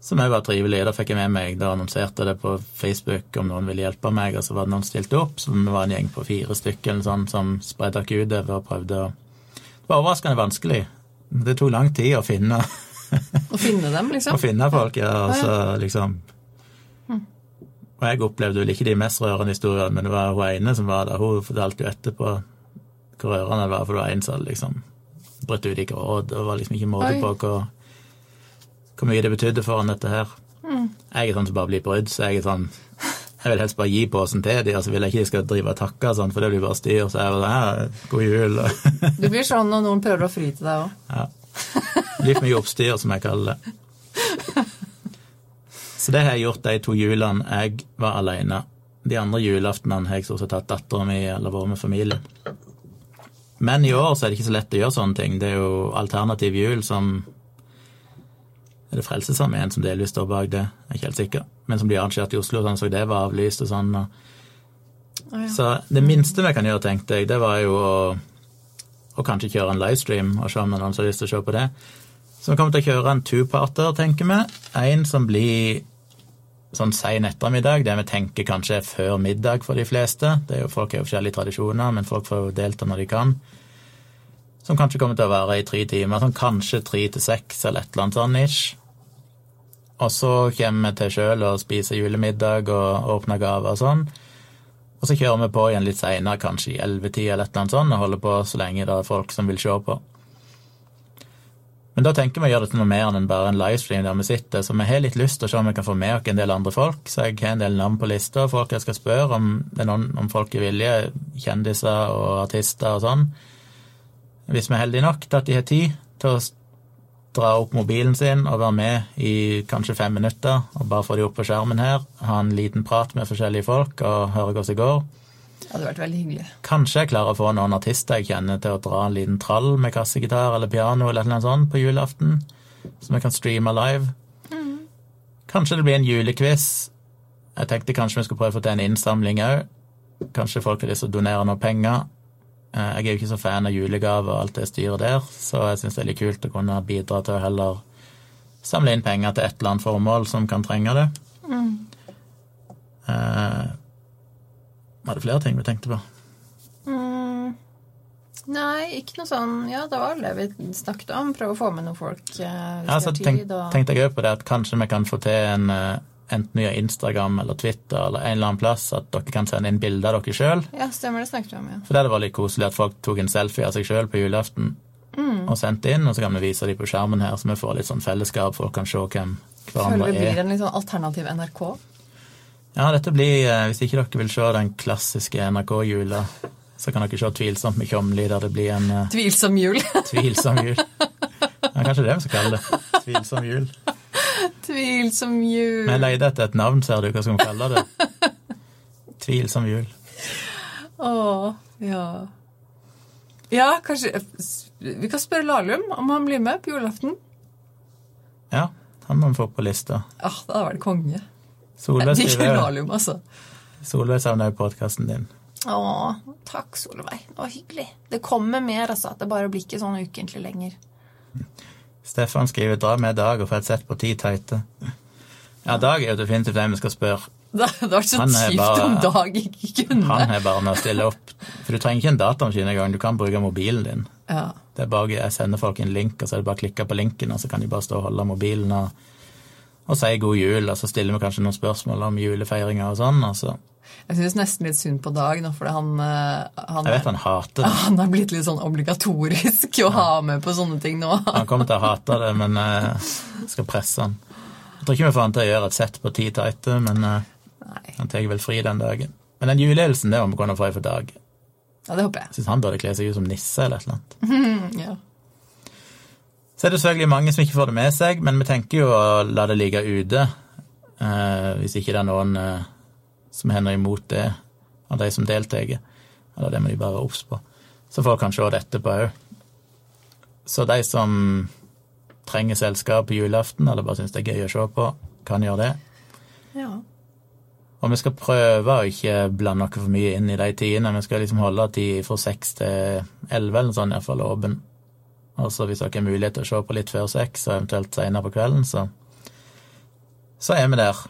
Som òg var trivelig. Da fikk jeg med meg, da annonserte det på Facebook om noen ville hjelpe meg, og så var det noen stilte opp, så vi var en gjeng på fire stykker sånn, som spredde oss utover og prøvde å Det var overraskende vanskelig. Det tok lang tid å finne, Å finne dem, liksom? <laughs> å finne folk, ja, og så liksom Og jeg opplevde vel ikke de mest rørende historiene, men det var hun ene som var der. Hun fortalte jo etterpå hvor rørende det var, for det var en som liksom brøt ut i gråt. Det var liksom ikke måte på hvor, hvor mye det betydde for han, dette her. Jeg er sånn som bare blir brydd, så jeg er sånn Jeg vil helst bare gi posen til dem, og så vil jeg ikke de skal drive og takke sånn, for det blir bare styr. Så jeg sånn god jul. Du blir sånn når noen prøver å fri til deg òg. ja. Litt mye oppstyr, som jeg kaller det. Så det har jeg gjort de to julene jeg var alene. De andre julaftenene har jeg stort sett hatt dattera mi eller vært med familien. Men i år så er det ikke så lett å gjøre sånne ting. Det er jo alternativ jul som Er det Frelsesarmeen som delvis står bak det? Jeg er ikke helt sikker. Men som blir arrangerte i Oslo, sånn så det var avlyst og sånn. Og så det minste vi kan gjøre, tenkte jeg, det var jo å, å kanskje kjøre en livestream og se om noen har lyst til å se på det. Så vi kommer til å kjøre en two-parter, tenker vi. En som blir sånn sein ettermiddag, det vi tenker kanskje er før middag for de fleste. Det er jo, folk har jo forskjellige tradisjoner, men folk får jo delta når de kan. Som kanskje kommer til å være i tre timer, sånn kanskje tre til seks eller et eller annet sånn ish. Og så kommer vi til sjøl og spiser julemiddag og åpner gaver og sånn. Og så kjører vi på igjen litt seinere, kanskje i ellevetida eller et eller annet sånt, og holder på så lenge det er folk som vil se på. Men da tenker vi å gjøre det til noe mer enn bare en livestream der vi sitter, så vi har litt lyst til å se om vi kan få med oss en del andre folk. Så jeg har en del navn på lista, folk jeg skal spørre om det er noen om folk er villige, kjendiser og artister og sånn. Hvis vi er heldige nok til at de har tid til å dra opp mobilen sin og være med i kanskje fem minutter, og bare få de opp på skjermen her, ha en liten prat med forskjellige folk og høre hvordan det går. Det hadde vært veldig hyggelig. Kanskje jeg klarer å få noen artister jeg kjenner til å dra en liten trall med kassegitar eller piano eller noe sånt på julaften, som jeg kan streame live. Kanskje det blir en julequiz. Jeg tenkte kanskje vi skulle prøve å få til en innsamling òg. Kanskje folk har lyst til å donere noe penger. Eh, Jeg er jo ikke så fan av julegaver og alt det styret der, så jeg syns det er litt kult å kunne bidra til å heller samle inn penger til et eller annet formål som kan trenge det. Eh, var det flere ting vi tenkte på? Mm. Nei, ikke noe sånn Ja, det var det vi snakket om. Prøve å få med noen folk eh, Ja, så tenk. Og... tenkte jeg òg på det at kanskje vi kan få til en eh, enten via Instagram eller Twitter eller en eller annen plass at dere kan sende inn bilder av dere sjøl. Ja, stemmer det snakket vi om, ja. For det hadde vært litt koselig at folk tok en selfie av seg sjøl på julaften Mm. og sendte inn, og så kan vi vise dem på skjermen her, så vi får litt sånn fellesskap, folk kan se hvem hverandre Føler hverandre det blir er. en litt sånn alternativ NRK. Ja, dette blir, eh, hvis ikke dere vil se den klassiske NRK-jula, så kan dere se Tvilsomt med Kjomli, der det blir en eh, Tvilsom jul. tvilsom jul. Ja, kanskje det vi skal kalle det. Tvilsom jul. <laughs> Tvilsom jul. Vi leter etter et navn, ser du. Hva skal vi kalle det? <laughs> Tvilsom jul. Åh, ja. Ja, kanskje Vi kan spørre Lahlum om han blir med på julaften. Ja, han må vi få på lista. Ah, det hadde vært konge. Solveig skriver Lahlum, altså. Solveig savner jo podkasten din. Å, takk, Solveig. Det var hyggelig. Det kommer mer, altså. Det bare blir ikke sånn ukentlig lenger. <laughs> Stefan skriver 'dra med Dag og få et sett på ti teite'. Ja, Dag er jo definitivt den vi skal spørre. <laughs> Det hadde vært så kjipt om Dag ikke kunne. Han er bare med å stille opp. For du trenger ikke en datamaskin engang, du kan bruke mobilen din. Ja. Det er bare, Jeg sender folk en link, og så er det bare å klikke på linken, og så kan de bare stå og holde mobilen og, og sier god jul, og så stiller vi kanskje noen spørsmål om julefeiringer og sånn. Altså. Jeg synes nesten litt synd på Dag nå, fordi han, eh, han, Jeg vet han hater det. <laughs> han er blitt litt sånn obligatorisk å ha med på sånne ting nå. Han kommer til å hate det, men eh, jeg skal presse han. Jeg tror ikke vi får han til å gjøre et sett på ti teite, men eh, Nei. han tar vel fri den dagen. Men den julehilsen, det må vi kunne få for Dag. Ja, det håper. Jeg syns han burde kle seg ut som nisse eller et eller annet. <laughs> Ja. Så er det selvfølgelig mange som ikke får det med seg, men vi tenker jo å la det ligge ute. Eh, hvis ikke det er noen eh, som hender imot det, av de som deltar. Eller det må de bare være obs på. Så får kan se det etterpå òg. Så de som trenger selskap på julaften, eller bare syns det er gøy å se på, kan gjøre det. Ja. Og vi skal prøve å ikke blande noe for mye inn i de tidene. Vi skal liksom holde tid fra seks til elleve eller sånn, iallfall åpen. Altså hvis dere har mulighet til å se på litt før seks, og eventuelt senere på kvelden, så, så er vi der.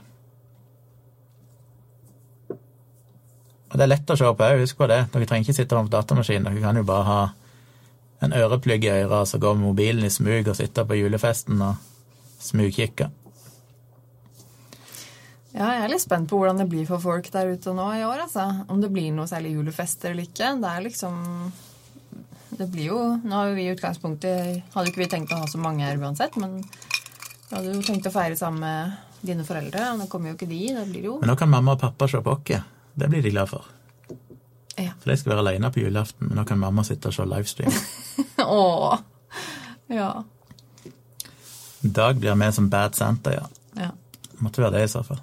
Og det er lett å se på òg, husk på det. Dere trenger ikke sitte på datamaskinen. Dere kan jo bare ha en øreplugg i øret, så gå med mobilen i smug og sitte på julefesten og smugkikke. Ja, jeg er litt spent på hvordan det blir for folk der ute nå i år. Altså. Om det blir noe særlig julefester eller ikke. Det er liksom Det blir jo Nå har jo vi i utgangspunktet Hadde ikke vi tenkt å ha så mange her uansett, men vi hadde jo tenkt å feire sammen med dine foreldre, og nå kommer jo ikke de. Da blir det jo Men nå kan mamma og pappa se på oss. Det blir de glad for. Ja. For de skal være alene på julaften, men nå kan mamma sitte og se livestream. <laughs> Åh. Ja. Dag blir med som Bad Santa, ja. ja. Måtte være det i så fall.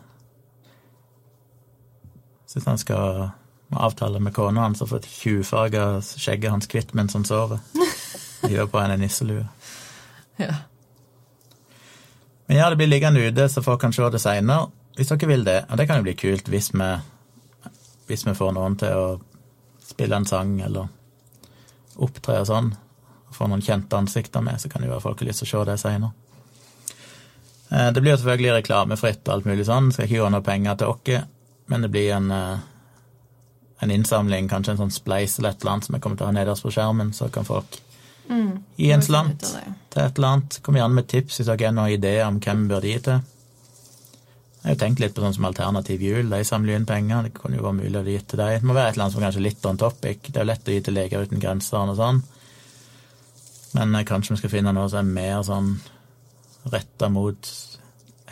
Syns han skal må avtale med kona hans og få tjuvfarga skjegget hans kvitt mens han sover. Gjør på henne en nisselue. ja. Men ja, det blir liggende ute, så folk kan se det seinere, hvis dere vil det. Og det kan jo bli kult hvis vi, hvis vi får noen til å spille en sang eller opptre og sånn. Og får noen kjente ansikter med, så kan det jo være folk har lyst til å se det seinere. Eh, Det blir jo selvfølgelig reklamefritt og alt mulig sånn, skal ikke gjøre noe penger til oss, men det blir en, eh, en innsamling, kanskje en sånn spleis eller et eller annet som jeg kommer til å ha nederst på skjermen, så kan folk Mm. gi en slant til et eller annet. Kom gjerne med tips hvis dere har noen ideer om hvem vi burde gi til. Jeg har jo tenkt litt på sånn som Alternativ jul, de samler inn penger. Det kunne jo være mulig å gi til dem. Det må være et eller annet som kanskje er litt on topic. Det er jo lett å gi til Leger uten grenser og sånn. Men eh, kanskje vi skal finne noe som er mer sånn retta mot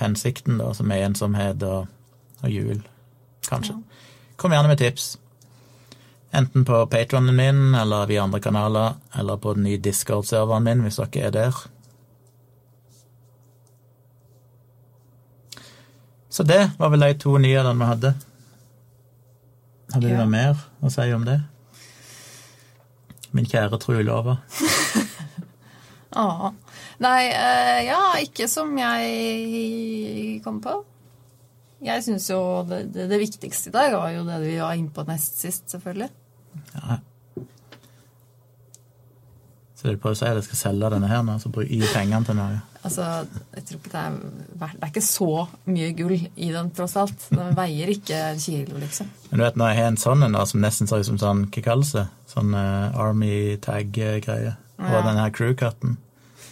hensikten, da, som er ensomhet og, og jul. Kanskje. Kom gjerne med tips. Enten på patronen min eller via andre kanaler, eller på den nye Discord-serveren min, hvis dere er der. Så det var vel de to nyhetene vi hadde. Hadde du noe mer å si om det? Min kjære Trulova. ah. <laughs> Nei, uh, ja, ikke som jeg kom på. Jeg syns jo det, det, det viktigste i dag var jo det vi var inne på nest sist, selvfølgelig. Ja. Så det prøver å si at jeg skal selge denne her nå, så gi pengene til noe? Altså, jeg tror ikke det er verdt Det er ikke så mye gull i den, tross alt. Den veier ikke en kilo, liksom. Men du vet, når jeg har en sånn en da, som nesten ser ut som sånn, hva kalles det? Sånn uh, Army tag-greie. Og Ja. den her crew-cutten.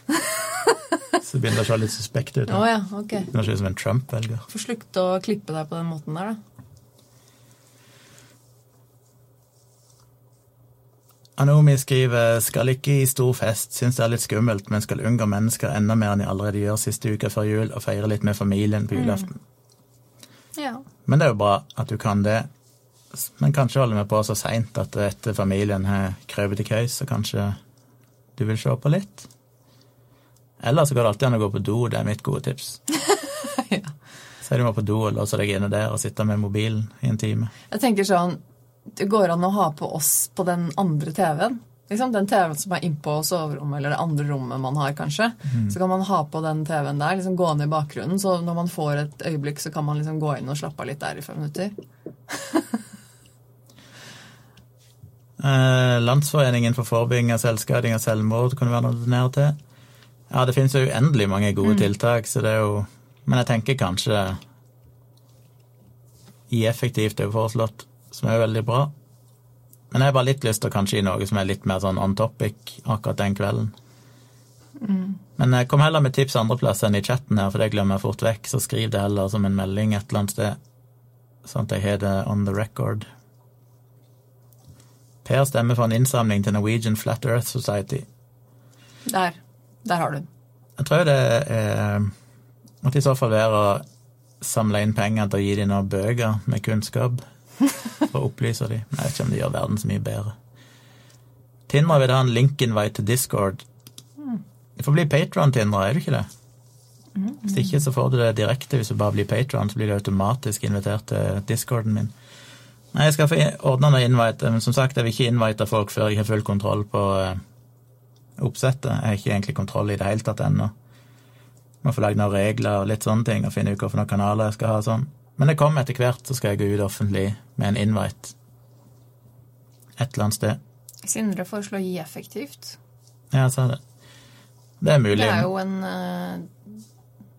<laughs> Så begynner det å se litt suspekt ut. Å da. ja, ok. Begynner å se ut som en Trump-velger. Får slutte å klippe deg på den måten der, da. Anomi skriver skal ikke i stor fest, syns det er litt skummelt, men skal unngå mennesker enda mer enn de allerede gjør siste uka før jul, og feire litt med familien på julaften. Ja. Men det er jo bra at du kan det. Men kanskje holder vi på så seint at etter familien har krøpet i køys, så kanskje du vil se på litt? Eller så går det alltid an å gå på do, det er mitt gode tips. <laughs> Ja. Si du må på do og låse deg inne der og sitte med mobilen i en time. Jeg tenker sånn Det går an å ha på oss på den andre TV-en. Liksom Den TV-en som er innpå soverommet, eller det andre rommet man har, kanskje. Så kan man ha på den TV-en der, liksom gå ned i bakgrunnen, så når man får et øyeblikk, så kan man liksom gå inn og slappe av litt der i fem minutter. <laughs> Eh, Landsforeningen for forebygging av selvskading og selvmord kunne det være noe donere til. Ja, det finnes jo uendelig mange gode tiltak, så det er jo Men jeg tenker kanskje i effektivt er foreslått, som er veldig bra. Men jeg har bare litt lyst til å kanskje gi noe som er litt mer sånn on topic akkurat den kvelden. Men jeg kom heller med tips andreplass enn i chatten her, for det glemmer jeg fort vekk. Så skriv det heller som en melding et eller annet sted, sånn at jeg har det on the record. Per stemmer for en innsamling til Norwegian Flat Earth Society. Der. Der har du den. Jeg tror det er, måtte i så fall være å samle inn penger til å gi dem noen bøker med kunnskap <laughs> for å opplyse de. Jeg vet ikke om det gjør verden så mye bedre. Tindra vil ha en link-invite til Discord. Det får bli patron, Tindra, er du ikke det? Hvis ikke så får du det direkte. Hvis du bare blir patron, så blir du automatisk invitert til discorden min. Nei, jeg skal få ordna noe invite, men som sagt, jeg vil ikke invite folk før jeg har full kontroll på eh, oppsettet. Jeg har ikke egentlig kontroll i det hele tatt ennå. Må få lagd noen regler og litt sånne ting, og finne ut hvilke kanaler jeg skal ha sånn. Men det kommer etter hvert, så skal jeg gå ut offentlig med en invite. Et eller annet sted. Sindre foreslår gi effektivt. Ja, jeg sa det. Det er mulig. Det er jo en eh,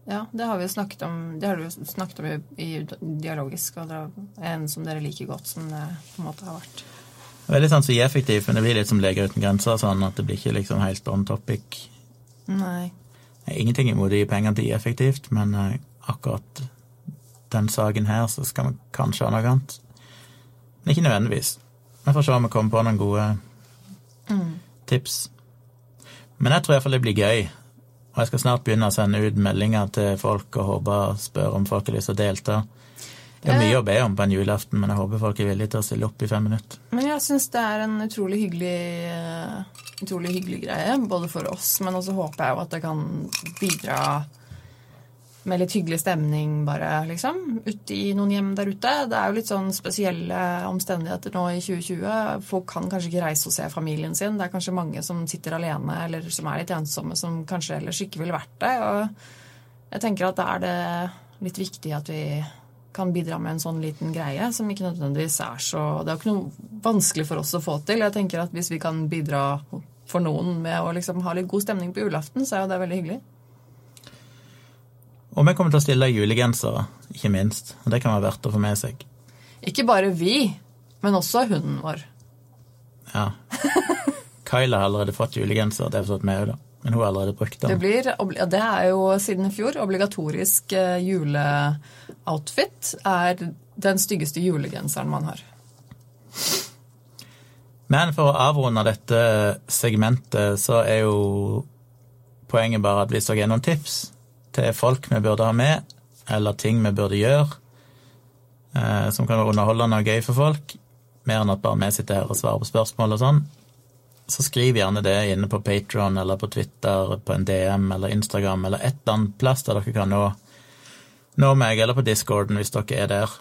Ja, det har vi jo snakket om Det har du jo snakket om i, i dialogisk, og det er en som dere liker godt, som det på en måte har vært. Veldig sånn så effektivt, men det blir litt som Leger uten grenser, sånn at det blir ikke liksom helt on topic. Nei. Ingenting imot å gi penger til effektivt, men eh, akkurat den saken her, så skal vi kanskje ha noe annet. Men ikke nødvendigvis. Vi får se om vi kommer på noen gode tips. Men jeg tror iallfall det blir gøy. Og jeg skal snart begynne å sende ut meldinger til folk og håpe spørre om folk har lyst til å delta. Det er mye å be om på en julaften, men jeg håper folk er villige til å stille opp i fem minutter. Men jeg syns det er en utrolig hyggelig, eh, utrolig hyggelig greie, både for oss, men også håper jeg jo at det kan bidra med litt hyggelig stemning, bare, liksom, ute i noen hjem der ute. Det er jo litt sånn spesielle omstendigheter nå i 2020. Folk kan kanskje ikke reise og se familien sin. Det er kanskje mange som sitter alene, eller som er litt ensomme, som kanskje ellers ikke ville vært det. Og jeg tenker at da er det litt viktig at vi kan bidra med en sånn liten greie, som ikke nødvendigvis er så Det er jo ikke noe vanskelig for oss å få til. Jeg tenker at hvis vi kan bidra for noen med å liksom ha litt god stemning på julaften, så er jo det veldig hyggelig. Og vi kommer til å stille julegensere, ikke minst. Og det kan være verdt å få med seg. Ikke bare vi, men også hunden vår. Ja. Kyla har allerede fått julegenser, det har fått med da. Men hun har allerede brukt Det, blir, ja, det er jo siden i fjor obligatorisk eh, juleoutfit er den styggeste julegenseren man har. Men for å avrunde dette segmentet, så er jo poenget bare at hvis dere har noen tips til folk vi burde ha med, eller ting vi burde gjøre, eh, som kan være underholdende og gøy for folk, mer enn at bare vi sitter her og svarer på spørsmål og sånn, så skriv gjerne det inne på Patron eller på Twitter, på en DM eller Instagram eller et eller annet plass der dere kan nå, nå meg, eller på Discorden hvis dere er der.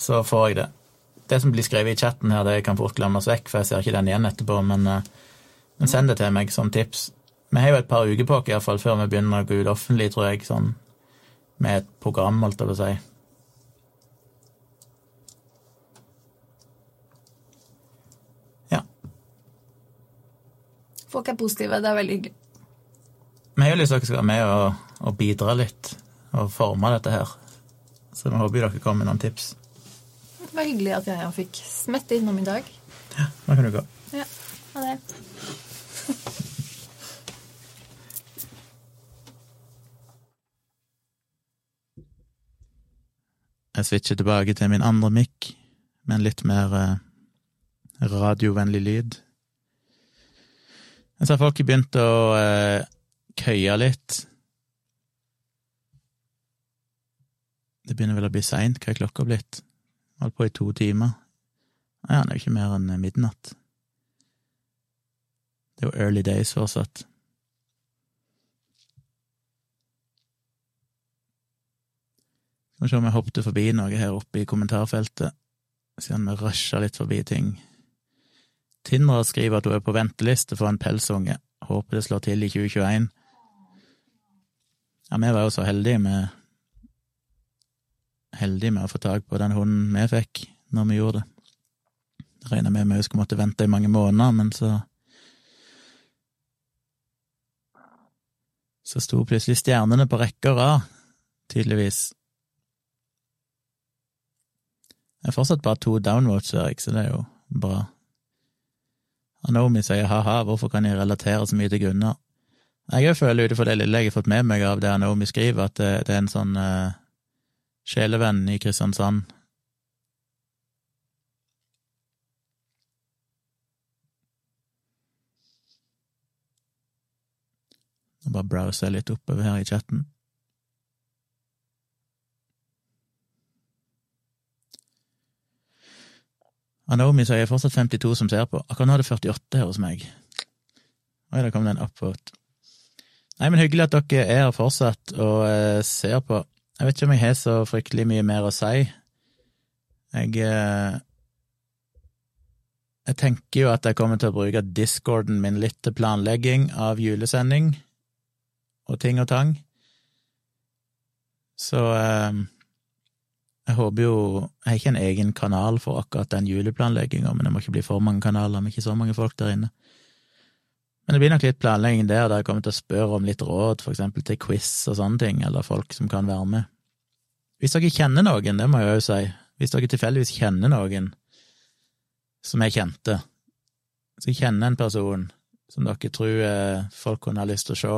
Så får jeg det. Det som blir skrevet i chatten her, det kan fort glemmes vekk, for jeg ser ikke den igjen etterpå, men, eh, men send det til meg som tips. Vi har jo et par uker på oss iallfall før vi begynner å gå ut offentlig, tror jeg, sånn med et program, holdt jeg på å si. Ja. Folk er positive, det er veldig hyggelig. Vi har jo lyst til at dere skal være med og, og bidra litt og forme dette her. Så vi håper dere kommer med noen tips. Det var hyggelig at jeg fikk smette innom i dag. Ja, nå kan du gå. Ja, ha det. Jeg switcher tilbake til min andre mic, med en litt mer eh, radiovennlig lyd. Jeg ser folk begynt å eh, køye litt. Det begynner vel å bli seint. Hva er klokka blitt? Holdt på i to timer. Ja, det er jo ikke mer enn midnatt. Det er jo early days fortsatt. Skal vi se om jeg hoppet forbi noe her oppe i kommentarfeltet, siden vi rusha litt forbi ting. Tindra skriver at hun er på venteliste for en pelsunge. Håper det slår til i 2021. Ja, vi var jo så heldige med Heldige med å få tak på den hunden vi fikk når vi gjorde det. Regna med vi skulle måtte vente i mange måneder, men så Så sto plutselig stjernene på rekke og rad, tydeligvis. Det er fortsatt bare to downvotes, Erik, så det er jo bra. Anomi sier ha-ha, hvorfor kan jeg relatere så mye til Gunnar? Jeg føler ut ifra det lille jeg har fått med meg av det Naomi skriver, at det, det er en sånn uh, sjelevenn i Kristiansand. Nå bare browser jeg litt oppover her i chatten. Naomi sier fortsatt 52 som ser på. Akkurat nå er det 48 her hos meg. Oi, da kom den en upvote. Nei, men hyggelig at dere er her fortsatt og eh, ser på. Jeg vet ikke om jeg har så fryktelig mye mer å si. Jeg eh, Jeg tenker jo at jeg kommer til å bruke discorden min litt til planlegging av julesending og ting og tang. Så eh, jeg håper jo Jeg har ikke en egen kanal for akkurat den juleplanlegginga, men det må ikke bli for mange kanaler med ikke så mange folk der inne. Men det blir nok litt planlegging der, der jeg kommer til å spørre om litt råd, for eksempel til quiz og sånne ting, eller folk som kan være med. Hvis dere kjenner noen, det må jeg jo si, hvis dere tilfeldigvis kjenner noen som er kjente, så kjenner en person som dere tror eh, folk kunne ha lyst til å se,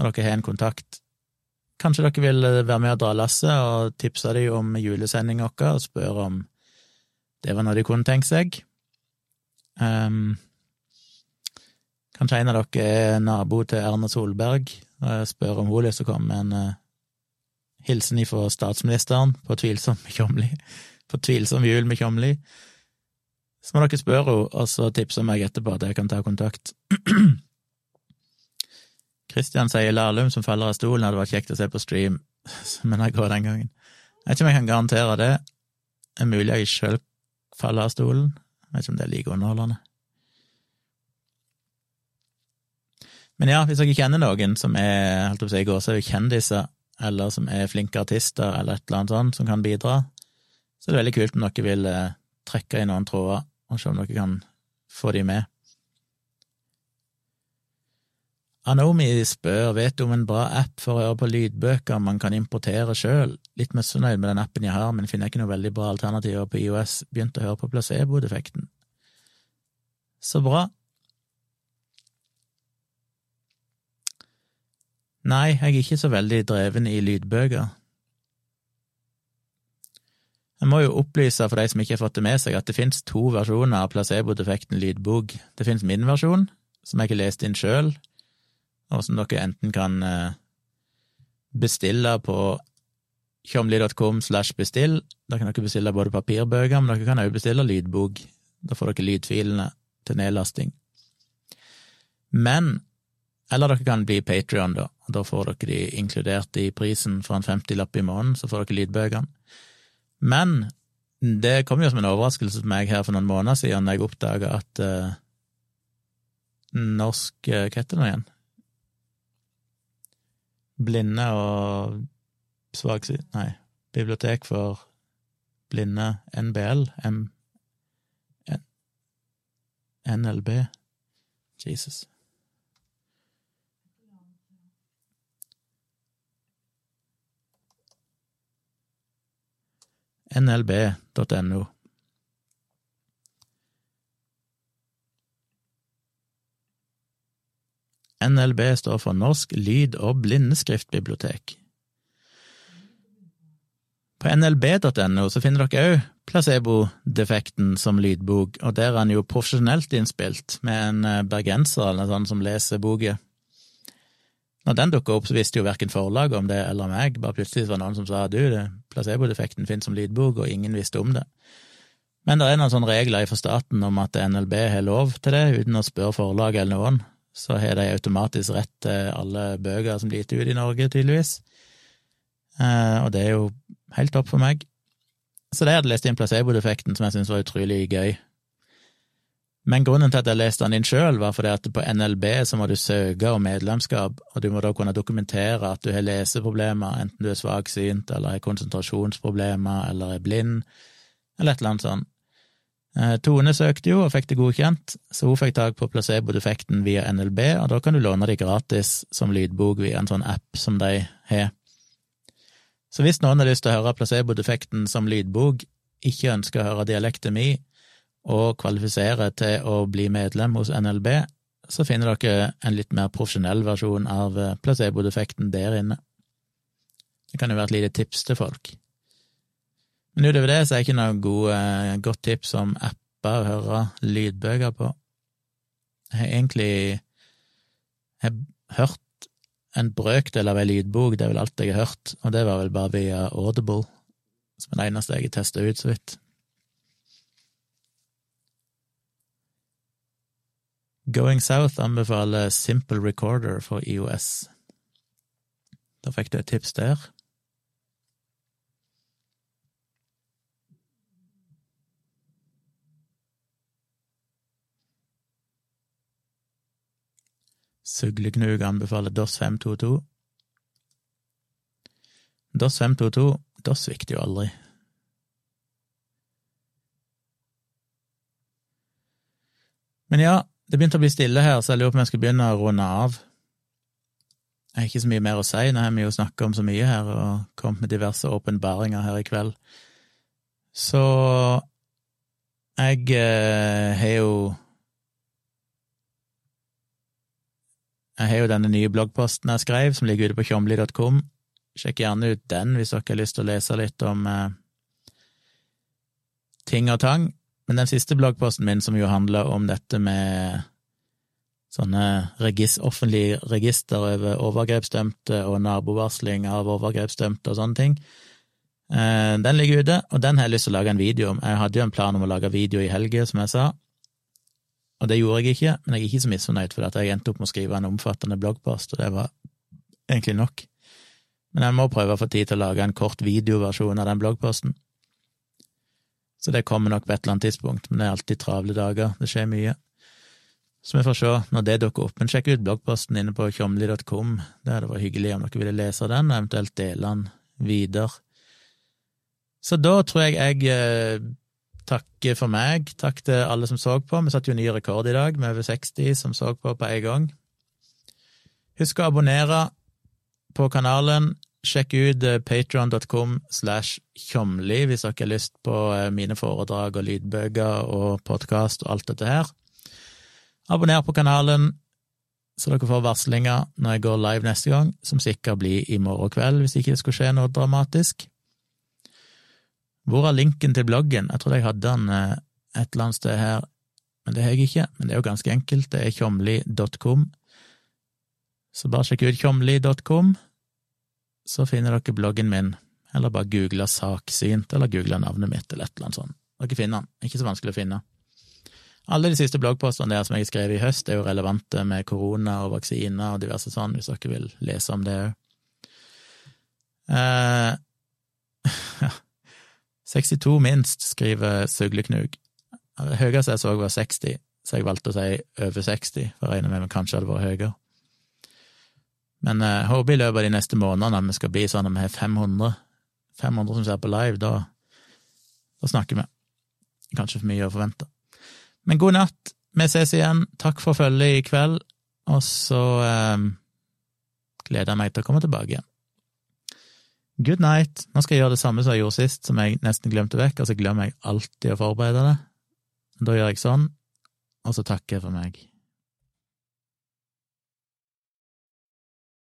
og dere har en kontakt, kanskje dere vil eh, være med og dra lasset og tipse dem om julesendinga vår og spørre om det var noe de kunne tenke seg. Um, Kanskje en av dere er nabo til Erna Solberg, og spør om hun lyst til å komme med en uh, hilsen ifra statsministeren på tvilsom på tvilsom jul med Kjomli. Så må dere spørre henne, og så tipse meg etterpå at jeg kan ta kontakt. <clears throat> Kristian sier Lahlum som faller av stolen hadde vært kjekt å se på stream, <laughs> men jeg går den gangen. Jeg vet ikke om jeg kan garantere det. Det er mulig jeg sjøl faller av stolen. Jeg vet ikke om det er like underholdende. Men ja, hvis dere kjenner noen som er holdt på å si, gåsehud kjendiser, eller som er flinke artister, eller et eller annet sånt, som kan bidra, så er det veldig kult om dere vil eh, trekke i noen tråder, og se om dere kan få de med. Anomi spør vet du om en bra app for å høre på lydbøker man kan importere sjøl. Litt misfornøyd med den appen jeg har, men finner ikke noe veldig bra alternativer på IOS. Begynte å høre på placebo-defekten. Så bra. Nei, jeg er ikke så veldig dreven i lydbøker. Jeg må jo opplyse for de som ikke har fått det med seg, at det finnes to versjoner av placebo-defekten lydbok. Det finnes min versjon, som jeg ikke lest inn sjøl, og som dere enten kan eh, bestille på tjomli.com slash bestill. Da kan dere bestille både papirbøker, men dere kan også bestille lydbok. Da får dere lydfilene til nedlasting. Men eller dere kan bli Patrion, da. Da får dere de inkludert i prisen for en 50-lapp i måneden, så får dere lydbøkene. Men det kom jo som en overraskelse for meg her for noen måneder siden da jeg oppdaga at uh, norsk Hva heter det igjen? Blinde og svaksyn... Nei, Bibliotek for blinde, NBL, M... NLB Jesus. nlb.no. NLB står for Norsk lyd- og blindeskriftbibliotek. På nlb.no så finner dere òg placebo-defekten som lydbok, og der er den jo profesjonelt innspilt, med en eh, bergenser eller noe sånt som leser boka. Når den dukka opp, så visste jo verken forlaget om det eller meg, bare plutselig var det noen som sa du, placebo-defekten finnes som lydbok, og ingen visste om det. Men det er noen sånne regler fra staten om at NLB har lov til det, uten å spørre forlaget eller noen. Så har de automatisk rett til alle bøker som blir gitt ut i Norge, tydeligvis. Eh, og det er jo helt topp for meg. Så det hadde lest inn placebo-defekten, som jeg syntes var utrolig gøy. Men grunnen til at jeg leste den inn sjøl, var fordi at på NLB så må du søke om medlemskap, og du må da kunne dokumentere at du har leseproblemer, enten du er svaksynt eller har konsentrasjonsproblemer eller er blind, eller et eller annet sånt. Eh, Tone søkte jo og fikk det godkjent, så hun fikk tak på placebo-defekten via NLB, og da kan du låne det gratis som lydbok via en sånn app som de har. Så hvis noen har lyst til å høre placebo-defekten som lydbok, ikke ønsker å høre dialekten min, og kvalifiserer til å bli medlem hos NLB, så finner dere en litt mer profesjonell versjon av eh, placebo-defekten der inne. Det kan jo være et lite tips til folk. Men utover det så er det ikke noe god, eh, godt tips om apper å høre lydbøker på. Jeg har egentlig jeg har hørt en brøkdel av ei lydbok, det er vel alt jeg har hørt, og det var vel bare via Audible, som er det eneste jeg har testa ut, så vidt. Going South anbefaler Simple Recorder for IOS. Da fikk du et tips der. Sugleknug anbefaler DOS 522. DOS 522 DOS svikter jo aldri. Men ja, det begynte å bli stille her, så jeg lurer på om jeg skal begynne å runde av. Jeg har ikke så mye mer å si, nå har vi jo snakka om så mye her og kommet med diverse åpenbaringer her i kveld. Så jeg eh, har jo Jeg har jo denne nye bloggposten jeg skrev, som ligger ute på tjomli.com. Sjekk gjerne ut den hvis dere har lyst til å lese litt om eh, ting og tang. Men den siste bloggposten min, som jo handler om dette med sånne regis, offentlige register over overgrepsdømte og nabovarsling av overgrepsdømte og sånne ting, eh, den ligger ute, og den har jeg lyst til å lage en video om. Jeg hadde jo en plan om å lage video i helga, som jeg sa, og det gjorde jeg ikke, men jeg er ikke så misfornøyd, for at jeg endte opp med å skrive en omfattende bloggpost, og det var egentlig nok. Men jeg må prøve å få tid til å lage en kort videoversjon av den bloggposten. Så det kommer nok på et eller annet tidspunkt, men det er alltid travle dager, det skjer mye. Så vi får se når det dukker opp. Men sjekk ut bloggposten inne på tjomli.com, det hadde vært hyggelig om dere ville lese den, og eventuelt dele den videre. Så da tror jeg jeg eh, takker for meg. Takk til alle som så på. Vi satte jo ny rekord i dag, med over 60 som så på på en gang. Husk å abonnere på kanalen. Sjekk ut patreon.com patron.com slash tjomli hvis dere har lyst på eh, mine foredrag og lydbøker og podkast og alt dette her. Abonner på kanalen, så dere får varslinger når jeg går live neste gang, som sikkert blir i morgen kveld hvis ikke det skulle skje noe dramatisk. Hvor er linken til bloggen? Jeg trodde jeg hadde den eh, et eller annet sted her, men det har jeg ikke. Men det er jo ganske enkelt, det er tjomli.com. Så bare sjekk ut tjomli.com, så finner dere bloggen min, eller bare google saksynt, eller google navnet mitt, eller et eller annet sånt. Dere finner den, ikke så vanskelig å finne. Alle de siste bloggpostene der som jeg har skrevet i høst, er jo relevante med korona og vaksiner og diverse sånn, hvis dere vil lese om det òg. Eh, <laughs> 62 minst, skriver Sugleknug. Det høyeste jeg så var 60, så jeg valgte å si over 60, for jeg regner med at kanskje hadde vært høyere. Men jeg uh, håper i løpet av de neste månedene at vi skal bli sånn at vi har 500, 500 som ser på live, da, da snakker vi. Kanskje for mye å forvente. Men god natt, vi ses igjen, takk for følget i kveld, og så eh, gleder jeg meg til å komme tilbake igjen. Good night. Nå skal jeg gjøre det samme som jeg gjorde sist, som jeg nesten glemte vekk. Altså, glemmer jeg alltid å forberede det. Da gjør jeg sånn, og så takker jeg for meg.